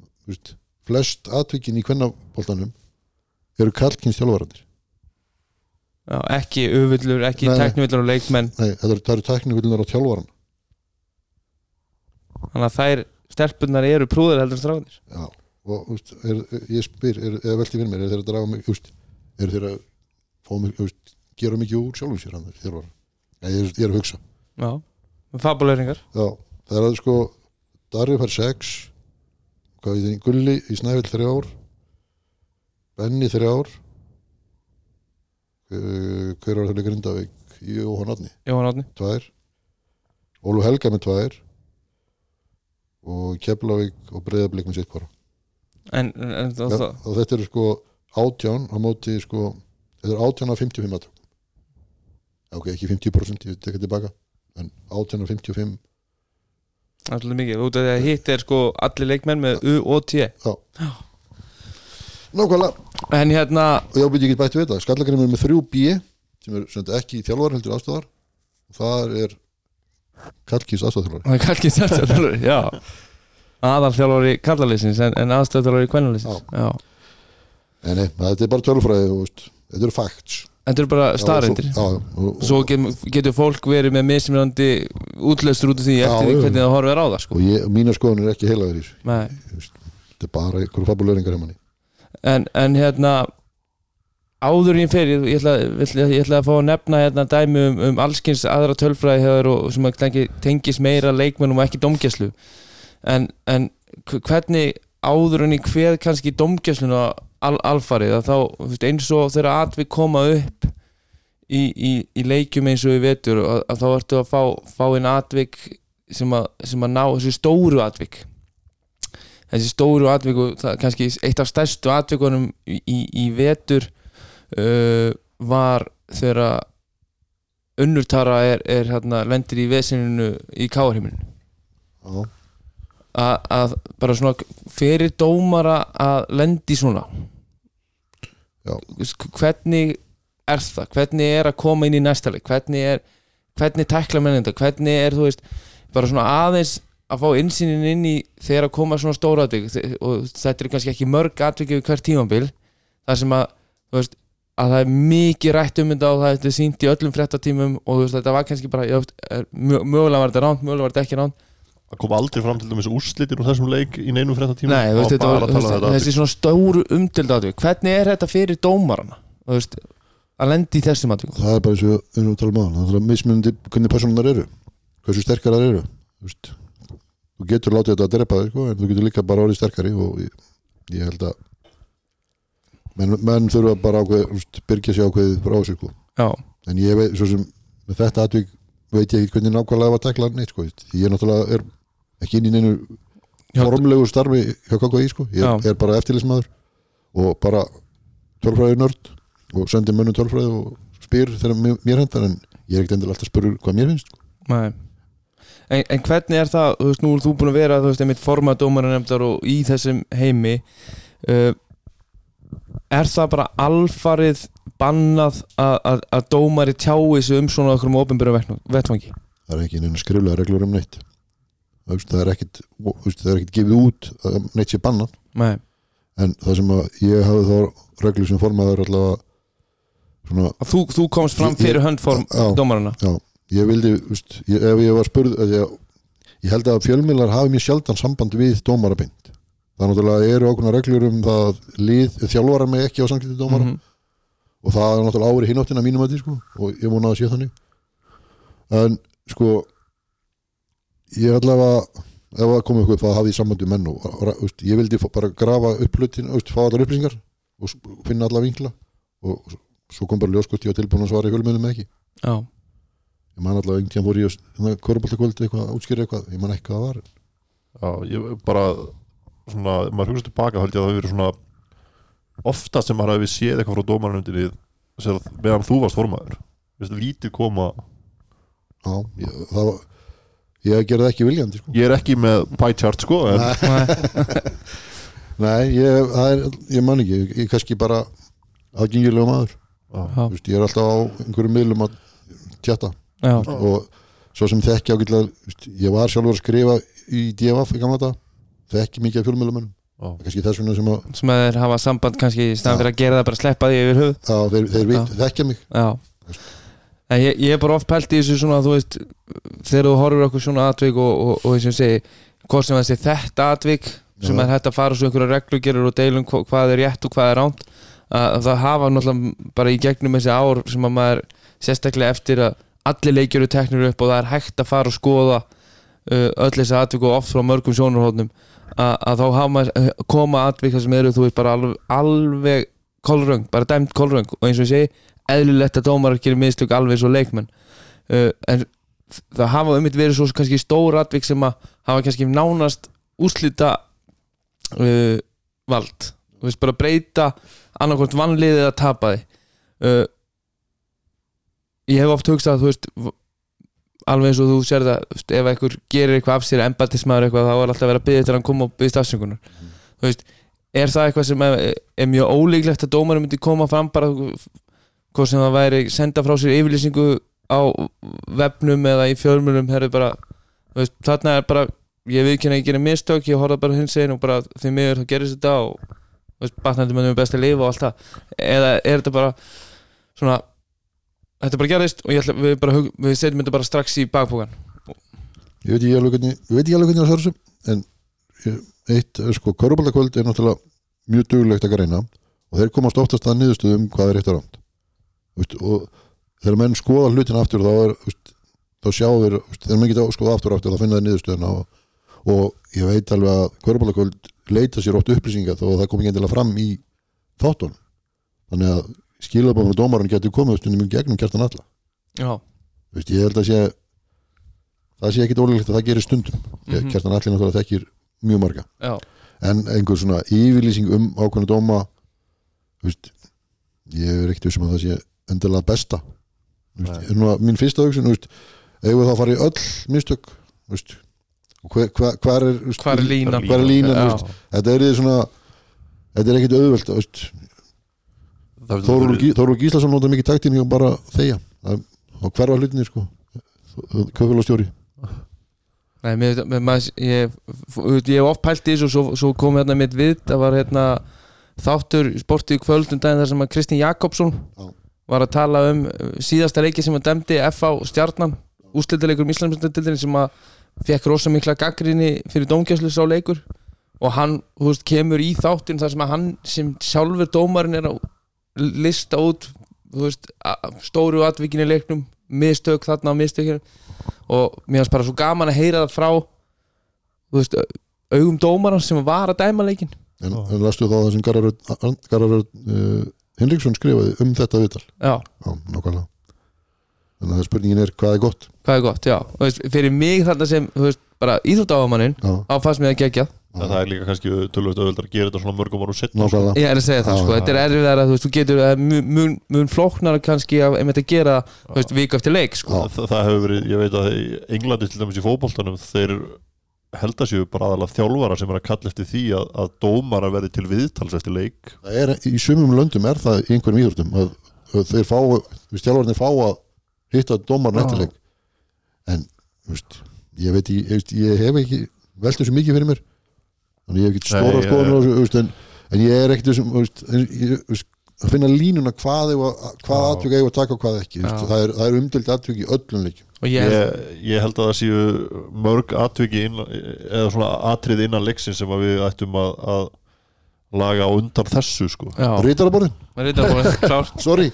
S3: Þú veist, flest atvikin í kvennabóltanum eru
S1: já, ekki öfullur ekki teknivillur og leikmenn.
S3: Nei, það eru, það eru tæknivillunar á þjálfaran
S1: þannig að þær stelpunar eru prúðar heldur en stráðinir
S3: Já, og úst, er, ég spyr, er, eða velti fyrir mér, er þeir að draga mig, úst, er þeir að fá mig, úst, gera mikið úr sjálfum sér hann þeir þjálfara? Nei, ég, er- ég er að hugsa.
S1: já, fabuleringar
S3: Já, það er að sko, Darri fær 6, hvað við þinn, Gulli í Snævill 3 ár, Benni 3 ár, uh, hver var það Grindavík? Jóhann Átni,
S1: Jóhann Átni
S3: 2, Ólu Helga með 2 og Keflavík og Breiðablík með sitt hvora.
S1: en, en, það,
S3: og þetta eru sko átján á móti sko þetta eru átján af 55 aðtökum ok, ekki 50% ég tekja tilbaka en átján af 55
S1: það er svolítið mikið út af því að hitt er sko allir leikmenn með U og T.
S3: Já. Nákvæmlega.
S1: En hérna,
S3: og ég ábyrði ekki bætt við þetta. Skallagrimur er með 3B sem er sem ekki þjálfar heldur aðstofar og það er
S1: það er kannski þetta já. Aðalþjálfari kallalýsins en, en aðstöðþjálfari kvennalýsins já.
S3: nei, nei, þetta er bara tölfræði þetta eru facts.
S1: Þetta eru bara staðreindir
S3: já, og, svo,
S1: svo get, getur fólk verið með mismunandi útlaustur út af því
S3: Já,
S1: eftir því
S3: já.
S1: hvernig það horfir á það sko.
S3: og ég, mína skoðun er ekki heilaður í þessu. Þetta er bara einhverju manni.
S1: En, en hérna áður í fyrir ég ætla, ég ætla að fá að nefna hérna dæmi um, um allskins aðra tölfræði hefur og sem tengi, tengis meira leikmennum og ekki domgæslu en, en hvernig áður en í hver kannski domgæsluna al, alfarið að þá eins og þegar atvik koma upp í, í, í leikjum eins og við vetur að, að þá ertu að fá, fá inn atvik sem sem að ná þessu stóru atvik. Þessi stóru atvik og kannski eitt af stærstu atvikunum í, í, í vetur uh, var þegar unnurtara er, er hérna, lendir í vesininu í káarhiminu
S3: já,
S1: að bara svona fyrir dómara að lendi svona?
S3: Já.
S1: hvernig er það? Hvernig er að koma inn í næsta leik? Hvernig er, hvernig tækla menn þetta? Hvernig er þú veist bara svona aðeins að fá innsýnin inn í þegar að koma svona stóra atvik? Þe- og þetta er kannski ekki mörg atvik yfir hvert tímabil. Þar sem að þú veist að það er mikið rætt um þetta og það er sínt í öllum fréttatímum og þú veist þetta var kannski bara er, mjö- mögulega var þetta ránt, mögulega var þetta ekki ránt.
S2: Það kom aldrei fram til dæmis úrslitir úr þessum leik í neinum frétta tíma
S1: Nei, veist, þetta var,
S2: um
S1: þessi,
S2: þetta
S1: þessi svona stóru umdild atvik hvernig er þetta fyrir dómarana þú veist, að lendi í þessum atvikum?
S3: Það er bara eins og við tala um aðan það er mismunandi hvernig personar eru hversu sterkar það eru þú, veist. þú getur látið þetta að drepa þig sko, en þú getur líka bara orðið sterkari og ég, ég held að menn, menn þurfa bara ákveð byrgja sér ákveðið frá þessu sko. en ég veit, svo sem með þetta atvik veit ég ekki hvernig nákvæmlega var að tekla neitt sko, veist. ég náttúrulega er ekki inn í neinu formlegu starfi hjá KKI sko. ég
S1: Já.
S3: er bara eftirlismæður og bara tölfræði nörd og sendi mönnum tölfræði og spyr þegar mér, hendar en ég er ekkert endilega alltaf að spyrja hvað mér finnst sko.
S1: nei en, en hvernig er það, þú veist, nú er þú búin að vera þú veist, einmitt formað dómaranemndar og í þessum heimi uh, er það bara alfarið bannað að, dómari tjái sig um svona okkur um ofinbyrju vettfangi
S3: það er ekki neina skriflega reglur um neitt. Það, er veist, það er ekkert gefið út neitt sé bannan
S1: nei,
S3: en það sem að ég hafi þá reglu sem formaður allavega svona,
S1: þú, þú komst fram
S3: Ég-
S1: fyrir hönd form
S3: Já.
S1: dómarana
S3: já, ég vildi veist, ég, ef ég var spurð ég, ég held að fjölmiðlar hafi mjög sjaldan samband við dómarabind það er náttúrulega eru ákveðna reglur um það að lið, þjálfara mig ekki á samkvæmdi dómara
S1: Mhm.
S3: og það er náttúrulega ári hináttina mínum að því sko og ég múna að sé þannig. En sko ég er allavega ef það komið eitthvað upp það hafði ég sambandi menn og, veist, ég vildi bara grafa upp hlutin, veist, fá allar upplýsingar og finna alla vinkla. Og og svo kom bara ljóskvöld ég á tilbúin að svara í fjölmjölum ekki.
S1: Já,
S3: ég man allavega einhvern tíðan fór ég að kvöruboltakvöld eitthvað að útskýra eitthvað, ég man ekki hvað það var.
S2: Já, ég bara svona, maður hugsa tilbaka held ég að það hefur verið svona oftast sem maður hefði séð eitthvað frá dómarnefndinni meðan þú varst formaður. Vist, lítið koma
S3: já, ég, það var ég gerði það ekki viljandi sko.
S2: ég er ekki með pie chart sko en,
S1: Nei,
S3: nei, ég, það er, ég man ekki ég, ég kannski bara aðgengilega maður.
S2: Já,
S1: já,
S3: Þú veist, ég er alltaf á einhverjum miðlum að tjata
S1: já,
S3: og svo sem þekki ágætlega ég var sjálfur að skrifa í DFF í gamla dag þekki mikið af fjölmjölumennum
S2: já,
S3: kannski þess vegna sem að
S1: sem að þeir hafa samband kannski í staðan fyrir að gera það bara sleppa því yfir höfuð.
S3: Að þeir, þeir veit, þekkja mig.
S1: Já. En ég, ég er bara oft pælt í þessu svona þú veist, þegar þú horfir okkur svona atvik og, og, og þessum segi hvort sem þessi þetta atvik sem
S3: Já.
S1: er hægt að fara svo einhverja reglugerur og deilum hva, hvað er rétt og hvað er ránt að það hafa náttúrulega bara í gegnum þessi ár sem að maður sérstaklega eftir að allir leikjur eru teknir upp og það er hægt að fara og skoða uh, öll þessi atvik og oft frá mörgum sjónarhóðnum að, að þá uh, koma atvik þar sem eru þú veist bara alveg, alveg kolröng, bara dæmt kolröng. Og eins og ég segi eðlilegt að dómarar gerir mistök alveg og leikmenn. Uh, en það hafa um verið svo kannski stór atvik sem að hafa kannski nánast úslita uh, vald. Þú veist bara breyta annarkvort vannliðið að tapa því uh, ég hef oft hugsað þú veist alveg eins og þú sér það ef einhver gerir eitthvað af sér embatismæður eitthvað þá er alltaf verið að byggja til að hann koma og byggja stafsyngunar þú veist, er það eitthvað sem er, er mjög ólíklegt að dómarum myndi koma fram bara hvað sem það væri senda frá sér yfirlýsingu á vefnum eða í veist, þarna er bara ég viðkynna að ég gerir mistök, ég horfða bara hins einn og bara því miður þá gerist þetta og batnandi mönnum er best að lifa og allt það. Eða er þetta bara svona þetta bara gerist og ætla, við, bara, við setjum þetta bara strax í bakpókan
S3: ég veit ekki alveg hvernig ég veit ekki alveg hvernig það þessu en ég- eitt, eh, sko, kvöruboltakvöld er náttúrulega mjög duglegt að greina og þeir komast oftast að niðurstöðum hvað er rétt og rámt veist, og þegar menn skoða hlutin aftur þá er veist, þá sjá þeir, veist, þegar menn geta skoða aftur aftur þá finna þeir niðurstöðuna og, og ég veit alveg að kvöruboltakvöld leita sér oft upplýsinga þó að það kom ekki endilega fram í þáttunum. Þannig að skilabáðum og dómarinn getur komið stundum í gegnum kjartan alla veist, ég held að sé það sé ekkit ólíklegt að það gerir stundum. Mm. -hmm. kjartan allir náttúrulega þekkir mjög marga.
S1: Já,
S3: en einhver svona yfirlýsing um ákveðna dóma veist, ég er ekkert vissum að það sé endilega besta. Veist, nú að mín fyrsta hugsun veist, eigum við þá að fara í öll mistök? Hver, hver, hver er
S1: Hvar er línan?
S3: er línan þetta er því svona þetta er ekkit auðvelt veist,
S2: það
S3: Þórólfur
S2: verður-
S3: Gí- Þórólfur Gíslason nota mikið taktíni og bara Það- og hverfa hlutinni sko. Köfélagstjóri
S1: Nei, mér, mér, ég, hef oft pælt í þessu og svo, svo kom hérna mitt við það var hérna þáttur sportið í kvöld um daginn þar sem að Kristinn Jakobsson
S3: Já.
S1: var að tala um uh, síðasta leiki sem að demdi FA stjarnan úslitileikur um Íslandsmyndardildinni sem að fekk rosa mikla gaggrinni fyrir dómgjörslu sá leikur. Og hann veist, kemur í þáttin þar sem að hann sem sjálfur dómarinn er að lista út veist, stóru atvikin í leiknum mistök þarna á mistökinu og mér finnst bara svo gaman að heyra það frá veist, augum dómaran sem var að dæma leikin
S3: en, en lastu þá það sem Gararöð uh, Hinriksson skrifaði um þetta viðtal?
S1: Já,
S3: Já, Þannig að spurningin er hvað er gott?
S1: Hvað er gott, já. Þú veist, fyrir mig þarna sem, þú veist, bara íþróttafamannin
S3: Já,
S1: á fannst mér að gegja
S2: En það er líka kannski tölvöld auðvöldar að gera þetta svona mörgum árum setna
S3: nákvæmlega.
S1: ég er að segja það,
S3: Já,
S1: sko,
S3: já.
S1: þetta er erfiðar að þú veist, þú getur, er mun, mun, mun flóknar kannski að einmitt að gera, þú veist, vik eftir leik, sko.
S3: Já.
S2: það, það hefur verið, ég veit að í Englandi til dæmis í fótboltanum þeir held að séu bara aðalega þjálfara sem er að kalla eftir því að, að dómara verði til viðtals eftir leik.
S3: Það er, í sumum löndum er það í einhverjum íþróttum að, að þeir fá, við stjálfarnir fá að hitta dómarinn
S1: Já.
S3: eftirleik en, veist, ég veit ég, ég, veist, ég hef ekki velt þessu mikið fyrir mér þannig ég hef ekki stóra skoðan veist, en, en ég er ekkert veist, veist, að finna línuna hvað, að- atvik eigum að taka og hvað ekki
S1: Já.
S3: Veistu, það er, það er umdild atvik í öllum leikjum
S1: og ég,
S2: ég, ég held að það séu mörg atviki inn, eða svona atrið innan leiksin sem að við ættum að, að laga undan þessu sko.
S1: Maður klár.
S3: Sorry.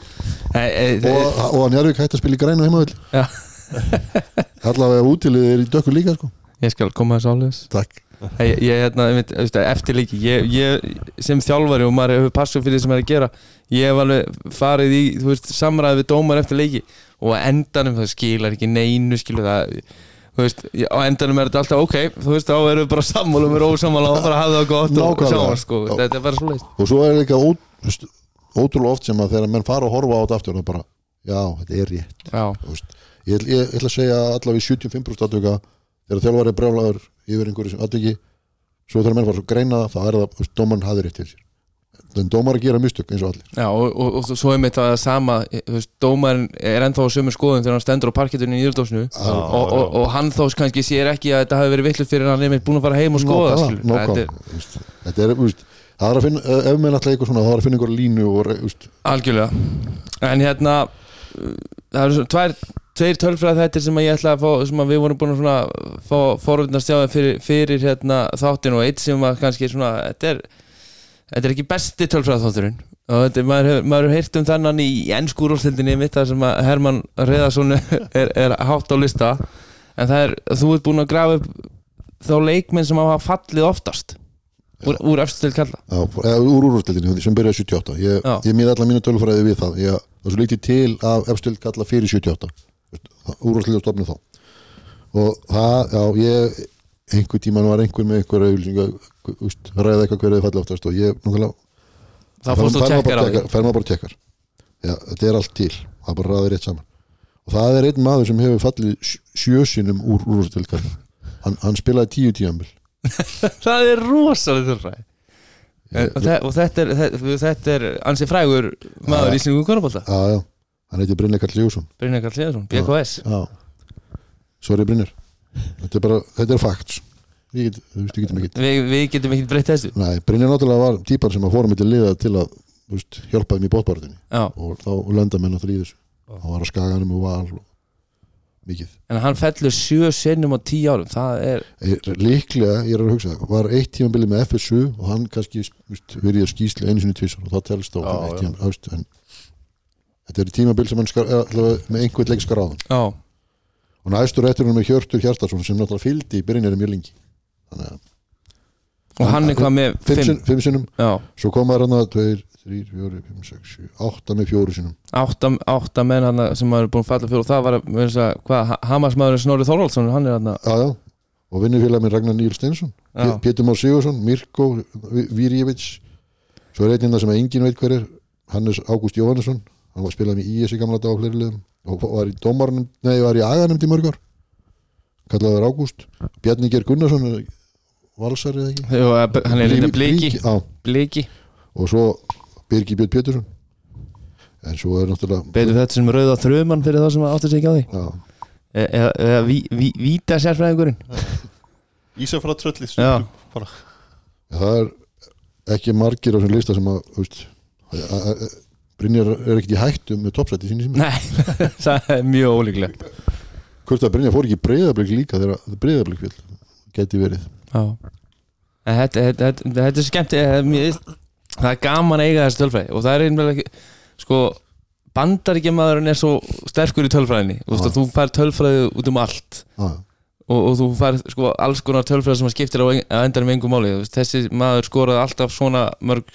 S1: E, e,
S3: og, og að Njarvík hætti að spila í grænu heimavill
S1: Já.
S3: allavega útilið er í dökku líka sko.
S1: ég skal koma þessu áleis
S3: takk.
S1: Ég, ég hérna, þú veist, eftir leiki ég, ég, sem þjálfari og maður hefur passað fyrir því sem er að gera ég hef alveg farið í þú veist, samræði við dómar eftir leiki og endanum það skilar ekki neinu skilur það þú veist, á endanum er þetta alltaf ok. Þú veist, þá erum við bara sammála og við erum ósammála og bara hafa það gott og
S3: Nákvæmlega.
S1: sjáum sko, þetta er bara svo leist
S3: og svo er líka ó, veist, ótrúlega oft sem að þegar menn fara að horfa á þetta aftur það er bara, já, þetta er rétt. Veist, ég, ég, ég ætla að segja allavega í 75% atvika þegar þjálfari er brjálagur yfir einhverju sem atviki svo þegar menn fara að greina það þá er það, þú veist, dómarinn hafði rétt til sér en dómar að gera mistök eins og allir.
S1: Já og, og, og svo er mitt það sama þú veist, dómarinn er ennþá á sömu skoðum þegar hann stendur á parkettunni í
S3: Já,
S1: og, og, og hann þá kannski sér ekki að þetta hafi verið vitlu fyrir hann er búin að fara heim og skoða
S3: Nákvæmlega,
S1: skilur. Þetta er-
S3: nákvæmlega, þú veist, þetta er, þú veist, það er að finna ef menn alltaf eitthvað svona, þá er að finna einhverja línu og,
S1: Algjörlega. En hérna Það eru svona tvær Tveir tölfræð þetta sem að ég ætla að fá sem að við vorum búin að svona fá þeim fyrir, fyrir hérna, þáttin og eitt sem að kannski svona þetta er, þetta er ekki besti tölfræð þátturinn og þetta, er- maður, hefur, maður hefur heyrt um þennan í, ennskúrústildinni mitt þar sem að Herman Reðarsson er, er hátt á lista. En það er, þú ert búin að grafa upp þá leikmenn sem hafa fallið oftast úr, úr efstil kalla
S3: á, eða, úr úrústildinni sem byrjaði 78 ég,
S1: Já.
S3: ég miða allar mínu tölfræði við það. Ég, það svo lítið til af efstild kalla fyrir 78 úrústildin stofnum þá. Og það, já, ég einhver tíman var einhver með einhver auðlýsinga úst, ræða eitthvað hverju þið falla oftast og ég, náttúrulega
S1: Það fórst og tjekkar á því.
S3: fær maður bara tjekkar já, þetta er allt til, það er bara ræðið rétt saman. Og það er einn maður sem hefur fallið sj- sjö sinnum úr úrústild kalla hann, hann spilaði tíu tíambil
S1: Það er rosalega þurfræði og, þe og þetta er, þetta, þetta er ansi frægur maður í Íslingum Korabólta
S3: já, já, hann heiti Brynja Karl Sigurðsson.
S1: Brynjar Karl Leðarsson, BKS
S3: Já. Sorry Brynjar. Þetta er bara, þetta er facts Við get, veist, við getum ekki
S1: Vi, Við getum ekki breytt þessu.
S3: Nei, Brynjar náttúrulega var típan sem að fórum til liða til að, veist, hjálpa þeim í bótbárðinni
S1: Já,
S3: og þá lenda menn náttúrulega í þessu. Hann var að skaganum og val og mikið.
S1: En hann fellur sjö sinnum á tíu árum Það er,
S3: Líklega, ég er að hugsa var eitt tímabili með FSU og hann kannski veist, verið að skýslu einu sinni tvisar og það telst á eitt þú veist, en þetta er tímabil sem hann skar, allavega með einhvern leik skráðan
S1: já,
S3: og næstur eftir hann með Hjörtur Hjartarsson sem náttúrulega fylgdi í Brynjari mjög lengi þannig að
S1: og hann er hvað með
S3: fimm,
S1: fimm,
S3: sinn, fimm sinnum.
S1: Já,
S3: svo komaður hann að 2, 3, 4, 5, 6, 7 8 með fjóru sinnum.
S1: Átta, átta menn hann sem maður er búin að falla fyrir og það var, með að, hvað, Hamarsmaður Snorri Þorvaldsson, hann er hann
S3: já. og vinnufélag minn Ragnar Níl Steinsson. Pétur Már Sigursson, Mirko Virjevic svo er einn innan sem engin veit hver er. Hannes Ágúst Jóhannesson. Hann var spilað með IS í gamla dag á fleiri liðum. Og var í dómarnum, nei, var í aganemnd í mörg ár. Kallaður Ágúst. Bjarni Ger Gunnarsson valsari eða ekki?
S1: Jú, hann er reynda bliki.
S3: Já,
S1: bliki,
S3: og svo Birgi Björn Pétursson. En svo er náttúrulega
S1: betur þetta sem rauða þrjumann fyrir þá sem áttu sig ekki á því?
S3: Já,
S1: E- eða, eða ví, ví, víta sérfræðingurinn?
S2: Ísafra tröllið
S1: Já.
S3: það er ekki margir á þessum lista sem að, veist, að, að, að Brynjar er ekkert í hættu með toppsætti síni sem
S1: Nei, það er mjög ólíklegt.
S3: Hvort að Brynjar fór ekki breyðablík líka þegar breyðablík fjöld geti verið
S1: Þetta, er skemmt það er, gaman að eiga þessi tölfræði og það er einhverja ekki sko, bandaríkjamaðurinn er svo sterkur í tölfræðinni. Og að þú fær tölfræði út um allt.
S3: Já,
S1: og, og þú fær sko, alls konar tölfræði sem að skiptir á, á endanum engum máli. Þessi maður skoraði alltaf svona mörg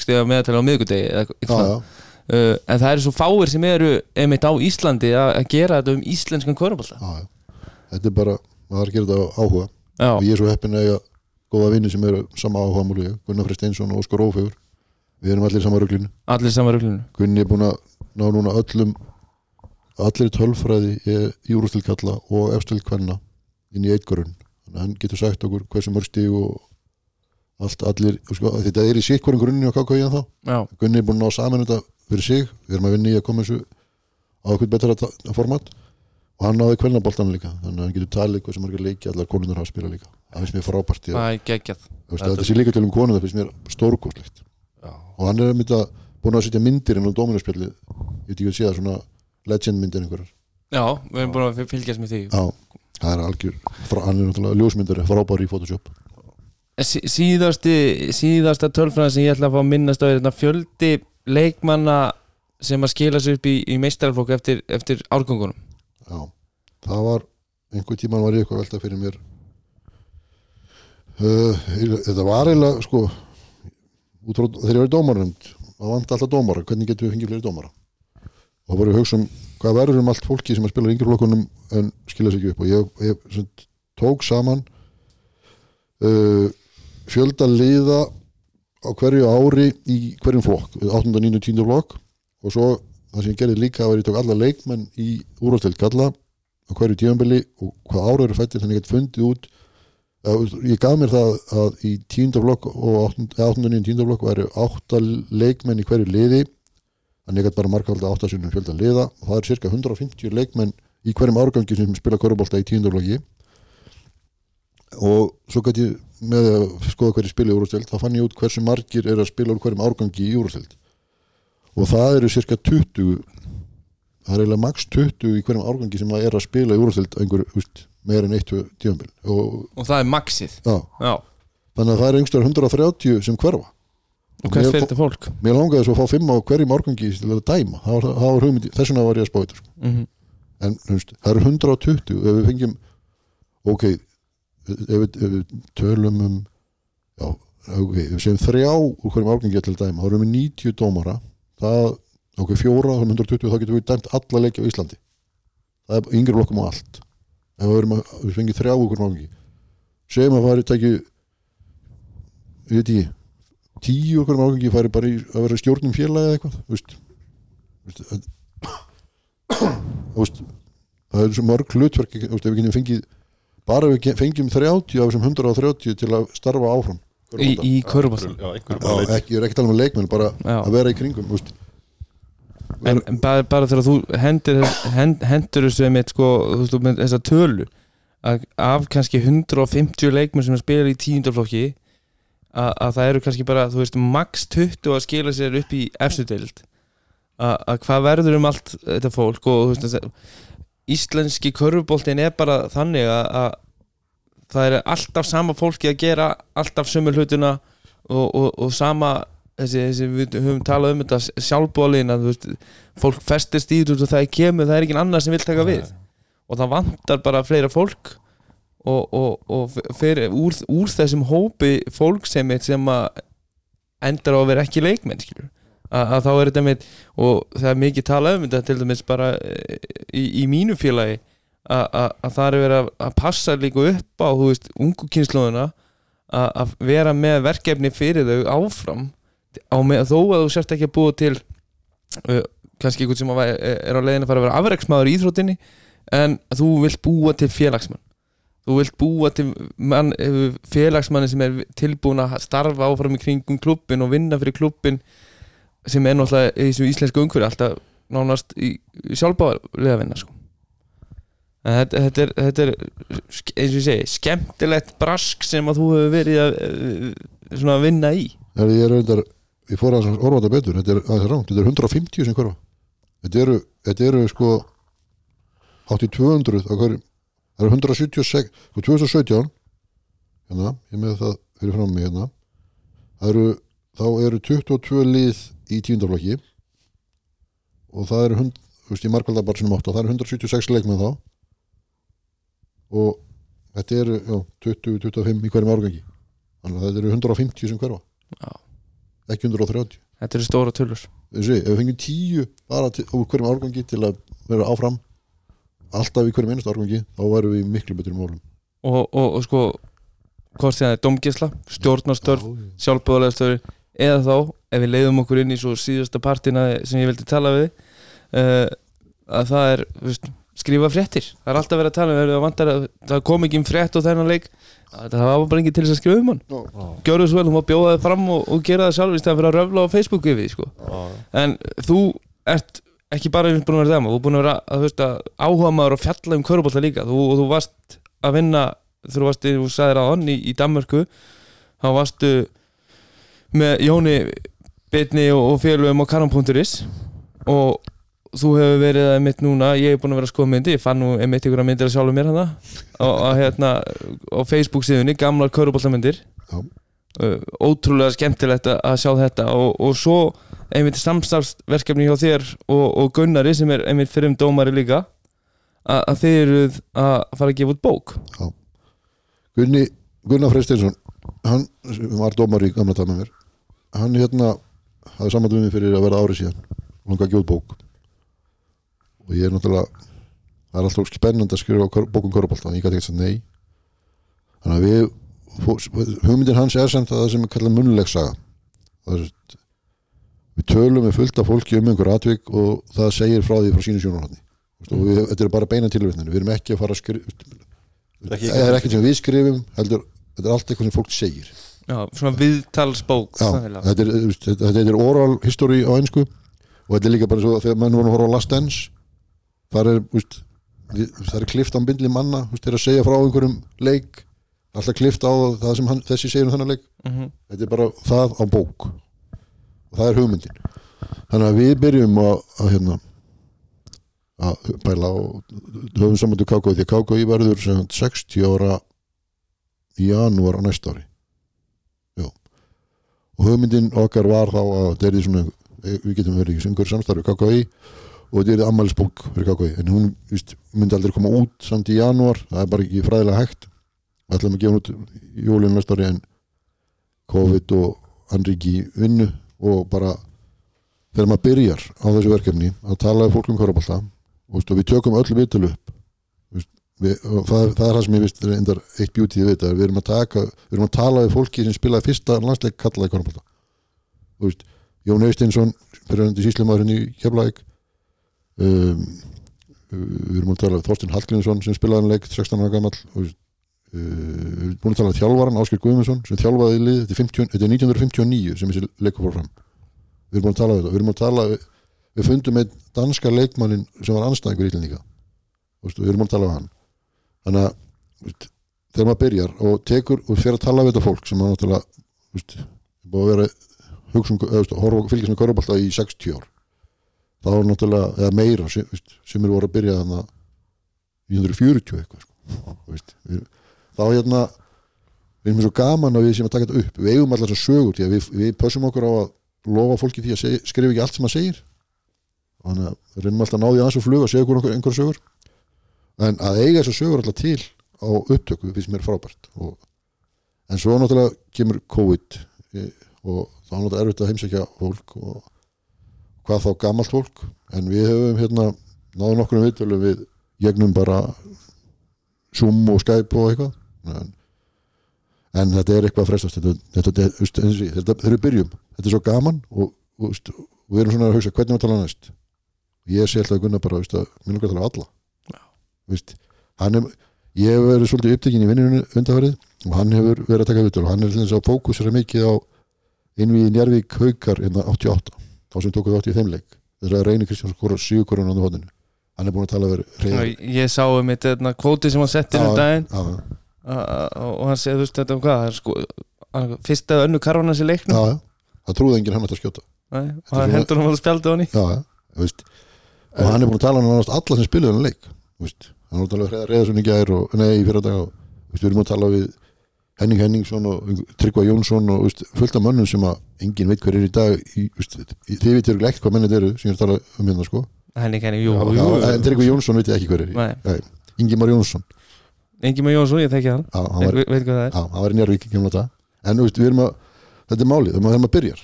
S1: á miðgudegi eða eitthvað
S3: já,
S1: svona.
S3: já,
S1: Uh, en það eru svo fáir sem eru einmitt á Íslandi að, að gera þetta um íslenskan
S3: já. þetta er bara, maður er að gera þetta á áhuga. Og ég er svo heppin að góða vinni sem eru sama áhuga múli Gunnar Freyr Steinsson og Óskar Ófegur við erum allir í sama röglinu
S1: allir saman röglunu
S3: Gunni er búin að ná núna öllum allir tölfræði í úrústil kalla og efstil kvenna inn í eitt grunn þannig að hann getur sagt okkur hversu mörg stíg og allt allir sko, þetta er í sitt hverjum grunni á KK þá
S1: Já,
S3: Gunni er búin að ná saman þetta fyrir sig. Við erum að vinna í að koma þessu á eitthvað betra format og hann náði kvennaboltan líka þannig að hann getur talið hversu margir leiki allar konunar hafa að spila líka. Það finnst mér frábært þetta sé líka til um konur það finnst mér stórkostlegt.
S2: Já.
S3: og hann er að mynda búin að setja myndir inn á Dominarspjalli ég veit ekki að sé það svona legend myndir einhverjar.
S1: Já, við erum búin að fylgjast með því.
S3: Já, það er algjör frá, hann er náttúrulega ljósmyndari frábær í Photoshop.
S1: Sí- Síðasti, síðasta tölfræðan sem ég ætla að fá að minnast á er þetta fjöldi leikmanna sem að skila sér upp í, í meistaraflokk eftir, eftir árgöngunum
S3: Já, það var einhver tíman var ég eitthvað að velta fyrir mér uh, þetta var eiginlega sko frá þegar ég var í dómarnönd það vant alltaf dómara, hvernig getum við fengið fleiri dómara og það voru hugsa um hvað verður um allt fólki sem að spila í yngri flokkunum en skila sér ekki upp og ég, ég sem, tók saman uh, fjölda liða á hverju ári í hverjum flokk 8. 9. 10. flokk og svo það sem ég gerði líka var ég tók alla leikmenn í úrvastild kalla á hverju tíðanbili og hvað ára eru fættir þannig að ég get fundið út ég gaf mér það að í tíundaflokk og 8. 9. tíundaflokk væri 8 leikmenn í hverju liði þannig að ég get bara marka alltaf 8 sinnum fjöldan liða og það er cirka 150 leikmenn í hverjum árgangi sem spila körubólta í tíundaflokki og svo gæti ég með að skoða hverju spila í úrvastild þá fann ég út hversu margir er að spila úr hverjum árgangi í úrvastild og það eru cirka 20 það er eiginlega max 20 í hverjum árgangi sem að er að spila í úrvastild einhver, úst, meir en 1-2 tíðanbíl og
S1: og það er maxið.
S3: Já,
S1: Já,
S3: þannig að það er einhverjum 130 sem hverfa.
S1: Og hvert
S3: Mér-
S1: fyrir þetta fólk?
S3: Mér langaði svo að fá 5 á hverjum árgangi til að dæma, það var, það var hugmyndi þess vegna var ég að spá þetta
S1: mm
S3: en þú veist, það eru 120 ef við fengjum ok, ef við, ef við tölum um já, ok, ef við segjum þrjá úr hverjum árgangi til að dæma, þá erum við 90 dómara það, ok, fjóra þá erum 120, þá getum við dæmt alla leikja á Íslandi. Það er yngri flokkum á allt. Ef við, erum að, við fengjum þrjá úr hverjum árgangi segjum að fari tæki ég veit ekki tíu úr hverjum árgangi fari bara í að vera stjórnum félagi eða eitthvað veist, veist, að- veist, það er svo mörg hlutverk ef við fengið bara við fengjum 30 af þessum 130 til að starfa áfram
S1: Í, í körubólta
S2: Já, einhverjum
S3: Já,
S2: bara leit
S3: ekki, ég er ekki að tala um leikmenn bara
S1: Já.
S3: að vera í kringum þú veist.
S1: En, en bara, bara þegar þú hendur, hend, hendur þessu með, sko, með þessa tölu að af kannski 150 leikmenn sem spila í tíundaflokki að, að það eru kannski bara, þú veist, max 20 að skila sér upp í efstu deild að, að hvað verður um allt þetta fólk og þú veist, íslenski körfuboltin er bara þannig að, að það er alltaf sama fólki að gera alltaf sömu hlutuna og, og, og sama þessi, þessi, við höfum talað um þetta sjálfbólin að veist, fólk festist í þetta og það er kemur, það er ekki annar sem vil taka við. Og það vantar bara fleira fólk og, og, og fyrir, úr, úr þessum hópi fólk sem, sem endar á að vera ekki leikmenn skilur að, að þá er þetta með og það er mikið talað um þetta til dæmis bara eh, í, í mínu félagi að, að, að það er verið að, passa líka upp á veist, ungu kynnslóðuna að, vera með verkefni fyrir þau áfram á með, þó að þú sért ekki að búa til uh, kannski einhvern sem væ- er á leiðin að fara að vera afreiksmaður í íþróttinni en þú vilt búa til félagsmann þú vilt búa til mann, eh, félagsmanni sem er tilbúin að starfa áfram í kringum klubbin og vinna fyrir klubbin sem er náttúrulega í þessu íslensku umhverju alltaf nánast í, sjálfbáðlega vinna sko. Þetta, þetta, er, þetta er eins og ég segi, skemmtilegt brask sem að þú hefur verið að, eh, að vinna í.
S3: Er, ég er reyndar, ég fór að orða þetta betur. Þetta er, er ránt, þetta er 150 sem hverfa. Þetta eru, þetta eru sko hátt í 200 á hverjum það eru 176, sko 2017 hérna, ég með það fyrir fram mig hérna eru, þá eru 22 lið í tíundaflokki og það eru hund, þú veist, ég markvalda bara sinum 8 það eru 176 leikmenn þá og þetta eru já, 20-25 í hverjum árgangi. Þannig að þetta eru 150 sem hverfa.
S1: Já.
S3: ekki 130
S1: þetta eru stóra tölur.
S3: Þessi, ef við fengjum 10 bara til, úr hverjum árgangi til að vera áfram alltaf í hverjum einast árgangi þá værum við miklu betur málum.
S1: Og, og, og sko hvort sem það er domgisla, stjórnarstörf sjálfbúðarlega stöður eða þá ef við leiðum okkur inn í svo síðasta partina sem ég vildi tala við uh, að það er veist, skrifa fréttir, það er alltaf verið að tala um að vantar að það kom ekki um frétt og þennan leik að það var bara ekki til þess að skrifa um hann.
S2: Já,
S1: gjörðu svo vel, þú má bjóða þig fram og, og gera það sjálf í stæðan fyrir að röfla á Facebook yfir því sko.
S2: já,
S1: en þú ert ekki bara búin að vera dæma, þú er búin að vera að, veist, að áhuga maður og fjalla um körubólta líka. Þú, og þú varst að vinna þú varst, þú sagðir að í, í Danmörku þá varstu með Jóni Bitni og, og félögum á kanon.is og þú hefur verið að mitt núna, ég hef búin að vera að skoða myndi ég fann nú einmitt ykkur að myndir að sjálfum mér hana á, á, hérna, á Facebook síðunni gamlar köruboltamyndir
S3: Já.
S1: uh, ótrúlega skemmtilegt að sjá þetta og, og svo einmitt samstarfsverkefni hjá þér og, og Gunnari sem er einmitt fyrir um dómari líka að, að þið eruð að fara að gefa út bók.
S3: Gunni, Gunnar Freystinsson hann var dómar í gamla með mér. Hann hérna hafði saman við mig fyrir að vera ári síðan og hann gaf gjóð bók og ég er náttúrulega það er alltaf spennandi að skrifa kör- bók um körubólta ég gæti ekki að nei. Þannig að við hugmyndin hans er samt að það sem er kallað munnuleg saga. Það er sem sagt, við tölum við fullt af fólki um einhver atvik og það segir frá því frá sínu sjónarhóðni og við, þetta er bara beina tilvætninu við erum ekki að fara að skrifa
S2: Ekki-
S3: það er ekkert sem við skrifum heldur, þetta er allt eitthvað sem fólk segir.
S1: Já, svona viðtalsbók
S3: þetta, er, þetta er oral history á einsku og þetta er líka bara svo þegar mann voru að horfa á Last Dance þar er, við- það er klift á bindli manna, veist, þeir að segja frá einhverjum leik, alltaf klift á það sem hann, þessi segir um þennan leik
S1: Mhm.
S3: þetta er bara það á bók og það er hugmyndin þannig að við byrjum að, að hérna að pæla og höfum saman til KKI því að KKI verður sem sagt 60 ára í janúar á næsta ári Jó. og hugmyndin okkar var þá að þetta er því svona við getum verið í syngur samstarfi KKI og þetta er ammælisbók fyrir en hún víst, myndi aldrei koma út samt í janúar. Það er bara ekki fræðilega hægt. Við ætlum að gefa hún út í jólinu næsta ári en COVID og Andriki vinnu og bara þegar maður byrjar á þessu verkefni að tala við fólk um kvörubálta og við tökum öll vitul upp. Við, það, það er það sem ég vist er endar eitt bjútið við þetta við erum að taka, við erum að tala við fólki sem spilaði fyrsta landsleik kallaði kvörubálta veist, Jón Eistinsson fyrirhandi síslimaðurinn í Keflæk um, við erum að tala við Þorstein Hallgrímsson sem spilaði hann leik 16 ára gamall og Uh, við erum búin að tala um þjálfaran Ásker Guðmundsson sem þjálfaði í lið þetta er, 50, þetta er 1959 sem þessi leikur fór fram. Við erum búin að tala við þetta. Við erum búin að tala við, við fundum einn danska leikmannin sem var anstæðingur í veist, við erum búin að tala við hann. Þannig að veist, þegar maður byrjar og tekur og fer að tala við þetta fólk sem maður náttúrulega veist, búið að vera hugsun, eða, þú veist, horfa fylgjast með körubálta í 60 ár þá er náttúrulega, eða meira sem, eru voru að byrja þannig 1940 eitthvað sko. Við, þá hérna við erum svo gaman að við sem að taka þetta upp. Við eigum sögur því að við, við pössum okkur á að lofa fólki því að seg, skrifa ekki allt sem það segir. Þannig að reynum alltaf að ná því aðeins og flug að segja okkur einhver, sögur. En að eiga þessar sögur alltaf til á upptöku við sem er frábært. Og, en svo náttúrulega kemur COVID e, og þá er náttúrulega erfitt að heimsækja fólk og hvað þá gamalt fólk en við höfum hérna náðum nokkur viðtölum við gegnum bara Zoom og Skype og eitthvað. En, en þetta er eitthvað að frestast þetta, þetta, þetta, þetta, við byrjum þetta er svo gaman og, og, veist, og við erum svona að hugsa hvernig við tala næst? Ég sé alltaf að gunna bara mér langar að tala alla. Hann er, ég hef verið svolítið upptekinn í vinninu undarverið og hann hefur verið að taka viðtöl og hann er til þess að mikið á innvíði Njarvík haukar innan 88 þá sem tókuð 80 í þeim leik. Þess að reyni Kristjáns skora sígukorun á hodinu hann er búin að tala verið reyður
S1: Ég sá um þetta kvóti sem hann settir um daginn. og hann segði þú veist þetta um hvað sko, að- fyrst eða önnu karvan hans í leiknum.
S3: Það trúði enginn hann að skjóta.
S1: Nei, og
S3: Þetta
S1: hann hendur hann að spjalda hann í
S3: og hann er búin að tala um nánast alla sem spiluðu hann leik. Hann er talað við Reyðarsson í gær og, nei, í fyrir dag og við erum búin að tala við Henning Henningsson og Tryggva Jónsson og veist, fullt af mönnum sem að enginn veit hver er í dag í, veist, þið veitir ekki hvað mennið eru sem ég er að tala um hérna sko.
S1: Henni kenni, jú, jú,
S3: en Tryggva Jónsson veit ég ekki hver er
S1: Nei.
S3: Nei, Ingi Már Jónsson.
S1: Engi með Jónsson, ég þekki hann.
S3: Já, hann
S1: Ég
S3: var,
S1: ve- veit hvað það er.
S3: Já, hann var í Njárvík ekki um þetta en veist, við erum að, þetta er málið þegar maður, byrjar,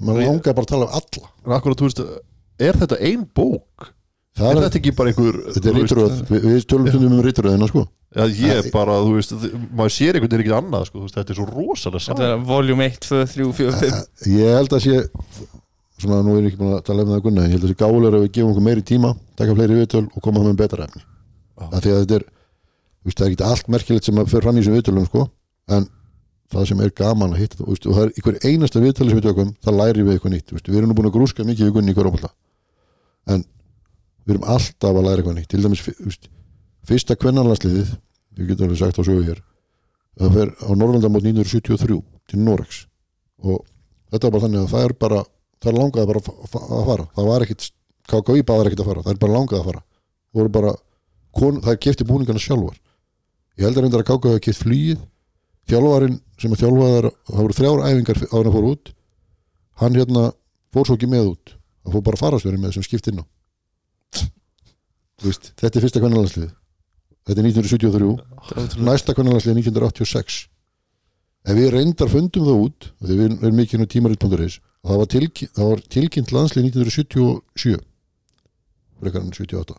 S3: maður langar bara að tala um alla.
S2: Akkurat, er þetta ein bók?
S3: Það
S2: Er þetta ekki bara einhver
S3: þetta er
S2: veist,
S3: ríturöð, við, við tölum stundum um ríturöðina sko.
S2: Já, ég
S3: Æ-
S2: bara, þú veist, maður sér einhvern veginn ekki annað, sko, þú veist, þetta er svo rosalega
S1: Þetta
S2: saman
S1: er voljum 1, 2, 3, 4, 5
S3: ég held að sé svona nú er ég ekki búin að tala um það að gunna en ég held að sé gálega að við gefum okkur meiri tíma taka fleiri viðtöl og koma það með betra efni.
S2: Já.
S3: af því að þetta er þú veist, það er ekki allt merkilegt sem fer fram í þessum viðtölum sko, en það sem er gaman að hitta það, þú veist, og það er í hverju einasta viðtölu sem við tökum, það læri við eitthvað nýtt þú veist, við erum nú búin að grúska mikið við gunni í hverjum en við erum alltaf að læra eitthvað nýtt. Til dæmis, fyrsta kvennanlandsliðið ég get alveg sagt á sögu hér það fer á Norrlandamót 1973 til Norex og þetta var bara þannig að það er bara það er langaði bara að fa- að fara. Það var ekkit, KKÍ baðar ekkit að fara. Það er bara langaði að fara. Það voru bara, kon, það kefti búningarna sjálfar. Ég heldur reyndar að hafi keft flýið þjálfarinn sem er þjálfaðar það voru þrjár æfingar á hann að fór út hann hérna fór svo ekki með út. Það fór bara farastjóri með sem skipt inn á veist, þetta er fyrsta kvennalandsliði þetta er 1973 næsta kvennalandsliði 1986 ef við reyndar fundum það út við erum mikið nú tímarit.is og það var, tilkynnt, það var tilkynnt landslið 1977 frekar en 78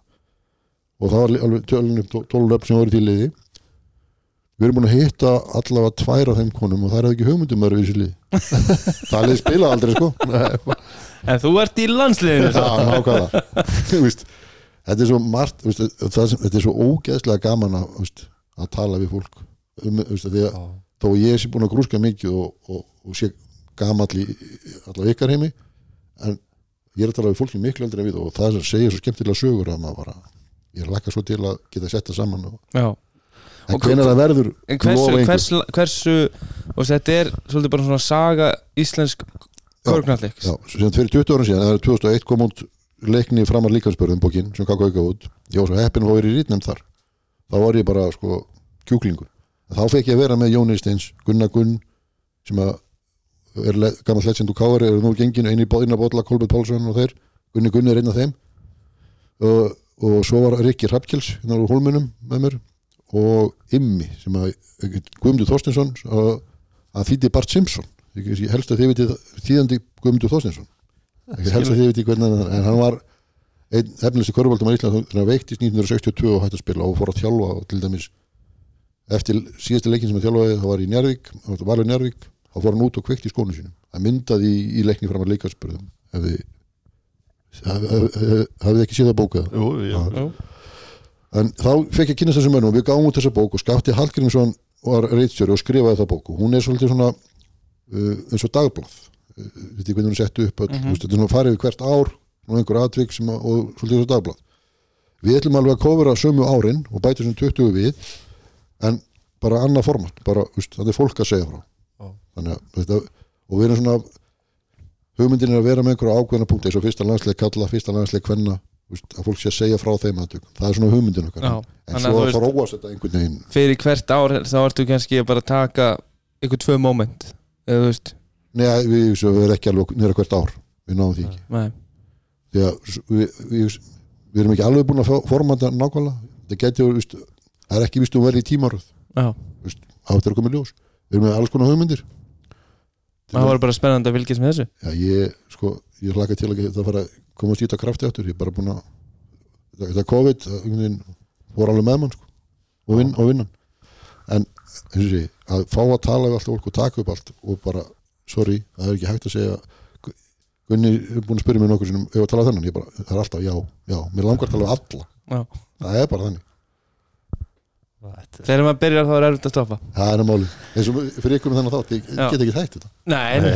S3: og það var alveg tölunum 12 löfn sem voru til liði. Við erum búin að hitta allavega tvær af þeim konum og það er ekki hugmyndum að vera við þessu lið það lið spila aldrei sko
S1: En þú ert í landsliðinu
S3: Já, nákvæmlega. Þú veist, Þetta er svo margt þú veist, það sem, Þetta er svo ógeðslega gaman að, þú veist, að tala við fólk. Um, þú veist, að að þó ég sé búin að grúska mikið og, og, og sé gamall í allavega ykkar heimi en ég er að tala við fólki miklu eldri en við og það segir svo skemmtilega sögur að maður bara ég lakka svo til að geta sett það saman og,
S1: Já.
S3: En hvenær það verður
S1: En hversu, hversu, hversu og þetta er svolítið bara svona saga íslensk körgnallik
S3: Já, sem fyrir 20 ára síðan, eða 2001 kom út leikni framar líkansbörðum bókin sem kakka auka út, ég var svo heppin verið í rítnefnd þar, þá var ég bara sko kjúklingur, þá fekk ég að vera með Jón Eisteins, Gunnar Gunn sem að er le gammal og káari, eru nú gengin einu í bóðina bóðla Kolbjörn Pálsson og þeir, Gunni Gunni er einn af þeim. Og, og svo var Rikki Hrafkjells hérna úr Hólmunum með mér. Og Immi sem að Guðmundur Þorstinsson að, að þýtti Bart Simpson ég helst að þið vitið þýðandi Guðmundur Þorstinsson ekki helst að þið vitið hvernig hann en hann var einn efnilegsti körfaldum á Ísland þannig að veiktist 1962 og hætti að spila og fór að þjálfa og til dæmis eftir síðasta leikin sem hann þjálfaði það var í Njárvík, það var í Njárvík þá fór hann út og kveikt í skónu sínum. Það myndaði í, í leikni fram að leikaspörðum hafið ekki séð að bóka
S2: Jú, já,
S1: Já.
S3: en þá fekk ég að kynast þessum mönnum og við gáum út þessa bók og Skafti Hallgrímsson var reitstjóri og skrifaði það bók. Og hún er svolítið svona eins og dagblað uh, þetta er hvernig hún er sett upp öll, mm -hmm. þetta er svona farið við hvert ár og einhver atvik sem að, og svolítið eins og dagblað við ætlum alveg að kofura sömu árin og bæta sem 20 við en bara annað format bara, veist, það er fólk að segja frá.
S2: Já.
S3: þannig að þetta, og við erum svona hugmyndin er að vera með einhverja ákveðna punkti eins og fyrsta landsleik kalla, fyrsta landsleik kvenna veist, að fólk sé að segja frá þeim aðtökum það er svona hugmyndin okkar.
S1: Já,
S3: en svo
S1: að veist-
S3: þróast þetta einhvern veginn.
S1: Fyrir hvert ár þá ertu kannski að bara taka ykkur tvö moment eða þú veist.
S3: Nei, við, við, við erum ekki alveg nýra hvert ár. Við náum því ekki.
S1: Nei.
S3: því að við, við, við erum ekki alveg búin að fá- formata nákvæmlega. Það getur, veist, það er ekki vist um verið í tímaröð.
S1: Já,
S3: áttur að koma ljós. Við erum með alls konar hugmyndir.
S1: Það var bara spennandi að fylgjast með þessu.
S3: Já, ég, sko, ég hlaka til að það fara að komast í þetta krafti áttur ég er bara búin að þetta, þetta COVID, það voru alveg með mann sko, og, vinn, og vinnan. En sé, að fá að tala við allt og taka upp allt og bara, sorry, það er ekki hægt að segja Gu- Gunni er búin að spyrja mig nokkur sinum, ef að tala þennan, ég bara, það er alltaf já, já, mér langar að tala við alla.
S1: Já.
S3: það er bara þannig,
S1: Þegar maður byrjar þá er erfitt að stoppa.
S3: Það er máli eins og fyrir ykkur með þennan þátt, ég
S1: Já.
S3: get ekki þætt þetta.
S1: Nei,
S2: Nei,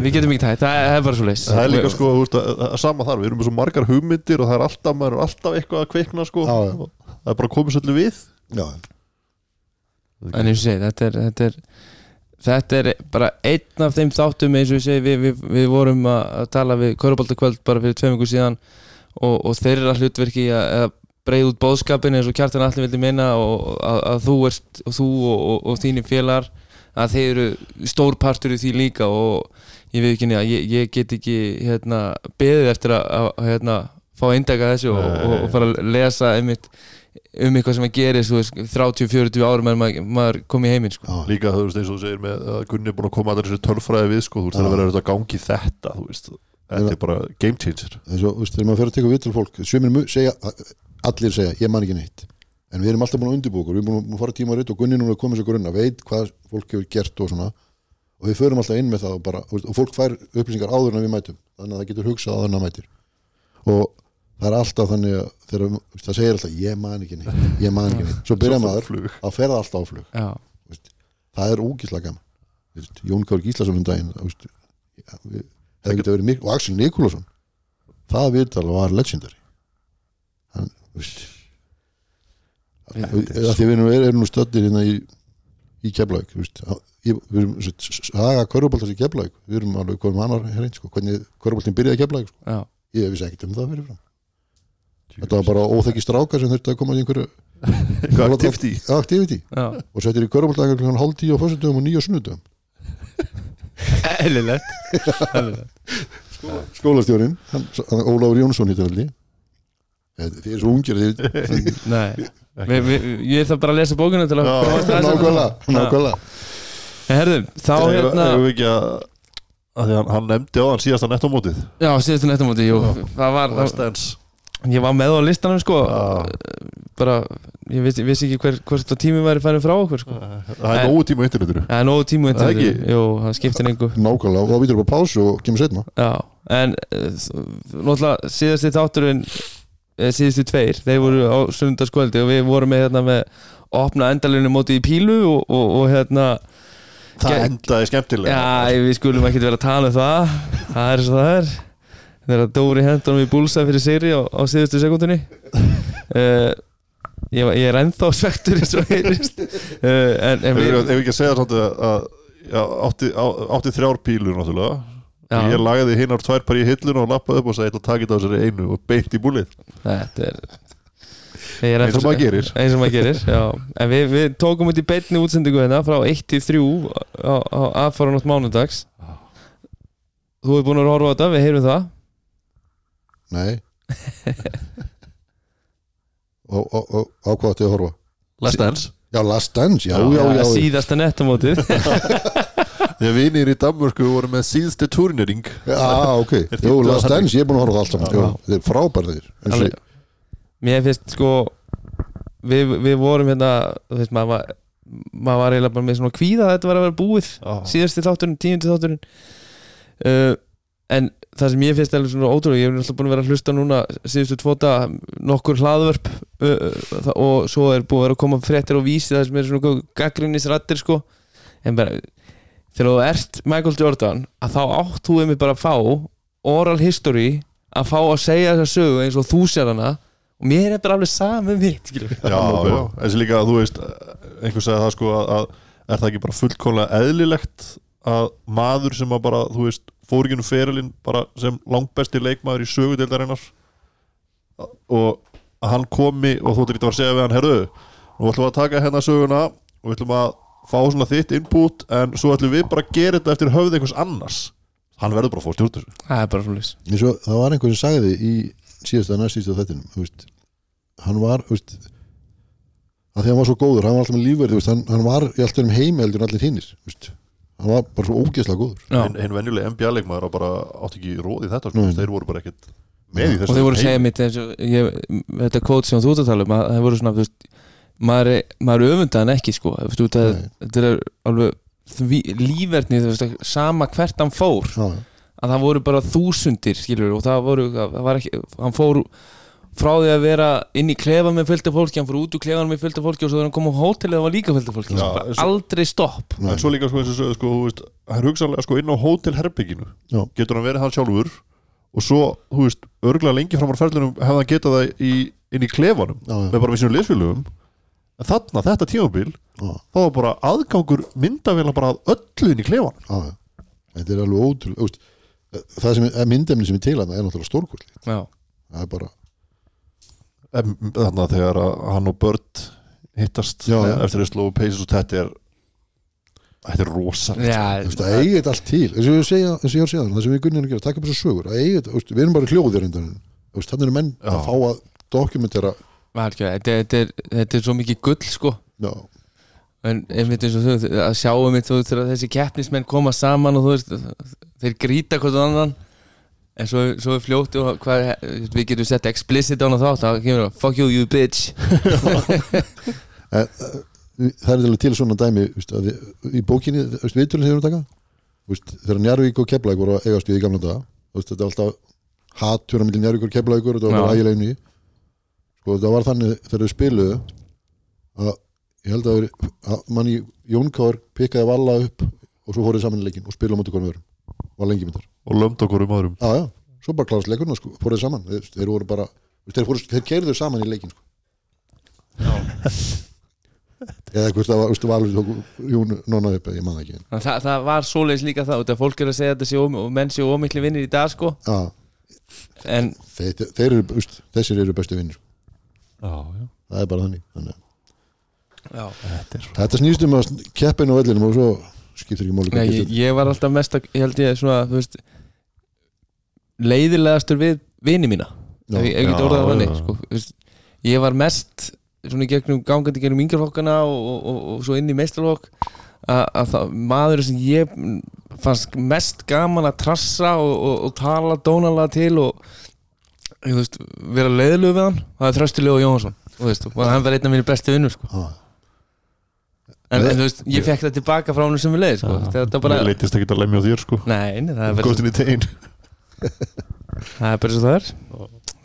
S1: við, getum ekki tætt, það er bara svo leys
S2: Það er líka sko, þú veist, að, að sama þar Við erum með svo margar hugmyndir og það er alltaf, maður er alltaf eitthvað að kveikna sko.
S3: Já, já.
S2: Og Það er bara komið svolítið við.
S3: Já,
S1: En eins og segi, þetta er, þetta er Þetta er bara einn af þeim þáttum eins og segi, við, við, við vorum að, tala við Köruboltakvöld bara fyrir tveim ykkur síðan og, og þeirra hlutverki að, breið út bóðskapin eins og kjartan allir vildi minna og að, að þú ert og þú og, og, þínir félagar að þeir eru stór partur í því líka og ég veit ekki að ég, ég get ekki hérna, beðið eftir að, hérna, fá að indaka þessu og, og, og fara að lesa einmitt um eitthvað sem að gerist þú veist, 30-40 árum en maður, maður kom í heiminn sko.
S2: Líka þú veist eins og þú segir með að Gunni er búin að koma að þessu tölfræði við sko Þú veist það er að vera auðvitað að gangi þetta Þú veist, þetta er bara game changer.
S3: Eins og, veist, þegar maður fer að teka viðtal fólk segja, allir segja, ég man ekki neitt. En við erum alltaf búin að undirbúa okkur við erum búin að fara tíma rétt og Gunni núna er komið sér grunna veit hvað fólk hefur gert og svona. Og við förum alltaf inn með það og, bara, og fólk fær upplýsingar áður en við mætum þannig að það getur hugsað áður en það mætir. Og það er alltaf þannig að þegar, veist, það segir alltaf, ég man ekki neitt ég man ekki neitt, svo byrja maður að ferða alltaf á flug.
S1: Já,
S3: það er ógíslega gaman. Veist, Jón Kár Gíslason um daginn það, veist, getur verið mikil og Axel Nikolásson það viðtal var legendary. Hann, veist
S1: Við-
S3: að því við erum, erum nú stöddir hérna í, í Keflavík veist, við erum saga körfuboltars í Keflavík við erum alveg komum annar hreint sko, hvernig körfuboltin byrjaði í Keflavík sko. ég vissi ekkert um það fyrir fram þetta var bara óþekki strákar sem þurfti að koma í einhverju activity.
S1: Já,
S3: og settir í körfuboltan klukkan hálf tíu á fyrstundum og nýju á sunnudum
S1: eðlilegt.
S3: Skólastjórin, Ólafur Jónsson hittu veldi þið er svo ungir þið,
S1: Nei, vi, vi, ég þarf bara að lesa bókinu til að
S3: nákvæmlega nákvæmlega.
S1: En Herðu, þá hérna
S2: Erum við ekki að að því hann, hann nefndi á hann síðasta nettómótið.
S1: Já, síðustu nettamóti, jú. Það var,
S2: Dance
S1: ég var með á listanum sko.
S2: Já.
S1: Bara, ég vissi, vissi ekki hver, hvort það tími væri færin frá okkur sko.
S2: Það er nógu tíma á internetinu.
S1: Það er nógu tímu
S2: Það ekki?
S1: Jú, það skiptir engu.
S3: Nákvæmlega, og þá býtur upp á pásu og kemur setna
S1: Já, en uh, náttúrulega síðasti þátturinn eh, síðustu tveir, þeir voru á sundarskvöldi og við vorum með hérna með opna endalinu móti í pílu og, og, og hérna
S2: Það endaði skemmtilega.
S1: Já, við skulum ekki vera að tala um það. Það er svo það er Þegar Dóri hendunum í búlsa fyrir Sigri á, á síðustu sekundinni uh, ég, var- ég er ennþá svektur eins og heyrist. Uh, En, en
S2: Ef
S1: við
S2: við ekki að segja svona að já, átti, á, átti þrjár pílur náttúrulega.
S1: Já.
S2: Ég lagði hinnar tvær bara í hilluna og lappaði upp og sagði ég að taka þetta á þessari einu og beint í búlið.
S1: Þetta er Ég er
S2: Eins og maður gerir.
S1: Eins og maður gerir, já. En við, við tókum út í beinni útsendingu hérna frá 1 til 3 á, á aðfaranótt mánudags. Þú hefur búin að horfa á þetta, við heyrum það
S3: nei. Og, og, og á hvað ætti að horfa.
S2: Last Dance?
S3: Já, Last Dance, já, já,
S1: Já,
S3: já,
S1: Síðasta nettamótið
S2: Þegar vinir í Danmörku voru með síðste turnering
S3: já, ok. Jú, Last? Dance, ég er búin að horfa á það allt saman
S2: Já.
S3: Jú, þetta er frábær þeir eins og
S1: Alveg. Mér finnst sko við, við vorum hérna þú veist, maður, var, maður var eiginlega bara með svona kvíða að þetta var að vera búið
S2: Já.
S1: síðasti þátturinn, tíundi þátturinn. Uh, en það sem ég finnst alveg svona ótrúlega, ég hef náttúrulega búin að vera að hlusta núna síðustu tvota nokkur hlaðvörp uh, og svo er búin að vera að koma fréttir og vísi það sem er svona gaggrinnisrættir sko. En bara þegar þú ert Michael Jordan að þá átt þú einmitt bara að fá oral history að fá að segja þessa sögu eins og þú sér hana. Og mér er bara alveg saman skilur við.
S2: Já, já, þessi líka að þú veist einhver sagði það sko að, að er það ekki bara fullkomlega eðlilegt að maður sem að bara, þú veist fór ekki nú ferilinn bara sem langbesti leikmaður í sögudeildarinnar og að hann komi og þú ekki að að segja við hann herru, nú ætlum við að taka hérna söguna og við ætlum að fá svona þitt input en svo ætlum við bara að gera þetta eftir höfð einhvers annars. Hann verður bara að fá stjórn þessu.
S1: Það er bara svona
S3: eins og það var einhver sem sagði í síðasta næstísta þettinum hann var veist, að því hann var svo góður, hann var alltaf með lífverði hann, hann var í alltaf um en allir hinnir hann var bara svo ógeðslega góður
S2: hinn hin venjuleg NBA-leikmaður bara átti ekki róð í þetta sko. Þeir voru bara ekkert með í
S1: og
S2: þessu
S1: þeir voru að
S2: heimi.
S1: segja mitt eins og ég, þetta kvót sem þú ert að tala um að það voru svona þú veist, maður, maður öfunda hann ekki sko þú veist, út að
S3: Nei.
S1: þetta er alveg því, lífverðni þú veist, sama hvert hann fór
S3: já, já.
S1: að það voru bara þúsundir skilur og það voru það var ekki, hann fór frá því að vera inn í klefa með fylgta fólki hann fór út úr klefan með fylgta fólki og svo þegar hann kom á hótelið það var líka fylgta fólki.
S2: Já, og-
S1: aldrei stopp.
S2: En svo líka sko eins og sögðu sko, veist, hann er hugsanlega sko inn á hótelherbygginu
S3: Já.
S2: getur hann verið hann sjálfur? Og svo, þú veist, örgulega lengi framar ferðlunum hefði hann getað það í, inn í klefanum
S3: Já, já.
S2: með bara við sínum liðsfélugum en þarna, þetta tímabil
S3: Já,
S2: þá var bara aðgangur myndavela bara að öllu inn í klefanum.
S3: Þetta er alveg ótrúlega það sem er myndefni sem er til hann er náttúrulega stórkvöld
S1: já,
S3: það er bara,
S2: Em, þarna þegar að hann og Börd hittast
S3: Já, já.
S2: eftir að slóðu peysis og þetta er þetta er rosa
S1: já,
S3: þú veist, að eiga þetta allt til. Eins og ég segja, og að það sem við gunnum að gera, taka upp þessu sögur að eiga þetta, þú veist, við erum bara hljóðir þannig eru menn
S2: Já.
S3: að fá að dokumentera
S1: þetta, þetta, er, þetta er svo mikið gull sko.
S3: Já,
S1: en einmitt eins og þú að sjá einmitt þú veist þegar þessi keppnismenn koma saman og þú veist þeir grýta hvort annan en svo, svo fljótt og hvað, við getum sett explicit á hana þátt þá kemur það fuck you you bitch.
S3: Eh, eh, það er til svona dæmi veist, við, í bókinni, viðtölinn sem við taka þegar Njarvík og Keflæk voru að eigast við í gamla daga veist, þetta er alltaf hattur á milli Njarvík og Keflækur einu sko, þetta var þannig þegar við spiluðu að ég held að, að manni Jón Kár pikkaði valla upp og svo fóruð saman í leikin og spiluðu á móti konum öðrum var lengi myndar.
S2: Og lömd okkur um öðrum.
S3: Já, já, svo bara klárast leikurinn og sko, fóruð saman? Þeir, þeir voru bara, þeir, fóru, þeir keirðu saman í leikin sko. eða hvort það var, veistu, valur tók Jún upp, ég man það ekki.
S1: Þa, það var svoleiðis líka það út af fólk er að segja að þetta sé og menn sé ómikli vinnir í dag sko.
S3: Já,
S1: en
S3: þeir, þeir eru, veistu, þessir eru bestu vinnir
S2: Já, já,
S3: það er bara þannig, þannig.
S1: já.
S2: þetta er
S3: Þetta snýst um að keppin á vellinum og svo skiptir ekki hvað
S1: ég, ég var alltaf mest að, ég held ég svona þú veist leiðilegastur við vini mína
S3: Já.
S1: ef ég ef ég get
S2: Já,
S1: orðað þannig
S2: já.
S1: sko, ég var mest svona í gegnum gangandi gegnum yngjaflokkana og, og, og, og svo inn í meistarlokk að, að það, maður sem ég fannst mest gaman að trassa og, og, og tala dónalega til og veist, vera leiðilegu við hann það er Jóhansson og veist, og hann var einn af mínu bestu vinnur sko.
S3: Já.
S1: En, en þú veist, ég fekk það tilbaka frá hann sem við leið sko. þetta bara,
S2: Mér leitist ekki að lemja á þér sko.
S1: Nei, nei, það er bara
S2: Góðstin í tegin
S1: Það er bara svo það er.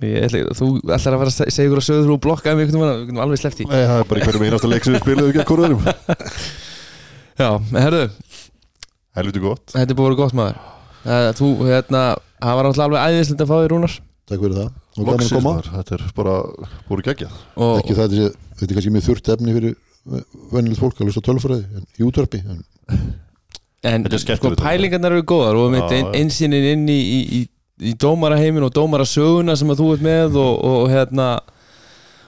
S1: Ég, ætla, Þú ætlar að vera að segja ykkur að sögur og blokka um ykkur við getum alveg sleppt í
S2: Nei, það er bara í hverjum einasta leik sem við spilaðum ekki að korðurum
S1: Já, en herðu,
S2: Helviti gott.
S1: Þetta er búin að vera gott maður. Uh, Þú, hérna, það var náttúrulega alveg æðislegt að fá þér rúnar.
S3: Takk fyrir það. Og gaman að koma.
S2: þetta er bara búin geggjað.
S1: Og,
S3: ekki það þetta er kannski mjög þurft efni fyrir venilegt fólk að lusta tölfræði en í útvarpi en,
S1: En
S2: Þetta er
S1: sko, pælingarnar eru góðar. Og mitt
S2: Já,
S1: ein,
S2: já.
S1: einsýnin inn í, í, í, í dómaraheimin og dómarasöguna sem að þú ert með og, og hérna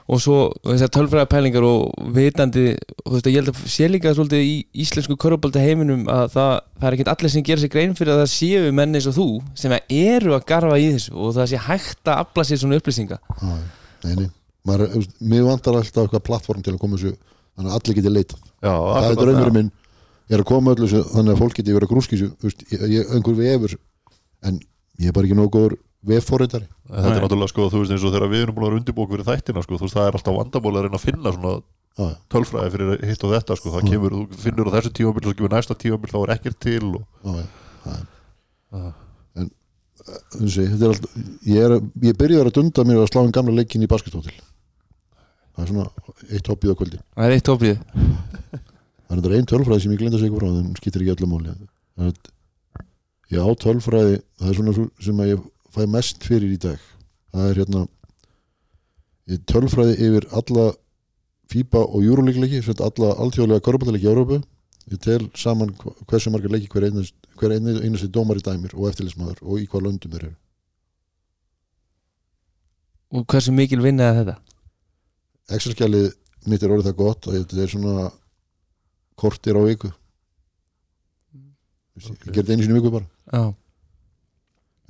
S1: og svo þessar tölfræða pælingar og vitandi og þú veist að ég held að sé líka svolítið í íslensku körfubalta heiminum að það, það er ekkert allir sem gerir sig grein fyrir að það séu menn eins og þú sem eru að garfa í þessu og það sé hægt að afla sér svona upplýsinga.
S3: Nei, nei, mér vantar alltaf eitthvað plattform til að koma þessu þannig að allir geti leitað.
S2: Já,
S3: það er draumurinn minn. Ég er að koma öllu þessu þannig að fólk geti verið að ég, einhver vefur en ég er bara ekki nógu góður vefforritari.
S2: Þetta er náttúrulega sko, þú veist eins og þegar við erum búin að undirbók fyrir þættina sko, þú veist það er alltaf vandamál að reyna að finna svona
S3: Já,
S2: tölfræði fyrir hitt og þetta sko, það kemur, þú finnur á þessu tímabil og kemur næsta tímabil, þá er ekkert til og
S3: já, en þetta er alltaf ég, er, ég byrjaði að dunda mér að slá en gamla leikin í basketbótil það er svona eitt hoppið á kvöldi.
S1: Það er eitt tóprið
S3: það er þetta einn tölfræði sem ég glinda sig frá en skýtir ekki öllu máli. Það ég á tölfræði það er svona svo- sem ég fæ mest fyrir í dag. Það er hérna ég tölfræði yfir alla FIBA og sagt alla alþjóðlega korfbaldaleiki í Európu ég tel saman hversu margar leiki hver einast, hver einasti dómar í dæmir og eftirlismæður og í hvað löndum þeir eru.
S1: Og hversu mikil vinna er þetta?
S3: Excel-skjalið mitt er orðið það gott að þetta er svona kortir á viku. Okay. ég ger þetta einu sinni í viku bara.
S1: Já.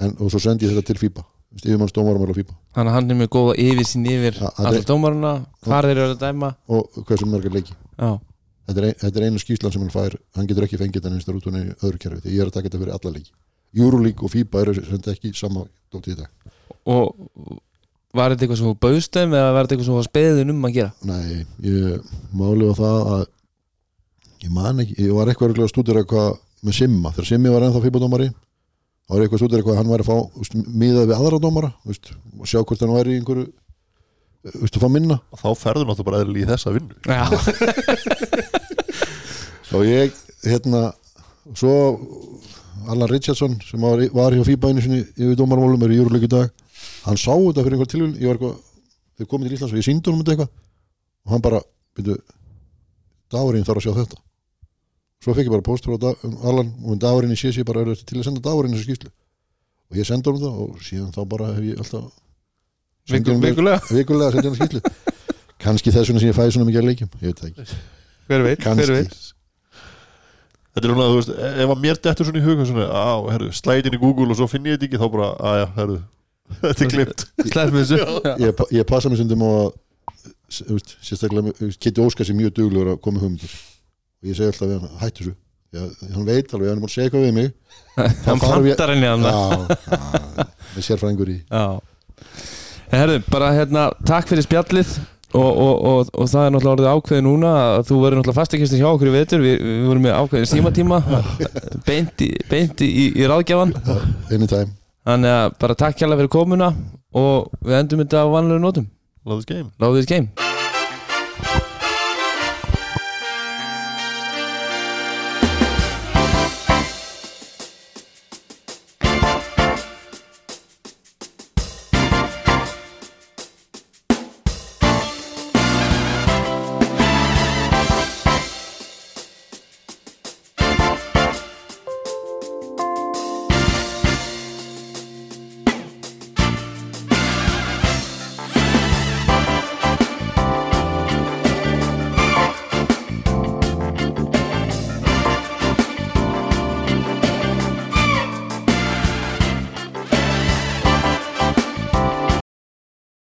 S3: en, og svo sendi ég þetta til FIBA yfirmanns dómarum á FIBA
S1: Þannig að hann er með góða yfirsýn yfir
S3: er-
S1: dómaruna, hvar þeir eru að dæma.
S3: Og hversu margar leiki.
S1: Já,
S3: þetta er, ein, þetta er einu skýslan sem hann fær. Hann getur ekki fengið þetta einstar út úr neinu öðru kerfi því ég er að taka þetta fyrir alla leiki. Euroleague og FIBA eru sem þetta ekki sama dótið í dag.
S1: Og var þetta eitthvað sem þú bauðstum eða var þetta eitthvað sem þú var speðin um að gera?
S3: nei, ég máli á það að ég man ekki, ég var eitthvað örugglega að stúdera hvað með Simma, þegar Simmi var ennþá FIBA dómari þá var ég eitthvað að stúdera hvað hann væri að fá úst, miðað við aðra dómara úst, og sjá hvort hann væri í einhverju úst, að fá minna.
S2: Og þá ferður náttúrulega bara eðlilega í þessa vinnu.
S1: Já,
S3: og ég, hérna svo Allan Richardson sem var, var hjá FIBA einu sinni yfir dómarmálum er í Júruleik í dag hann sá þetta fyrir einhver tilvíl ég var eitthvað, þau komið til Íslands og ég síndi honum þetta eitthvað. Og hann bara, byrju dagurinn þarf að sjá þetta. Svo fekk ég bara póstur á dag, um Allan og dagurinn í síðan bara er þetta til að senda dagurinn þessu skýslu og ég sendi honum það og síðan þá bara hef ég alltaf
S1: vikulega?
S3: vikulega sendi hann skýslu kannski þess vegna sem ég fæði svona mikið að leikjum ég veit það ekki,
S1: Hver veit, hver veit.
S2: Þetta er svona, þú veist, ef að mér dettur svona í huga svona, á, herru, slæði inn í Google og svo finn ég þetta ekki, þá bara, aðja, herru þetta er klipt
S1: Slepp með þessu.
S3: Ég, ég passa mig stundum á að sérstaklega Kitty Óskar sem mjög duglegur að koma hugmyndir. Og ég segi alltaf við hann, hættu þessu. Hann veit alveg, hann er búin að segja eitthvað við mig.
S1: Hann plantar henni hann.
S3: Já, já, með sérfræðingur í
S1: Já. Herðu, bara hérna, takk fyrir spjallið. Og, og, og, og það er náttúrulega orðið ákveðið núna að þú verður náttúrulega fastakistin hjá okkur í vetur. Við, við vorum með ákveðin símatíma. Beint í, beint í, í ráðgjafan.
S3: Anytime,
S1: þannig að bara takk hjálpa fyrir komuna og við endum þetta á vanlega nótum.
S2: Love this game.
S1: Love this game